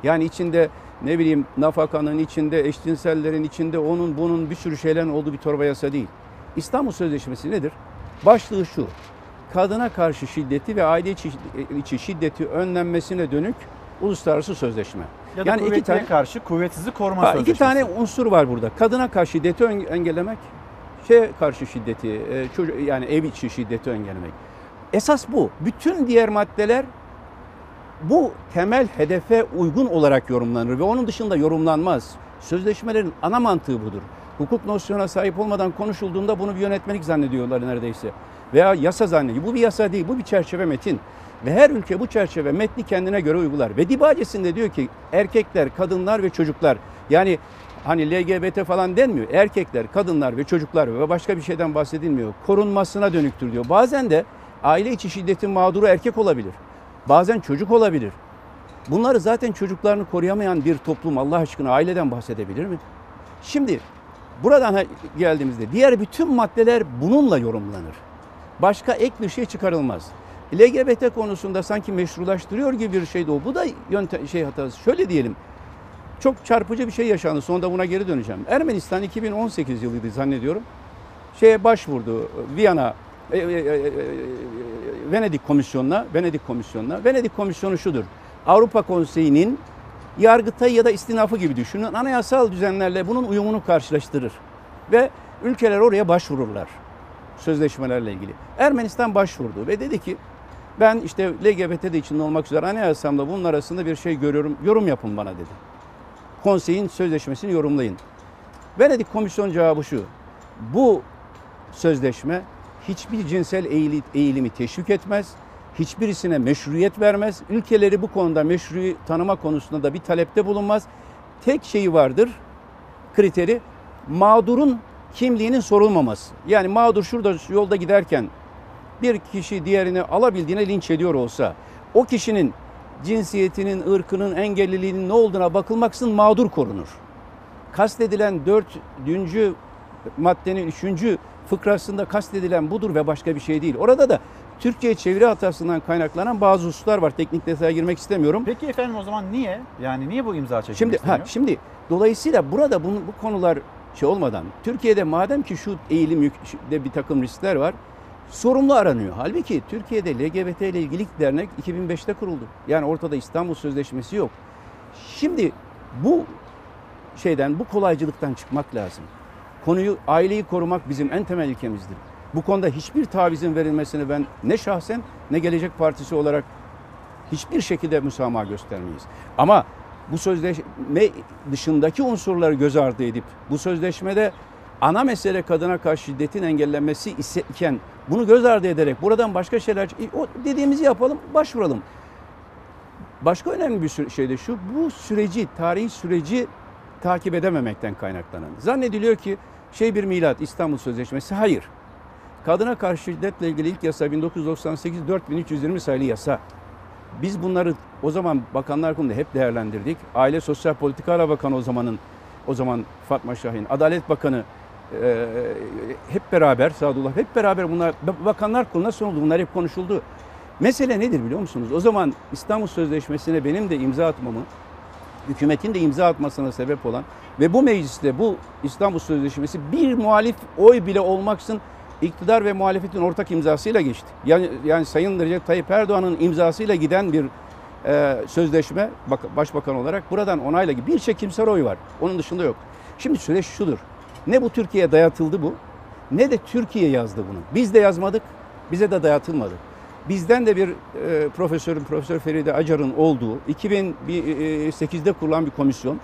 Yani içinde ne bileyim nafakanın içinde, eşcinsellerin içinde onun bunun bir sürü şeylerin olduğu bir torba yasa değil. İstanbul Sözleşmesi nedir? Başlığı şu. Kadına karşı şiddeti ve aile içi, içi şiddeti önlenmesine dönük uluslararası sözleşme.
Ya da yani iki tane karşı kuvvetsizi koruma
ha,
sözleşmesi.
İki tane unsur var burada. Kadına karşı şiddeti engellemek, şey karşı şiddeti, e, çocuk yani ev içi şiddeti engellemek. Esas bu. Bütün diğer maddeler bu temel hedefe uygun olarak yorumlanır ve onun dışında yorumlanmaz. Sözleşmelerin ana mantığı budur. Hukuk nosyona sahip olmadan konuşulduğunda bunu bir yönetmelik zannediyorlar neredeyse. Veya yasa zannediyor. Bu bir yasa değil, bu bir çerçeve metin. Ve her ülke bu çerçeve metni kendine göre uygular. Ve dibacesinde diyor ki erkekler, kadınlar ve çocuklar yani hani LGBT falan denmiyor. Erkekler, kadınlar ve çocuklar ve başka bir şeyden bahsedilmiyor. Korunmasına dönüktür diyor. Bazen de aile içi şiddetin mağduru erkek olabilir. Bazen çocuk olabilir. Bunları zaten çocuklarını koruyamayan bir toplum Allah aşkına aileden bahsedebilir mi? Şimdi buradan geldiğimizde diğer bütün maddeler bununla yorumlanır. Başka ek bir şey çıkarılmaz. LGBT konusunda sanki meşrulaştırıyor gibi bir şey de o. Bu da yöntem şey hatası. Şöyle diyelim. Çok çarpıcı bir şey yaşandı. Sonunda buna geri döneceğim. Ermenistan 2018 yılıydı zannediyorum. Şeye başvurdu. Viyana e, e, e, Venedik Komisyonu'na, Venedik Komisyonu'na. Venedik Komisyonu şudur. Avrupa Konseyi'nin yargıtayı ya da istinafı gibi düşünün. Anayasal düzenlerle bunun uyumunu karşılaştırır. Ve ülkeler oraya başvururlar sözleşmelerle ilgili. Ermenistan başvurdu ve dedi ki ben işte LGBT de içinde olmak üzere anayasamda bunun arasında bir şey görüyorum. Yorum yapın bana dedi. Konseyin sözleşmesini yorumlayın. Venedik Komisyon cevabı şu. Bu sözleşme hiçbir cinsel eğilimi teşvik etmez. Hiçbirisine meşruiyet vermez. Ülkeleri bu konuda meşruyu tanıma konusunda da bir talepte bulunmaz. Tek şeyi vardır kriteri mağdurun kimliğinin sorulmaması. Yani mağdur şurada yolda giderken bir kişi diğerini alabildiğine linç ediyor olsa o kişinin cinsiyetinin, ırkının, engelliliğinin ne olduğuna bakılmaksızın mağdur korunur. Kastedilen dördüncü maddenin üçüncü fıkrasında kastedilen budur ve başka bir şey değil. Orada da Türkçe çeviri hatasından kaynaklanan bazı hususlar var. Teknik detaya girmek istemiyorum.
Peki efendim o zaman niye? Yani niye bu imza çekilmek
şimdi,
isteniyor?
Ha, şimdi dolayısıyla burada bunu, bu konular şey olmadan Türkiye'de madem ki şu eğilim de bir takım riskler var sorumlu aranıyor. Halbuki Türkiye'de LGBT ile ilgili dernek 2005'te kuruldu. Yani ortada İstanbul Sözleşmesi yok. Şimdi bu şeyden bu kolaycılıktan çıkmak lazım. Konuyu aileyi korumak bizim en temel ilkemizdir. Bu konuda hiçbir tavizin verilmesini ben ne şahsen ne Gelecek Partisi olarak hiçbir şekilde müsamaha göstermeyiz. Ama bu sözleşme dışındaki unsurları göz ardı edip bu sözleşmede ana mesele kadına karşı şiddetin engellenmesi iken bunu göz ardı ederek buradan başka şeyler o dediğimizi yapalım, başvuralım. Başka önemli bir şey de şu, bu süreci, tarihi süreci takip edememekten kaynaklanan. Zannediliyor ki şey bir milat, İstanbul Sözleşmesi. Hayır. Kadına karşı şiddetle ilgili ilk yasa 1998 4320 sayılı yasa. Biz bunları o zaman Bakanlar Kurulu'nda hep değerlendirdik. Aile Sosyal Politikalar Bakanı o zamanın o zaman Fatma Şahin, Adalet Bakanı e, hep beraber Sadullah hep beraber bunlar Bakanlar Kurulu'na sunuldu. Bunlar hep konuşuldu. Mesele nedir biliyor musunuz? O zaman İstanbul Sözleşmesi'ne benim de imza atmamı hükümetin de imza atmasına sebep olan ve bu mecliste bu İstanbul Sözleşmesi bir muhalif oy bile olmaksın iktidar ve muhalefetin ortak imzasıyla geçti. Yani, yani Sayın Recep Tayyip Erdoğan'ın imzasıyla giden bir e, sözleşme bak, başbakan olarak buradan onayla bir çekimsel oy var. Onun dışında yok. Şimdi süreç şudur. Ne bu Türkiye'ye dayatıldı bu ne de Türkiye yazdı bunu. Biz de yazmadık, bize de dayatılmadı. Bizden de bir e, profesörün, Profesör Feride Acar'ın olduğu 2008'de kurulan bir komisyon.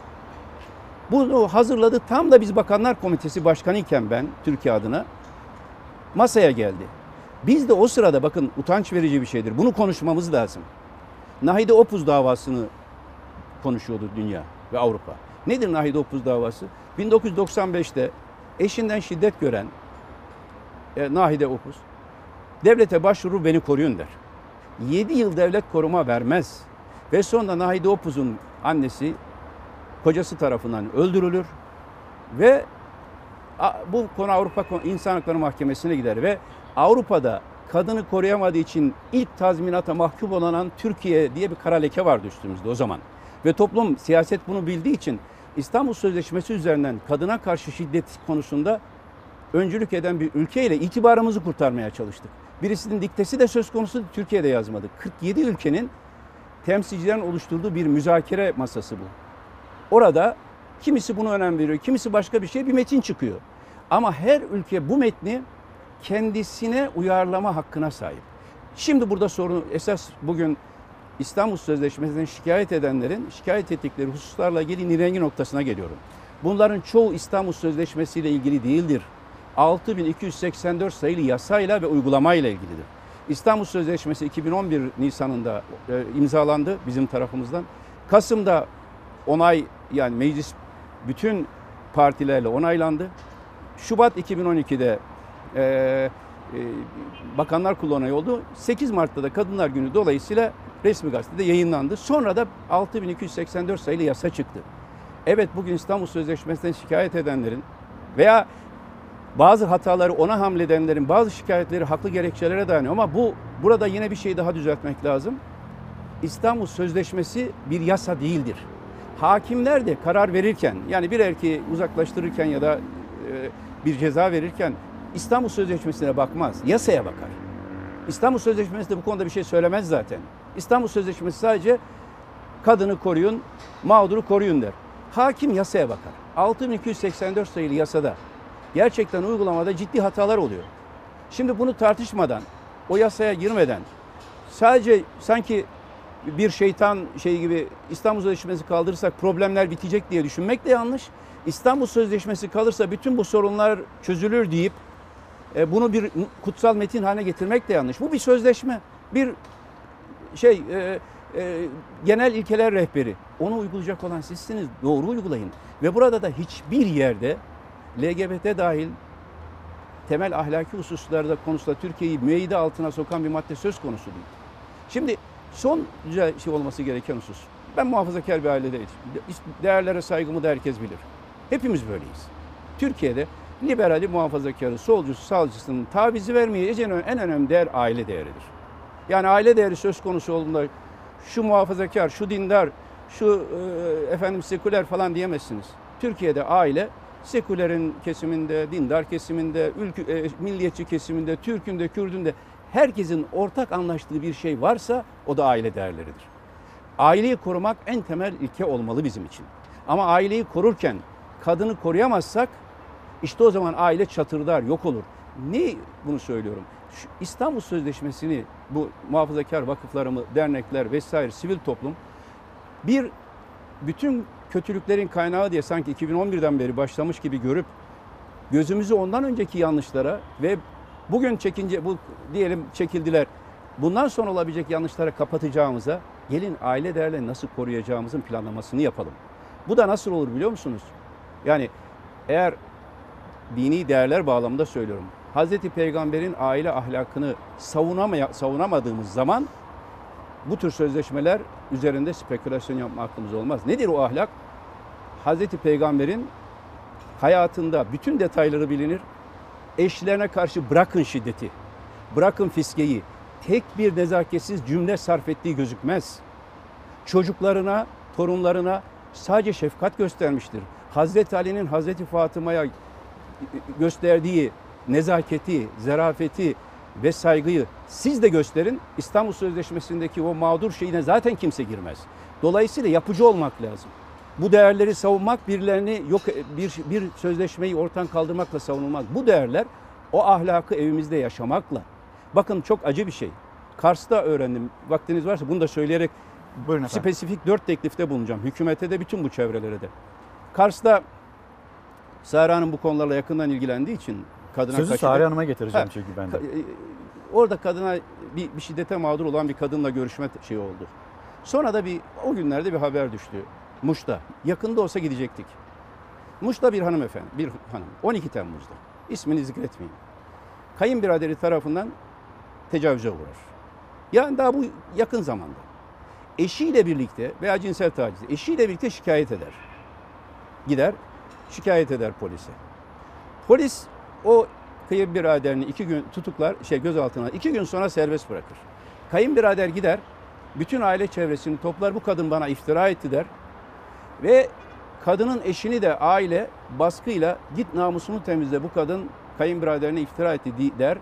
Bunu hazırladı. Tam da biz Bakanlar Komitesi Başkanı iken ben Türkiye adına masaya geldi. Biz de o sırada bakın utanç verici bir şeydir. Bunu konuşmamız lazım. Nahide Opuz davasını konuşuyordu dünya ve Avrupa. Nedir Nahide Opuz davası? 1995'te eşinden şiddet gören e, Nahide Opuz devlete başvurur beni koruyun der. 7 yıl devlet koruma vermez. Ve sonra Nahide Opuz'un annesi kocası tarafından öldürülür ve bu konu Avrupa İnsan Hakları Mahkemesi'ne gider ve Avrupa'da kadını koruyamadığı için ilk tazminata mahkum olan Türkiye diye bir kara leke vardı üstümüzde o zaman. Ve toplum siyaset bunu bildiği için İstanbul Sözleşmesi üzerinden kadına karşı şiddet konusunda öncülük eden bir ülkeyle itibarımızı kurtarmaya çalıştık. Birisinin diktesi de söz konusu Türkiye'de yazmadık. 47 ülkenin temsilcilerin oluşturduğu bir müzakere masası bu. Orada kimisi bunu önem veriyor, kimisi başka bir şey bir metin çıkıyor. Ama her ülke bu metni kendisine uyarlama hakkına sahip. Şimdi burada sorun esas bugün İstanbul Sözleşmesi'nden şikayet edenlerin şikayet ettikleri hususlarla ilgili nirengi noktasına geliyorum. Bunların çoğu İstanbul Sözleşmesi ile ilgili değildir. 6284 sayılı yasayla ve uygulamayla ilgilidir. İstanbul Sözleşmesi 2011 Nisan'ında e, imzalandı bizim tarafımızdan. Kasım'da onay yani meclis bütün partilerle onaylandı. Şubat 2012'de e, Bakanlar Kurulu onayı oldu. 8 Mart'ta da Kadınlar Günü dolayısıyla resmi gazetede yayınlandı. Sonra da 6284 sayılı yasa çıktı. Evet bugün İstanbul Sözleşmesi'nden şikayet edenlerin veya bazı hataları ona hamledenlerin bazı şikayetleri haklı gerekçelere dayanıyor ama bu burada yine bir şey daha düzeltmek lazım. İstanbul Sözleşmesi bir yasa değildir. Hakimler de karar verirken yani bir erkeği uzaklaştırırken ya da e, bir ceza verirken İstanbul Sözleşmesi'ne bakmaz, yasaya bakar. İstanbul Sözleşmesi de bu konuda bir şey söylemez zaten. İstanbul Sözleşmesi sadece kadını koruyun, mağduru koruyun der. Hakim yasaya bakar. 6284 sayılı yasada gerçekten uygulamada ciddi hatalar oluyor. Şimdi bunu tartışmadan, o yasaya girmeden sadece sanki bir şeytan şey gibi İstanbul Sözleşmesi kaldırırsak problemler bitecek diye düşünmek de yanlış. İstanbul Sözleşmesi kalırsa bütün bu sorunlar çözülür deyip e, bunu bir kutsal metin haline getirmek de yanlış. Bu bir sözleşme, bir şey e, e, genel ilkeler rehberi. Onu uygulayacak olan sizsiniz. Doğru uygulayın. Ve burada da hiçbir yerde LGBT dahil temel ahlaki hususlarda konusunda Türkiye'yi müeyyide altına sokan bir madde söz konusu değil. Şimdi son şey olması gereken husus. Ben muhafazakar bir ailedeyim. Değerlere saygımı da herkes bilir. Hepimiz böyleyiz. Türkiye'de liberali muhafazakarı, solcusu, sağcısının tavizi vermeye en önemli değer aile değeridir. Yani aile değeri söz konusu olduğunda şu muhafazakar, şu dindar, şu e, efendim seküler falan diyemezsiniz. Türkiye'de aile sekülerin kesiminde, dindar kesiminde, ülkü, e, milliyetçi kesiminde, Türk'ünde, Kürd'ünde herkesin ortak anlaştığı bir şey varsa o da aile değerleridir. Aileyi korumak en temel ilke olmalı bizim için. Ama aileyi korurken kadını koruyamazsak işte o zaman aile çatırdar, yok olur. Ne bunu söylüyorum? Şu İstanbul Sözleşmesi'ni bu muhafazakar vakıflarımı, dernekler vesaire sivil toplum bir bütün kötülüklerin kaynağı diye sanki 2011'den beri başlamış gibi görüp gözümüzü ondan önceki yanlışlara ve bugün çekince bu diyelim çekildiler. Bundan sonra olabilecek yanlışlara kapatacağımıza gelin aile değerlerini nasıl koruyacağımızın planlamasını yapalım. Bu da nasıl olur biliyor musunuz? Yani eğer dini değerler bağlamında söylüyorum. Hazreti Peygamber'in aile ahlakını savunamaya, savunamadığımız zaman bu tür sözleşmeler üzerinde spekülasyon yapma hakkımız olmaz. Nedir o ahlak? Hazreti Peygamber'in hayatında bütün detayları bilinir. Eşlerine karşı bırakın şiddeti, bırakın fiskeyi, tek bir nezaketsiz cümle sarf ettiği gözükmez. Çocuklarına, torunlarına Sadece şefkat göstermiştir. Hazreti Ali'nin Hazreti Fatıma'ya gösterdiği nezaketi, zarafeti ve saygıyı siz de gösterin. İstanbul Sözleşmesi'ndeki o mağdur şeyine zaten kimse girmez. Dolayısıyla yapıcı olmak lazım. Bu değerleri savunmak birilerini yok bir bir sözleşmeyi ortadan kaldırmakla savunulmaz. Bu değerler o ahlakı evimizde yaşamakla. Bakın çok acı bir şey. Kars'ta öğrendim. Vaktiniz varsa bunu da söyleyerek
Buyurun efendim.
spesifik dört teklifte bulunacağım. Hükümete de bütün bu çevrelere de. Kars'ta Sara Hanım bu konularla yakından ilgilendiği için kadına
Sözü
kaçırdı.
Sare Hanım'a getireceğim
Ha,
çünkü ben de.
e, Orada kadına bir, bir şiddete mağdur olan bir kadınla görüşme şey oldu. Sonra da bir o günlerde bir haber düştü. Muş'ta. Yakında olsa gidecektik. Muş'ta bir hanımefendi, bir hanım. 12 Temmuz'da. İsmini zikretmeyeyim. Kayınbiraderi tarafından tecavüze uğrar. Yani daha bu yakın zamanda. Eşiyle birlikte veya cinsel taciz, eşiyle birlikte şikayet eder. Gider, şikayet eder polise. Polis o kayınbiraderini iki gün tutuklar, şey gözaltına iki gün sonra serbest bırakır. Kayınbirader gider, bütün aile çevresini toplar, bu kadın bana iftira etti der. Ve kadının eşini de aile baskıyla git namusunu temizle bu kadın kayınbiraderine iftira etti der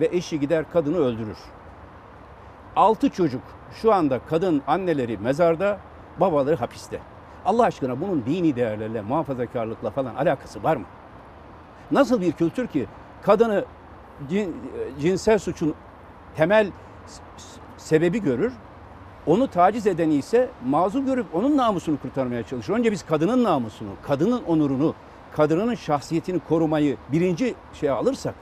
ve eşi gider kadını öldürür. Altı çocuk şu anda kadın anneleri mezarda, babaları hapiste. Allah aşkına bunun dini değerlerle, muhafazakarlıkla falan alakası var mı? Nasıl bir kültür ki kadını cin- cinsel suçun temel sebebi görür, onu taciz edeni ise mazur görüp onun namusunu kurtarmaya çalışır. Önce biz kadının namusunu, kadının onurunu, kadının şahsiyetini korumayı birinci şeye alırsak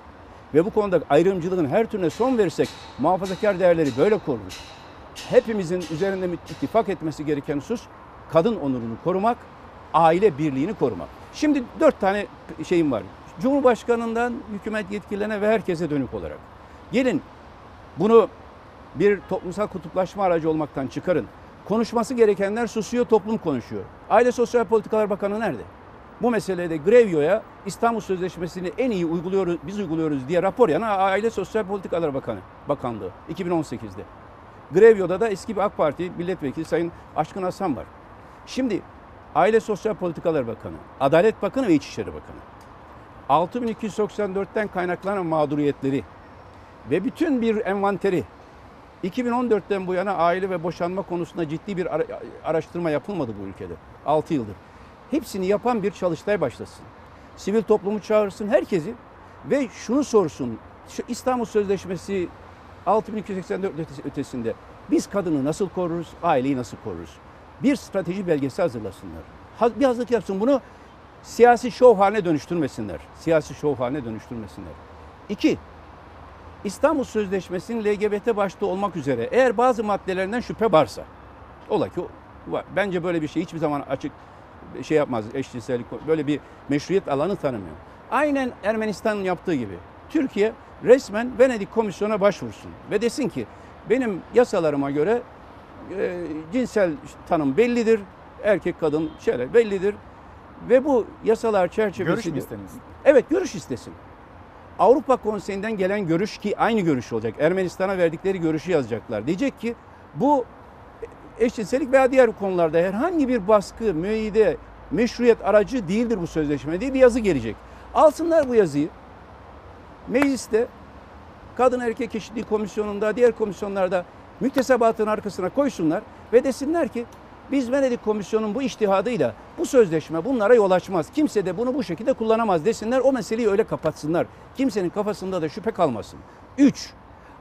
ve bu konuda ayrımcılığın her türüne son verirsek muhafazakar değerleri böyle korunur. Hepimizin üzerinde ittifak etmesi gereken husus kadın onurunu korumak, aile birliğini korumak. Şimdi dört tane şeyim var. Cumhurbaşkanından hükümet yetkililerine ve herkese dönük olarak. Gelin bunu bir toplumsal kutuplaşma aracı olmaktan çıkarın. Konuşması gerekenler susuyor, toplum konuşuyor. Aile Sosyal Politikalar Bakanı nerede? Bu meselede Grevio'ya İstanbul Sözleşmesi'ni en iyi uyguluyoruz, biz uyguluyoruz diye rapor yana Aile Sosyal Politikalar Bakanı, Bakanlığı 2018'de. Grevio'da da eski bir AK Parti milletvekili Sayın Aşkın Hasan var. Şimdi Aile Sosyal Politikalar Bakanı, Adalet Bakanı ve İçişleri Bakanı. 6294'ten kaynaklanan mağduriyetleri ve bütün bir envanteri 2014'ten bu yana aile ve boşanma konusunda ciddi bir ara- araştırma yapılmadı bu ülkede. 6 yıldır. Hepsini yapan bir çalıştay başlasın. Sivil toplumu çağırsın herkesi ve şunu sorsun. Şu İstanbul Sözleşmesi 6284 ötesi- ötesinde biz kadını nasıl koruruz, aileyi nasıl koruruz? Bir strateji belgesi hazırlasınlar. Ha- Bir hazırlık yapsın bunu siyasi şov haline dönüştürmesinler. Siyasi şov haline dönüştürmesinler. İki, İstanbul Sözleşmesi'nin LGBT başta olmak üzere eğer bazı maddelerinden şüphe varsa, ola ki bence böyle bir şey hiçbir zaman açık şey yapmaz eşcinsellik böyle bir meşruiyet alanı tanımıyor. Aynen Ermenistan'ın yaptığı gibi Türkiye resmen Venedik Komisyonu'na başvursun ve desin ki benim yasalarıma göre e, cinsel tanım bellidir, erkek kadın şöyle bellidir ve bu yasalar çerçevesinde...
Görüş mü isteniz?
Evet görüş istesin. Avrupa Konseyi'nden gelen görüş ki aynı görüş olacak. Ermenistan'a verdikleri görüşü yazacaklar. Diyecek ki bu eşcinsellik veya diğer konularda herhangi bir baskı, müeyyide, meşruiyet aracı değildir bu sözleşme diye bir yazı gelecek. Alsınlar bu yazıyı. Mecliste Kadın Erkek Eşitliği Komisyonu'nda, diğer komisyonlarda müktesebatın arkasına koysunlar ve desinler ki biz Venedik Komisyonu'nun bu iştihadıyla bu sözleşme bunlara yol açmaz. Kimse de bunu bu şekilde kullanamaz desinler. O meseleyi öyle kapatsınlar. Kimsenin kafasında da şüphe kalmasın. 3.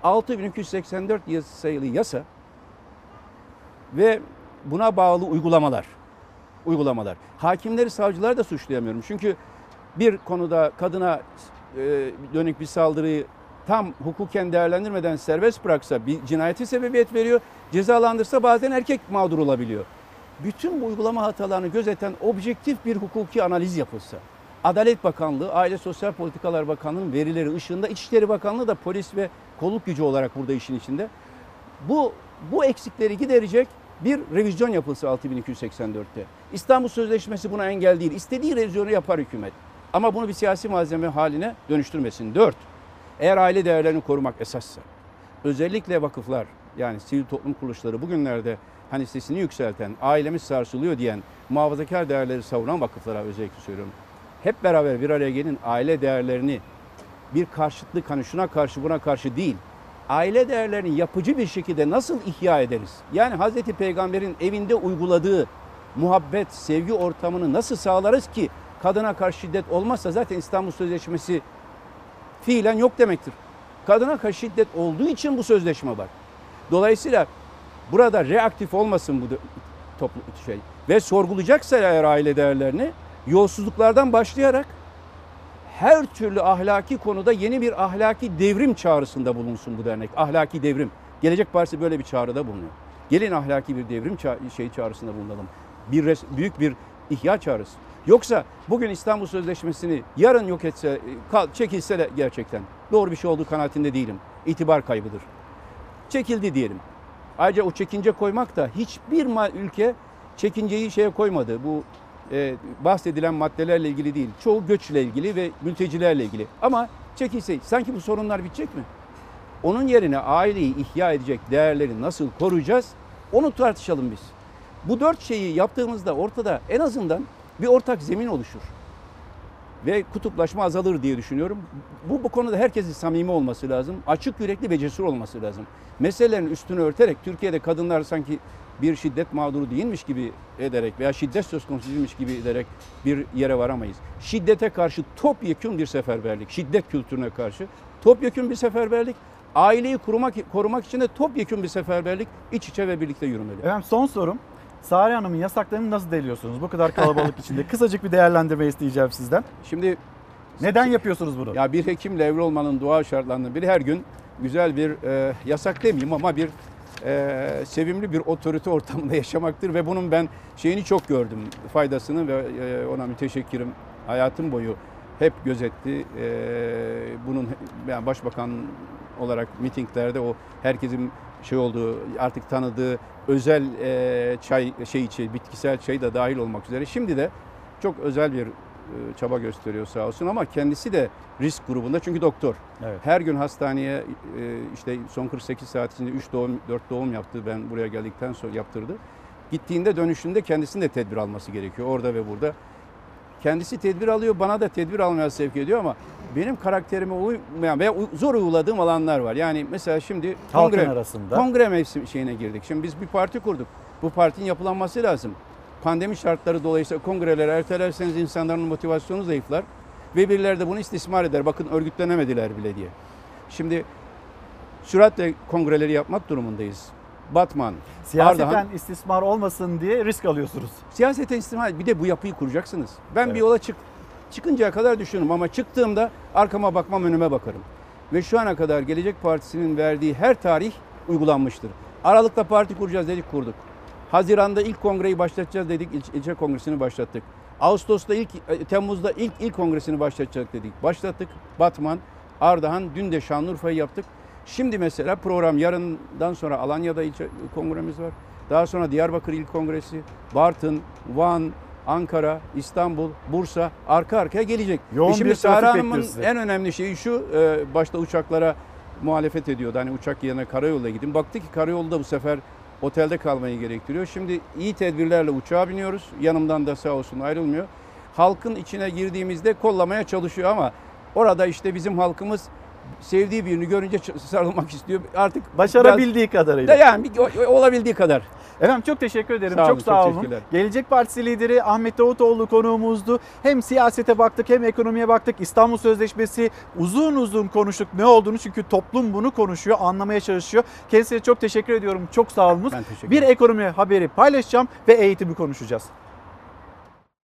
6284 yas- sayılı yasa ve buna bağlı uygulamalar. Uygulamalar. Hakimleri, savcıları da suçlayamıyorum. Çünkü bir konuda kadına e, dönük bir saldırıyı tam hukuken değerlendirmeden serbest bıraksa bir cinayeti sebebiyet veriyor. Cezalandırsa bazen erkek mağdur olabiliyor. Bütün bu uygulama hatalarını gözeten objektif bir hukuki analiz yapılsa. Adalet Bakanlığı, Aile Sosyal Politikalar Bakanlığı'nın verileri ışığında İçişleri Bakanlığı da polis ve kolluk gücü olarak burada işin içinde. Bu bu eksikleri giderecek bir revizyon yapılsa 6284'te. İstanbul Sözleşmesi buna engel değil. İstediği revizyonu yapar hükümet. Ama bunu bir siyasi malzeme haline dönüştürmesin. 4. Eğer aile değerlerini korumak esassa, özellikle vakıflar, yani sivil toplum kuruluşları bugünlerde hani sesini yükselten, ailemiz sarsılıyor diyen, muhafazakar değerleri savunan vakıflara özellikle söylüyorum. Hep beraber bir araya gelin aile değerlerini bir karşıtlık hani şuna karşı buna karşı değil. Aile değerlerini yapıcı bir şekilde nasıl ihya ederiz? Yani Hazreti Peygamber'in evinde uyguladığı muhabbet, sevgi ortamını nasıl sağlarız ki kadına karşı şiddet olmazsa zaten İstanbul Sözleşmesi fiilen yok demektir. Kadına karşı şiddet olduğu için bu sözleşme var. Dolayısıyla burada reaktif olmasın bu toplu şey ve sorgulayacaksa eğer aile değerlerini yolsuzluklardan başlayarak her türlü ahlaki konuda yeni bir ahlaki devrim çağrısında bulunsun bu dernek. Ahlaki devrim. Gelecek Partisi böyle bir çağrıda bulunuyor. Gelin ahlaki bir devrim ça- şey çağrısında bulunalım. Bir büyük bir ihya çağrısı. Yoksa bugün İstanbul Sözleşmesi'ni yarın yok etse, kal- çekilse de gerçekten doğru bir şey olduğu kanaatinde değilim. İtibar kaybıdır. Çekildi diyelim. Ayrıca o çekince koymak da hiçbir ülke çekinceyi şeye koymadı. Bu e, bahsedilen maddelerle ilgili değil. Çoğu göçle ilgili ve mültecilerle ilgili. Ama çekilse sanki bu sorunlar bitecek mi? Onun yerine aileyi ihya edecek değerleri nasıl koruyacağız? Onu tartışalım biz. Bu dört şeyi yaptığımızda ortada en azından bir ortak zemin oluşur. Ve kutuplaşma azalır diye düşünüyorum. Bu, bu konuda herkesin samimi olması lazım. Açık yürekli ve cesur olması lazım. Meselelerin üstünü örterek Türkiye'de kadınlar sanki bir şiddet mağduru değilmiş gibi ederek veya şiddet söz konusu değilmiş gibi ederek bir yere varamayız. Şiddete karşı topyekun bir seferberlik, şiddet kültürüne karşı topyekun bir seferberlik, aileyi korumak, korumak için de topyekun bir seferberlik iç içe ve birlikte yürümeli.
Efendim son sorum. Sare Hanım'ın yasaklarını nasıl deliyorsunuz? Bu kadar kalabalık içinde. Kısacık bir değerlendirme isteyeceğim sizden.
Şimdi
neden yapıyorsunuz bunu?
Ya bir hekimle evli olmanın doğal şartlarından biri her gün güzel bir e, yasak demeyeyim ama bir e, sevimli bir otorite ortamında yaşamaktır ve bunun ben şeyini çok gördüm faydasını ve e, ona müteşekkirim hayatım boyu hep gözetti. E, bunun yani başbakan olarak mitinglerde o herkesin şey olduğu artık tanıdığı özel e, çay şey içi bitkisel çay da dahil olmak üzere şimdi de çok özel bir e, çaba gösteriyor sağ olsun ama kendisi de risk grubunda çünkü doktor.
Evet.
Her gün hastaneye e, işte son 48 saat içinde 3 doğum 4 doğum yaptı ben buraya geldikten sonra yaptırdı. Gittiğinde dönüşünde kendisinin de tedbir alması gerekiyor orada ve burada. Kendisi tedbir alıyor bana da tedbir almaya sevk ediyor ama benim karakterime uymayan veya zor uyguladığım alanlar var. Yani mesela şimdi
Halkın
kongre,
arasında.
kongre mevsim şeyine girdik. Şimdi biz bir parti kurduk. Bu partinin yapılanması lazım. Pandemi şartları dolayısıyla kongreleri ertelerseniz insanların motivasyonu zayıflar. Ve birileri de bunu istismar eder. Bakın örgütlenemediler bile diye. Şimdi süratle kongreleri yapmak durumundayız. Batman,
Siyaseten
Ardahan,
istismar olmasın diye risk alıyorsunuz.
Siyasete istimhal bir de bu yapıyı kuracaksınız. Ben bir yola çık çıkıncaya kadar düşünürüm ama çıktığımda arkama bakmam önüme bakarım. Ve şu ana kadar Gelecek Partisi'nin verdiği her tarih uygulanmıştır. Aralıkta parti kuracağız dedik kurduk. Haziran'da ilk kongreyi başlatacağız dedik il- ilçe kongresini başlattık. Ağustos'ta ilk e, Temmuz'da ilk ilk kongresini başlatacak dedik. Başlattık. Batman, Ardahan, dün de Şanlıurfa'yı yaptık. Şimdi mesela program yarından sonra Alanya'da ilçe kongremiz var. Daha sonra Diyarbakır İl Kongresi, Bartın, Van, Ankara, İstanbul, Bursa arka arkaya gelecek.
Yoğun
E şimdi
bir
Sahra Hanım'ın en önemli şeyi şu, e, başta uçaklara muhalefet ediyordu. Hani uçak yerine karayoluna gidin. Baktı ki karayolda bu sefer otelde kalmayı gerektiriyor. Şimdi iyi tedbirlerle uçağa biniyoruz. Yanımdan da sağ olsun ayrılmıyor. Halkın içine girdiğimizde kollamaya çalışıyor ama orada işte bizim halkımız sevdiği birini görünce sarılmak istiyor. Artık
Başarabildiği kadarıyla.
Yani olabildiği kadar.
Efendim çok teşekkür ederim.
Sağ olun,
çok sağ
çok
olun. Gelecek Partisi lideri Ahmet Davutoğlu konuğumuzdu. Hem siyasete baktık hem ekonomiye baktık. İstanbul Sözleşmesi uzun uzun konuştuk ne olduğunu çünkü toplum bunu konuşuyor, anlamaya çalışıyor. Kendisine çok teşekkür ediyorum. Çok sağ olun.
Ben teşekkür
Bir ekonomi haberi paylaşacağım ve eğitimi konuşacağız.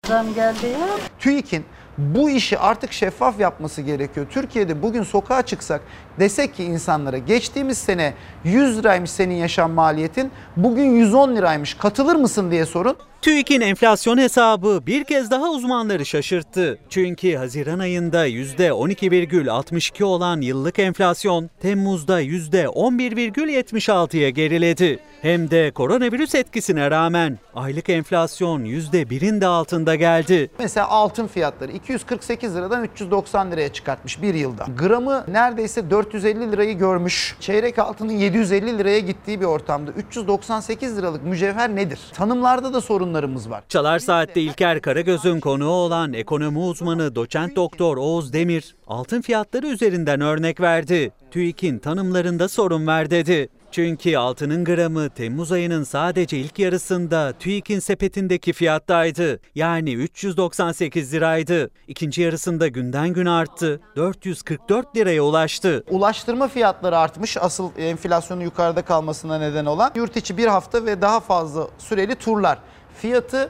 Zam geldi ya.
TÜİK'in bu işi artık şeffaf yapması gerekiyor. Türkiye'de bugün sokağa çıksak desek ki insanlara geçtiğimiz sene 100 liraymış senin yaşam maliyetin bugün 110 liraymış katılır mısın diye sorun.
TÜİK'in enflasyon hesabı bir kez daha uzmanları şaşırttı. Çünkü Haziran ayında %12,62 olan yıllık enflasyon Temmuz'da %11,76'ya geriledi. Hem de koronavirüs etkisine rağmen aylık enflasyon %1'in de altında geldi.
Mesela altın fiyatları 248 liradan 390 liraya çıkartmış bir yılda. Gramı neredeyse 450 lirayı görmüş. Çeyrek altının 750 liraya gittiği bir ortamda 398 liralık mücevher nedir? Tanımlarda da sorunlarımız var.
Çalar Saat'te İlker Karagöz'ün konuğu olan ekonomi uzmanı doçent doktor Oğuz Demir altın fiyatları üzerinden örnek verdi. TÜİK'in tanımlarında sorun var dedi. Çünkü altının gramı Temmuz ayının sadece ilk yarısında TÜİK'in sepetindeki fiyattaydı. Yani 398 liraydı. İkinci yarısında günden gün arttı. 444 liraya ulaştı.
Ulaştırma fiyatları artmış asıl enflasyonun yukarıda kalmasına neden olan yurt içi bir hafta ve daha fazla süreli turlar. Fiyatı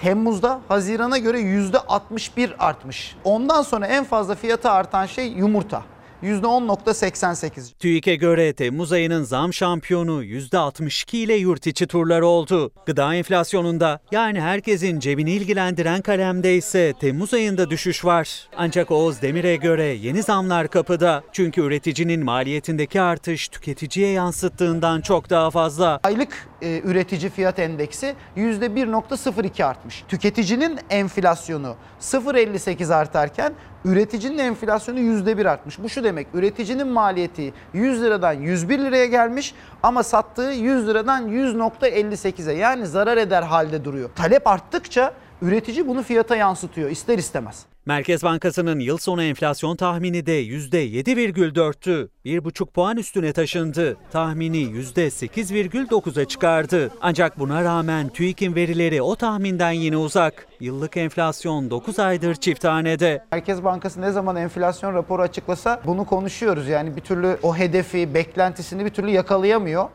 Temmuz'da Haziran'a göre %61 artmış. Ondan sonra en fazla fiyatı artan şey yumurta. %10.88.
TÜİK'e göre Temmuz ayının zam şampiyonu %62 ile yurt içi turlar oldu. Gıda enflasyonunda yani herkesin cebini ilgilendiren kalemde ise Temmuz ayında düşüş var. Ancak Oğuz Demir'e göre yeni zamlar kapıda. Çünkü üreticinin maliyetindeki artış tüketiciye yansıttığından çok daha fazla.
Aylık e, üretici fiyat endeksi %1.02 artmış. Tüketicinin enflasyonu 0.58 artarken üreticinin enflasyonu %1 artmış. Bu şu demek üreticinin maliyeti 100 liradan 101 liraya gelmiş ama sattığı 100 liradan 100.58'e yani zarar eder halde duruyor. Talep arttıkça üretici bunu fiyata yansıtıyor ister istemez.
Merkez Bankası'nın yıl sonu enflasyon tahmini de %7,4'tü. 1,5 puan üstüne taşındı. Tahmini %8,9'a çıkardı. Ancak buna rağmen TÜİK'in verileri o tahminden yine uzak. Yıllık enflasyon 9 aydır çift hanede.
Merkez Bankası ne zaman enflasyon raporu açıklasa bunu konuşuyoruz. Yani bir türlü o hedefi, beklentisini bir türlü yakalayamıyor.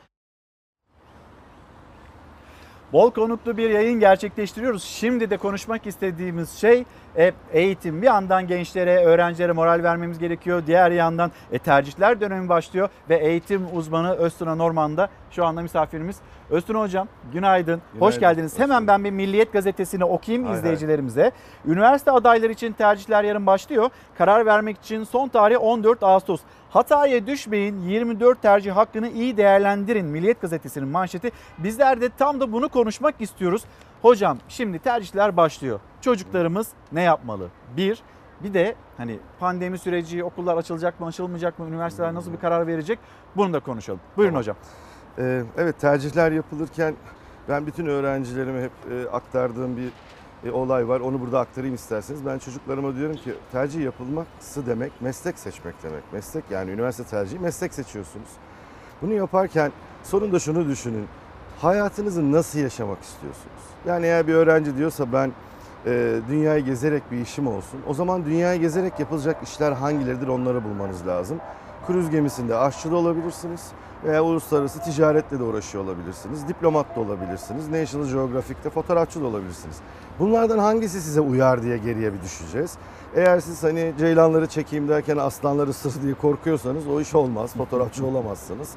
Bol konuklu bir yayın gerçekleştiriyoruz. Şimdi de konuşmak istediğimiz şey e, eğitim. Bir yandan gençlere, öğrencilere moral vermemiz gerekiyor. Diğer yandan e, tercihler dönemi başlıyor ve eğitim uzmanı Öztuna Norman da şu anda misafirimiz. Öztuna Hocam günaydın. Hoş geldiniz. Hemen ben bir Milliyet Gazetesi'ni okuyayım
Hay
izleyicilerimize. Üniversite adayları için tercihler yarın başlıyor. Karar vermek için son tarih 14 Ağustos. Hataya düşmeyin 24 tercih hakkını iyi değerlendirin Milliyet Gazetesi'nin manşeti. Bizler de tam da bunu konuşmak istiyoruz. Hocam şimdi tercihler başlıyor. Çocuklarımız ne yapmalı? Bir, bir de hani pandemi süreci, okullar açılacak mı, açılmayacak mı, üniversiteler nasıl bir karar verecek? Bunu da konuşalım. Buyurun hocam.
Ee, evet tercihler yapılırken ben bütün öğrencilerime hep e, aktardığım bir e, olay var. Onu burada aktarayım isterseniz. Ben çocuklarıma diyorum ki tercih yapılması demek meslek seçmek demek. Meslek yani üniversite tercihi meslek seçiyorsunuz. Bunu yaparken sonunda şunu düşünün. Hayatınızı nasıl yaşamak istiyorsunuz? Yani eğer bir öğrenci diyorsa ben e, dünyayı gezerek bir işim olsun. O zaman dünyayı gezerek yapılacak işler hangileridir onları bulmanız lazım. Kruz gemisinde aşçı da olabilirsiniz veya uluslararası ticaretle de uğraşıyor olabilirsiniz. Diplomat da olabilirsiniz. National Geographic'te fotoğrafçı da olabilirsiniz. Bunlardan hangisi size uyar diye geriye bir düşeceğiz. Eğer siz hani ceylanları çekeyim derken aslanları ısır diye korkuyorsanız o iş olmaz. Fotoğrafçı olamazsınız.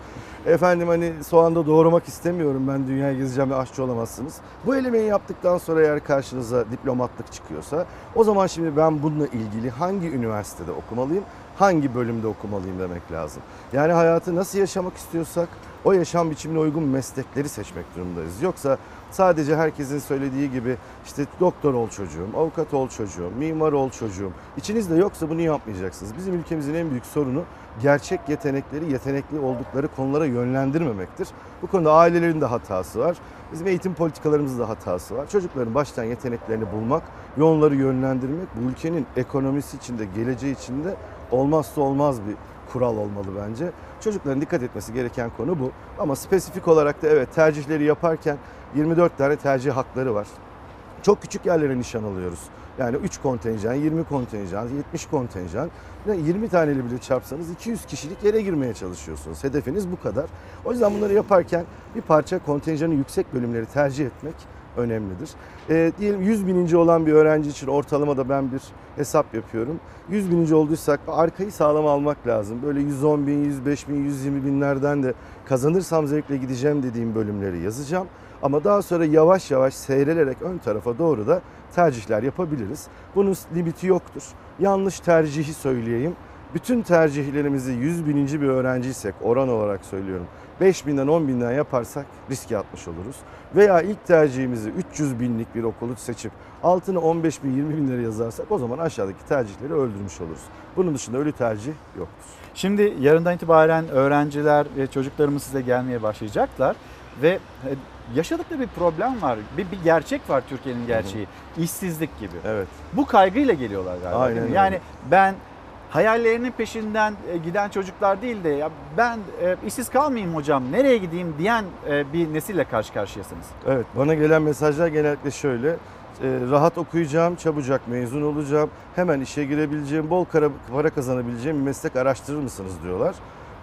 Efendim hani soğanda doğurmak istemiyorum ben dünyayı gezeceğim ve aşçı olamazsınız. Bu elemeyi yaptıktan sonra eğer karşınıza diplomatlık çıkıyorsa o zaman şimdi ben bununla ilgili hangi üniversitede okumalıyım? hangi bölümde okumalıyım demek lazım. Yani hayatı nasıl yaşamak istiyorsak o yaşam biçimine uygun meslekleri seçmek durumundayız. Yoksa sadece herkesin söylediği gibi işte doktor ol çocuğum, avukat ol çocuğum, mimar ol çocuğum. İçinizde yoksa bunu yapmayacaksınız. Bizim ülkemizin en büyük sorunu gerçek yetenekleri, yetenekli oldukları konulara yönlendirmemektir. Bu konuda ailelerin de hatası var. Bizim eğitim politikalarımızda da hatası var. Çocukların baştan yeteneklerini bulmak ve onları yönlendirmek bu ülkenin ekonomisi içinde, geleceği içinde olmazsa olmaz bir kural olmalı bence. Çocukların dikkat etmesi gereken konu bu. Ama spesifik olarak da evet tercihleri yaparken 24 tane tercih hakları var. Çok küçük yerlere nişan alıyoruz. Yani 3 kontenjan, 20 kontenjan, 70 kontenjan. 20 taneli bile çarpsanız 200 kişilik yere girmeye çalışıyorsunuz. Hedefiniz bu kadar. O yüzden bunları yaparken bir parça kontenjanı yüksek bölümleri tercih etmek önemlidir. E, diyelim 100 bininci olan bir öğrenci için ortalamada ben bir hesap yapıyorum. 100 bininci olduysak arkayı sağlam almak lazım. Böyle 110 bin, 105 bin, 120 binlerden de kazanırsam zevkle gideceğim dediğim bölümleri yazacağım. Ama daha sonra yavaş yavaş seyrelerek ön tarafa doğru da tercihler yapabiliriz. Bunun limiti yoktur. Yanlış tercihi söyleyeyim. Bütün tercihlerimizi 100 bininci bir öğrenciysek oran olarak söylüyorum. 5 binden 10 binden yaparsak riske atmış oluruz. Veya ilk tercihimizi 300 binlik bir okulu seçip altına 15 bin 20 bin lira yazarsak o zaman aşağıdaki tercihleri öldürmüş oluruz. Bunun dışında ölü tercih yoktur.
Şimdi yarından itibaren öğrenciler ve çocuklarımız size gelmeye başlayacaklar ve e, yaşadıkları bir problem var. Bir, bir gerçek var Türkiye'nin gerçeği. İşsizlik gibi.
Evet.
Bu kaygıyla geliyorlar galiba.
Aynen öyle.
Yani ben hayallerinin peşinden e, giden çocuklar değil de ya ben e, işsiz kalmayayım hocam nereye gideyim diyen e, bir nesille karşı karşıyasınız.
Evet bana gelen mesajlar genellikle şöyle. e, rahat okuyacağım, çabucak mezun olacağım, hemen işe girebileceğim, bol kara- para kazanabileceğim bir meslek araştırır mısınız diyorlar.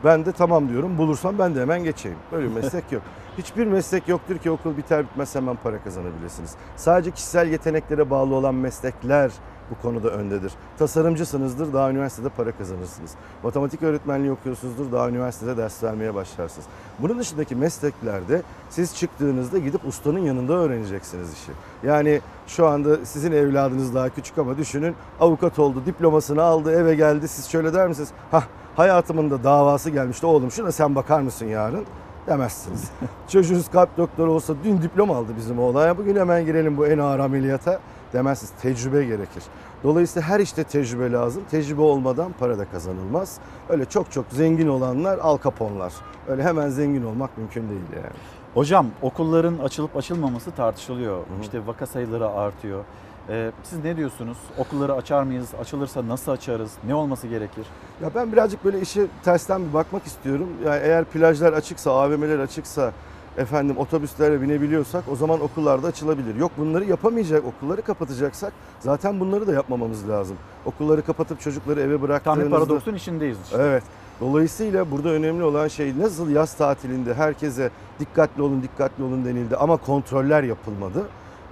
Ben de tamam diyorum, bulursam ben de hemen geçeyim. Böyle bir meslek yok. Hiçbir meslek yoktur ki okul biter bitmez hemen para kazanabilirsiniz. Sadece kişisel yeteneklere bağlı olan meslekler bu konuda öndedir. Tasarımcısınızdır, daha üniversitede para kazanırsınız. Matematik öğretmenliği okuyorsunuzdur, daha üniversitede ders vermeye başlarsınız. Bunun dışındaki mesleklerde siz çıktığınızda gidip ustanın yanında öğreneceksiniz işi. Yani şu anda sizin evladınız daha küçük ama düşünün avukat oldu, diplomasını aldı, eve geldi. Siz şöyle der misiniz? Hah hayatımın da davası gelmişti oğlum şuna sen bakar mısın yarın? Demezsiniz. Çocuğunuz kalp doktoru olsa dün diploma aldı bizim oğlan. Bugün hemen girelim bu en ağır ameliyata demezsiniz. Tecrübe gerekir. Dolayısıyla her işte tecrübe lazım. Tecrübe olmadan para da kazanılmaz. Öyle çok çok zengin olanlar al kaponlar. Öyle hemen zengin olmak mümkün değil yani.
Hocam okulların açılıp açılmaması tartışılıyor. İşte vaka sayıları artıyor. Ee, siz ne diyorsunuz? Okulları açar mıyız? Açılırsa nasıl açarız? Ne olması gerekir?
Ya ben birazcık böyle işe tersten bir bakmak istiyorum. Yani eğer plajlar açıksa, AVM'ler açıksa, efendim otobüslere binebiliyorsak o zaman okullarda açılabilir. Yok bunları yapamayacak, okulları kapatacaksak zaten bunları da yapmamamız lazım. Okulları kapatıp çocukları eve
Tam
bıraktığınızda...
bir paradoksun içindeyiz işte.
Evet. Dolayısıyla burada önemli olan şey nasıl yaz tatilinde herkese dikkatli olun, dikkatli olun denildi ama kontroller yapılmadı.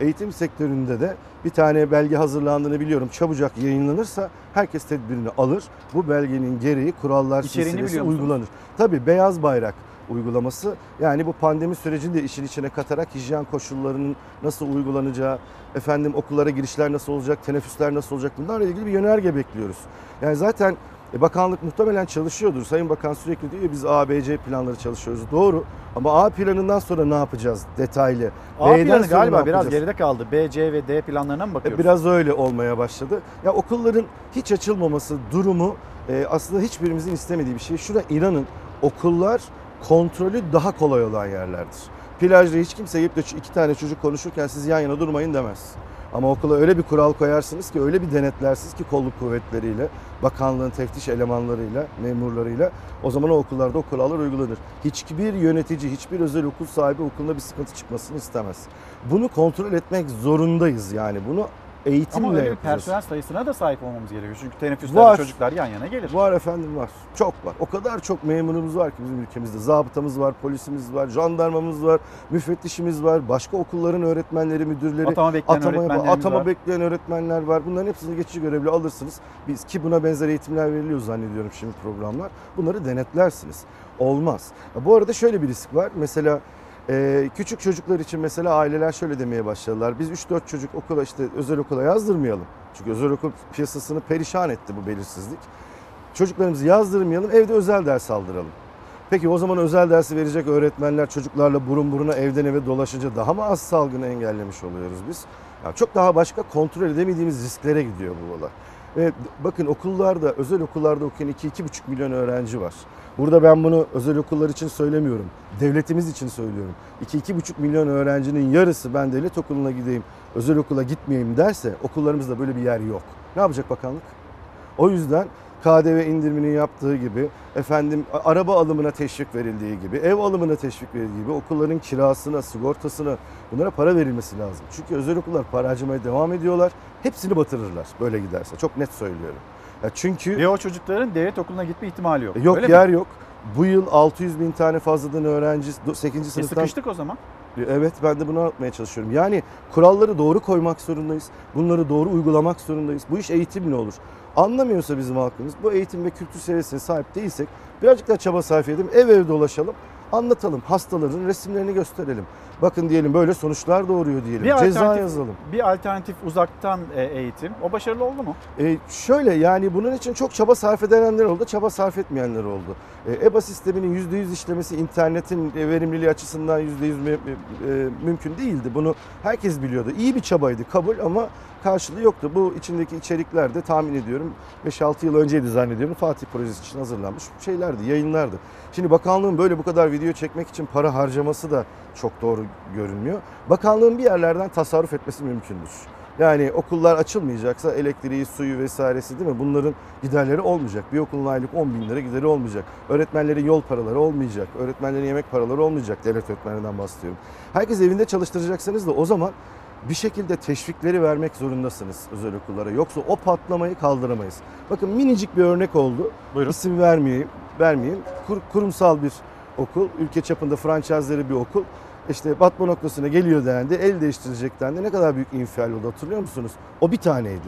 Eğitim sektöründe de bir tane belge hazırlandığını biliyorum. Çabucak yayınlanırsa herkes tedbirini alır. Bu belgenin gereği kurallar
İçeriğini
silsilesi uygulanır. Tabii beyaz bayrak uygulaması yani bu pandemi sürecini de işin içine katarak hijyen koşullarının nasıl uygulanacağı, efendim okullara girişler nasıl olacak, teneffüsler nasıl olacak bunlarla ilgili bir yönerge bekliyoruz. Yani zaten e, bakanlık muhtemelen çalışıyordur. Sayın Bakan sürekli diyor biz A, B, C planları çalışıyoruz. Doğru ama A planından sonra ne yapacağız detaylı?
A
B'den
planı galiba biraz geride kaldı. B, C ve D planlarına mı
E,
bakıyoruz?
Biraz öyle olmaya başladı. Ya okulların hiç açılmaması durumu e, aslında hiçbirimizin istemediği bir şey. Şuna inanın okullar kontrolü daha kolay olan yerlerdir. Plajda hiç kimse gelip de iki tane çocuk konuşurken siz yan yana durmayın demez. Ama okula öyle bir kural koyarsınız ki öyle bir denetlersiniz ki kolluk kuvvetleriyle, bakanlığın teftiş elemanlarıyla, memurlarıyla o zaman o okullarda o kurallar uygulanır. Hiçbir yönetici, hiçbir özel okul sahibi okulunda bir sıkıntı çıkmasını istemez. Bunu kontrol etmek zorundayız yani. Bunu eğitimle
Ama öyle bir
yapacağız.
personel sayısına da sahip olmamız gerekiyor. Çünkü teneffüslerde
Var.
çocuklar yan yana gelir.
Var efendim var. Çok var. O kadar çok memurumuz var ki bizim ülkemizde. Zabıtamız var, polisimiz var, jandarmamız var, müfettişimiz var, başka okulların öğretmenleri, müdürleri,
Atama bekleyen öğretmenlerimiz
atama
var.
bekleyen öğretmenler var. Bunların hepsini geçici görevli alırsınız. Biz ki buna benzer eğitimler veriliyor zannediyorum şimdi programlar. Bunları denetlersiniz. Olmaz. Ya Bu arada şöyle bir risk var. Mesela ee, küçük çocuklar için mesela aileler şöyle demeye başladılar. Biz 3-4 çocuk okula işte özel okula yazdırmayalım. Çünkü özel okul piyasasını perişan etti bu belirsizlik. Çocuklarımızı yazdırmayalım, evde özel ders aldıralım. Peki o zaman özel dersi verecek öğretmenler çocuklarla burun buruna evden eve dolaşınca daha mı az salgını engellemiş oluyoruz biz? Yani çok daha başka kontrol edemediğimiz risklere gidiyor bu olay. Ve bakın okullarda, özel okullarda okuyan 2-2,5 milyon öğrenci var. Burada ben bunu özel okullar için söylemiyorum. Devletimiz için söylüyorum. 2-2,5 milyon öğrencinin yarısı ben devlet okuluna gideyim, özel okula gitmeyeyim derse okullarımızda böyle bir yer yok. Ne yapacak bakanlık? O yüzden KDV indiriminin yaptığı gibi, efendim araba alımına teşvik verildiği gibi, ev alımına teşvik verildiği gibi okulların kirasına, sigortasına bunlara para verilmesi lazım. Çünkü özel okullar para harcamaya devam ediyorlar. Hepsini batırırlar böyle giderse. Çok net söylüyorum. Ya çünkü
Ve o çocukların devlet okuluna gitme ihtimali yok.
yok
Öyle mi?
yer yok. Bu yıl 600 bin tane fazladan öğrenci 8.
E
sınıftan
sıkıştık o zaman.
Evet ben de bunu anlatmaya çalışıyorum. Yani kuralları doğru koymak zorundayız. Bunları doğru uygulamak zorundayız. Bu iş eğitimle olur. Anlamıyorsa bizim halkımız bu eğitim ve kültür seviyesine sahip değilsek birazcık daha çaba sarf edelim. Ev ev dolaşalım. Anlatalım. Hastaların resimlerini gösterelim. Bakın diyelim böyle sonuçlar doğuruyor diyelim.
Bir
Ceza yazalım.
bir alternatif uzaktan e, eğitim. O başarılı oldu mu?
E, şöyle yani bunun için çok çaba sarf edenler oldu, çaba sarf etmeyenler oldu. E, EBA sisteminin %100 işlemesi internetin e, verimliliği açısından %100 mü- e, mümkün değildi. Bunu herkes biliyordu. İyi bir çabaydı kabul ama karşılığı yoktu. Bu içindeki içerikler de tahmin ediyorum 5-6 yıl önceydi zannediyorum Fatih projesi için hazırlanmış şeylerdi, yayınlardı. Şimdi bakanlığın böyle bu kadar video çekmek için para harcaması da çok doğru görünmüyor. Bakanlığın bir yerlerden tasarruf etmesi mümkündür. Yani okullar açılmayacaksa elektriği, suyu vesairesi değil mi? Bunların giderleri olmayacak. Bir okulun aylık 10 bin lira gideri olmayacak. Öğretmenlerin yol paraları olmayacak. Öğretmenlerin yemek paraları olmayacak. Devlet öğretmenlerinden bahsediyorum. Herkes evinde çalıştıracaksınız da o zaman bir şekilde teşvikleri vermek zorundasınız özel okullara. Yoksa o patlamayı kaldıramayız. Bakın minicik bir örnek oldu.
Buyurun.
İsim vermeyeyim, vermeyeyim. Kur- kurumsal bir okul, ülke çapında franchise'leri bir okul. İşte batma noktasına geliyor dendi, el değiştirecek dendi. Ne kadar büyük infial oldu hatırlıyor musunuz? O bir taneydi.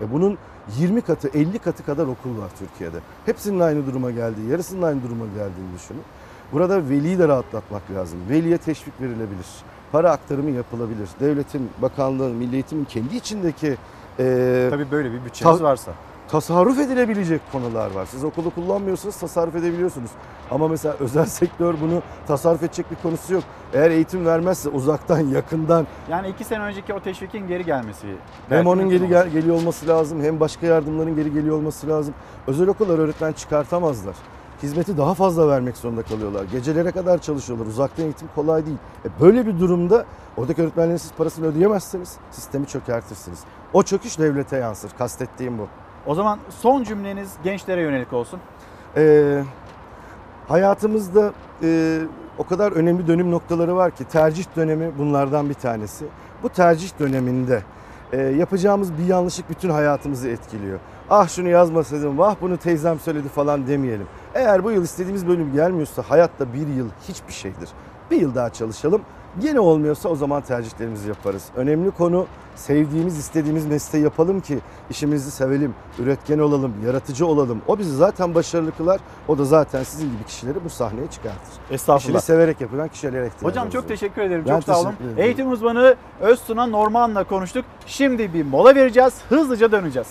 E bunun 20 katı, 50 katı kadar okul var Türkiye'de. Hepsinin aynı duruma geldiği, yarısının aynı duruma geldiğini düşünün. Burada veliyi de rahatlatmak lazım. Veliye teşvik verilebilir. Para aktarımı yapılabilir. Devletin, bakanlığın, milli eğitimin kendi içindeki... E,
Tabii böyle bir bütçeniz
ta-
varsa.
tasarruf edilebilecek konular var. Siz okulu kullanmıyorsanız tasarruf edebiliyorsunuz. Ama mesela özel sektör bunu tasarruf edecek bir konusu yok. Eğer eğitim vermezse uzaktan, yakından
Yani iki sene önceki o teşvikin geri gelmesi.
hem onun geri gel- geliyor olması lazım hem başka yardımların geri geliyor olması lazım. Özel okullar öğretmen çıkartamazlar. Hizmeti daha fazla vermek zorunda kalıyorlar. Gecelere kadar çalışıyorlar. Uzaktan eğitim kolay değil. E böyle bir durumda oradaki öğretmenlerin siz parasını ödeyemezseniz sistemi çökertirsiniz. O çöküş devlete yansır. Kastettiğim bu.
O zaman son cümleniz gençlere yönelik olsun.
Ee, hayatımızda e, o kadar önemli dönüm noktaları var ki tercih dönemi bunlardan bir tanesi. Bu tercih döneminde e, yapacağımız bir yanlışlık bütün hayatımızı etkiliyor. Ah şunu yazmasaydım, vah bunu teyzem söyledi falan demeyelim. Eğer bu yıl istediğimiz bölüm gelmiyorsa hayatta bir yıl hiçbir şeydir. Bir yıl daha çalışalım. Yine olmuyorsa o zaman tercihlerimizi yaparız. Önemli konu sevdiğimiz, istediğimiz mesleği yapalım ki işimizi sevelim, üretken olalım, yaratıcı olalım. O bizi zaten başarılı kılar. O da zaten sizin gibi kişileri bu sahneye çıkartır.
Estağfurullah.
İşini severek yapılan kişilere ihtiyacımız
Hocam çok
var.
teşekkür ederim.
Ben
çok sağ olun.
ederim.
Eğitim uzmanı Öztuna Norman'la konuştuk. Şimdi bir mola vereceğiz. Hızlıca döneceğiz.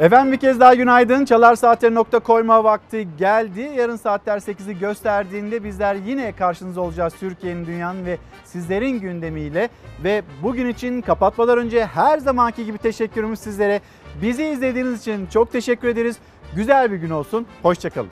Efendim bir kez daha günaydın. Çalar Saatleri nokta koyma vakti geldi. Yarın saatler 8'i gösterdiğinde bizler yine karşınızda olacağız Türkiye'nin, dünyanın ve sizlerin gündemiyle. Ve bugün için kapatmadan önce her zamanki gibi teşekkürümüz sizlere. Bizi izlediğiniz için çok teşekkür ederiz. Güzel bir gün olsun. Hoşçakalın.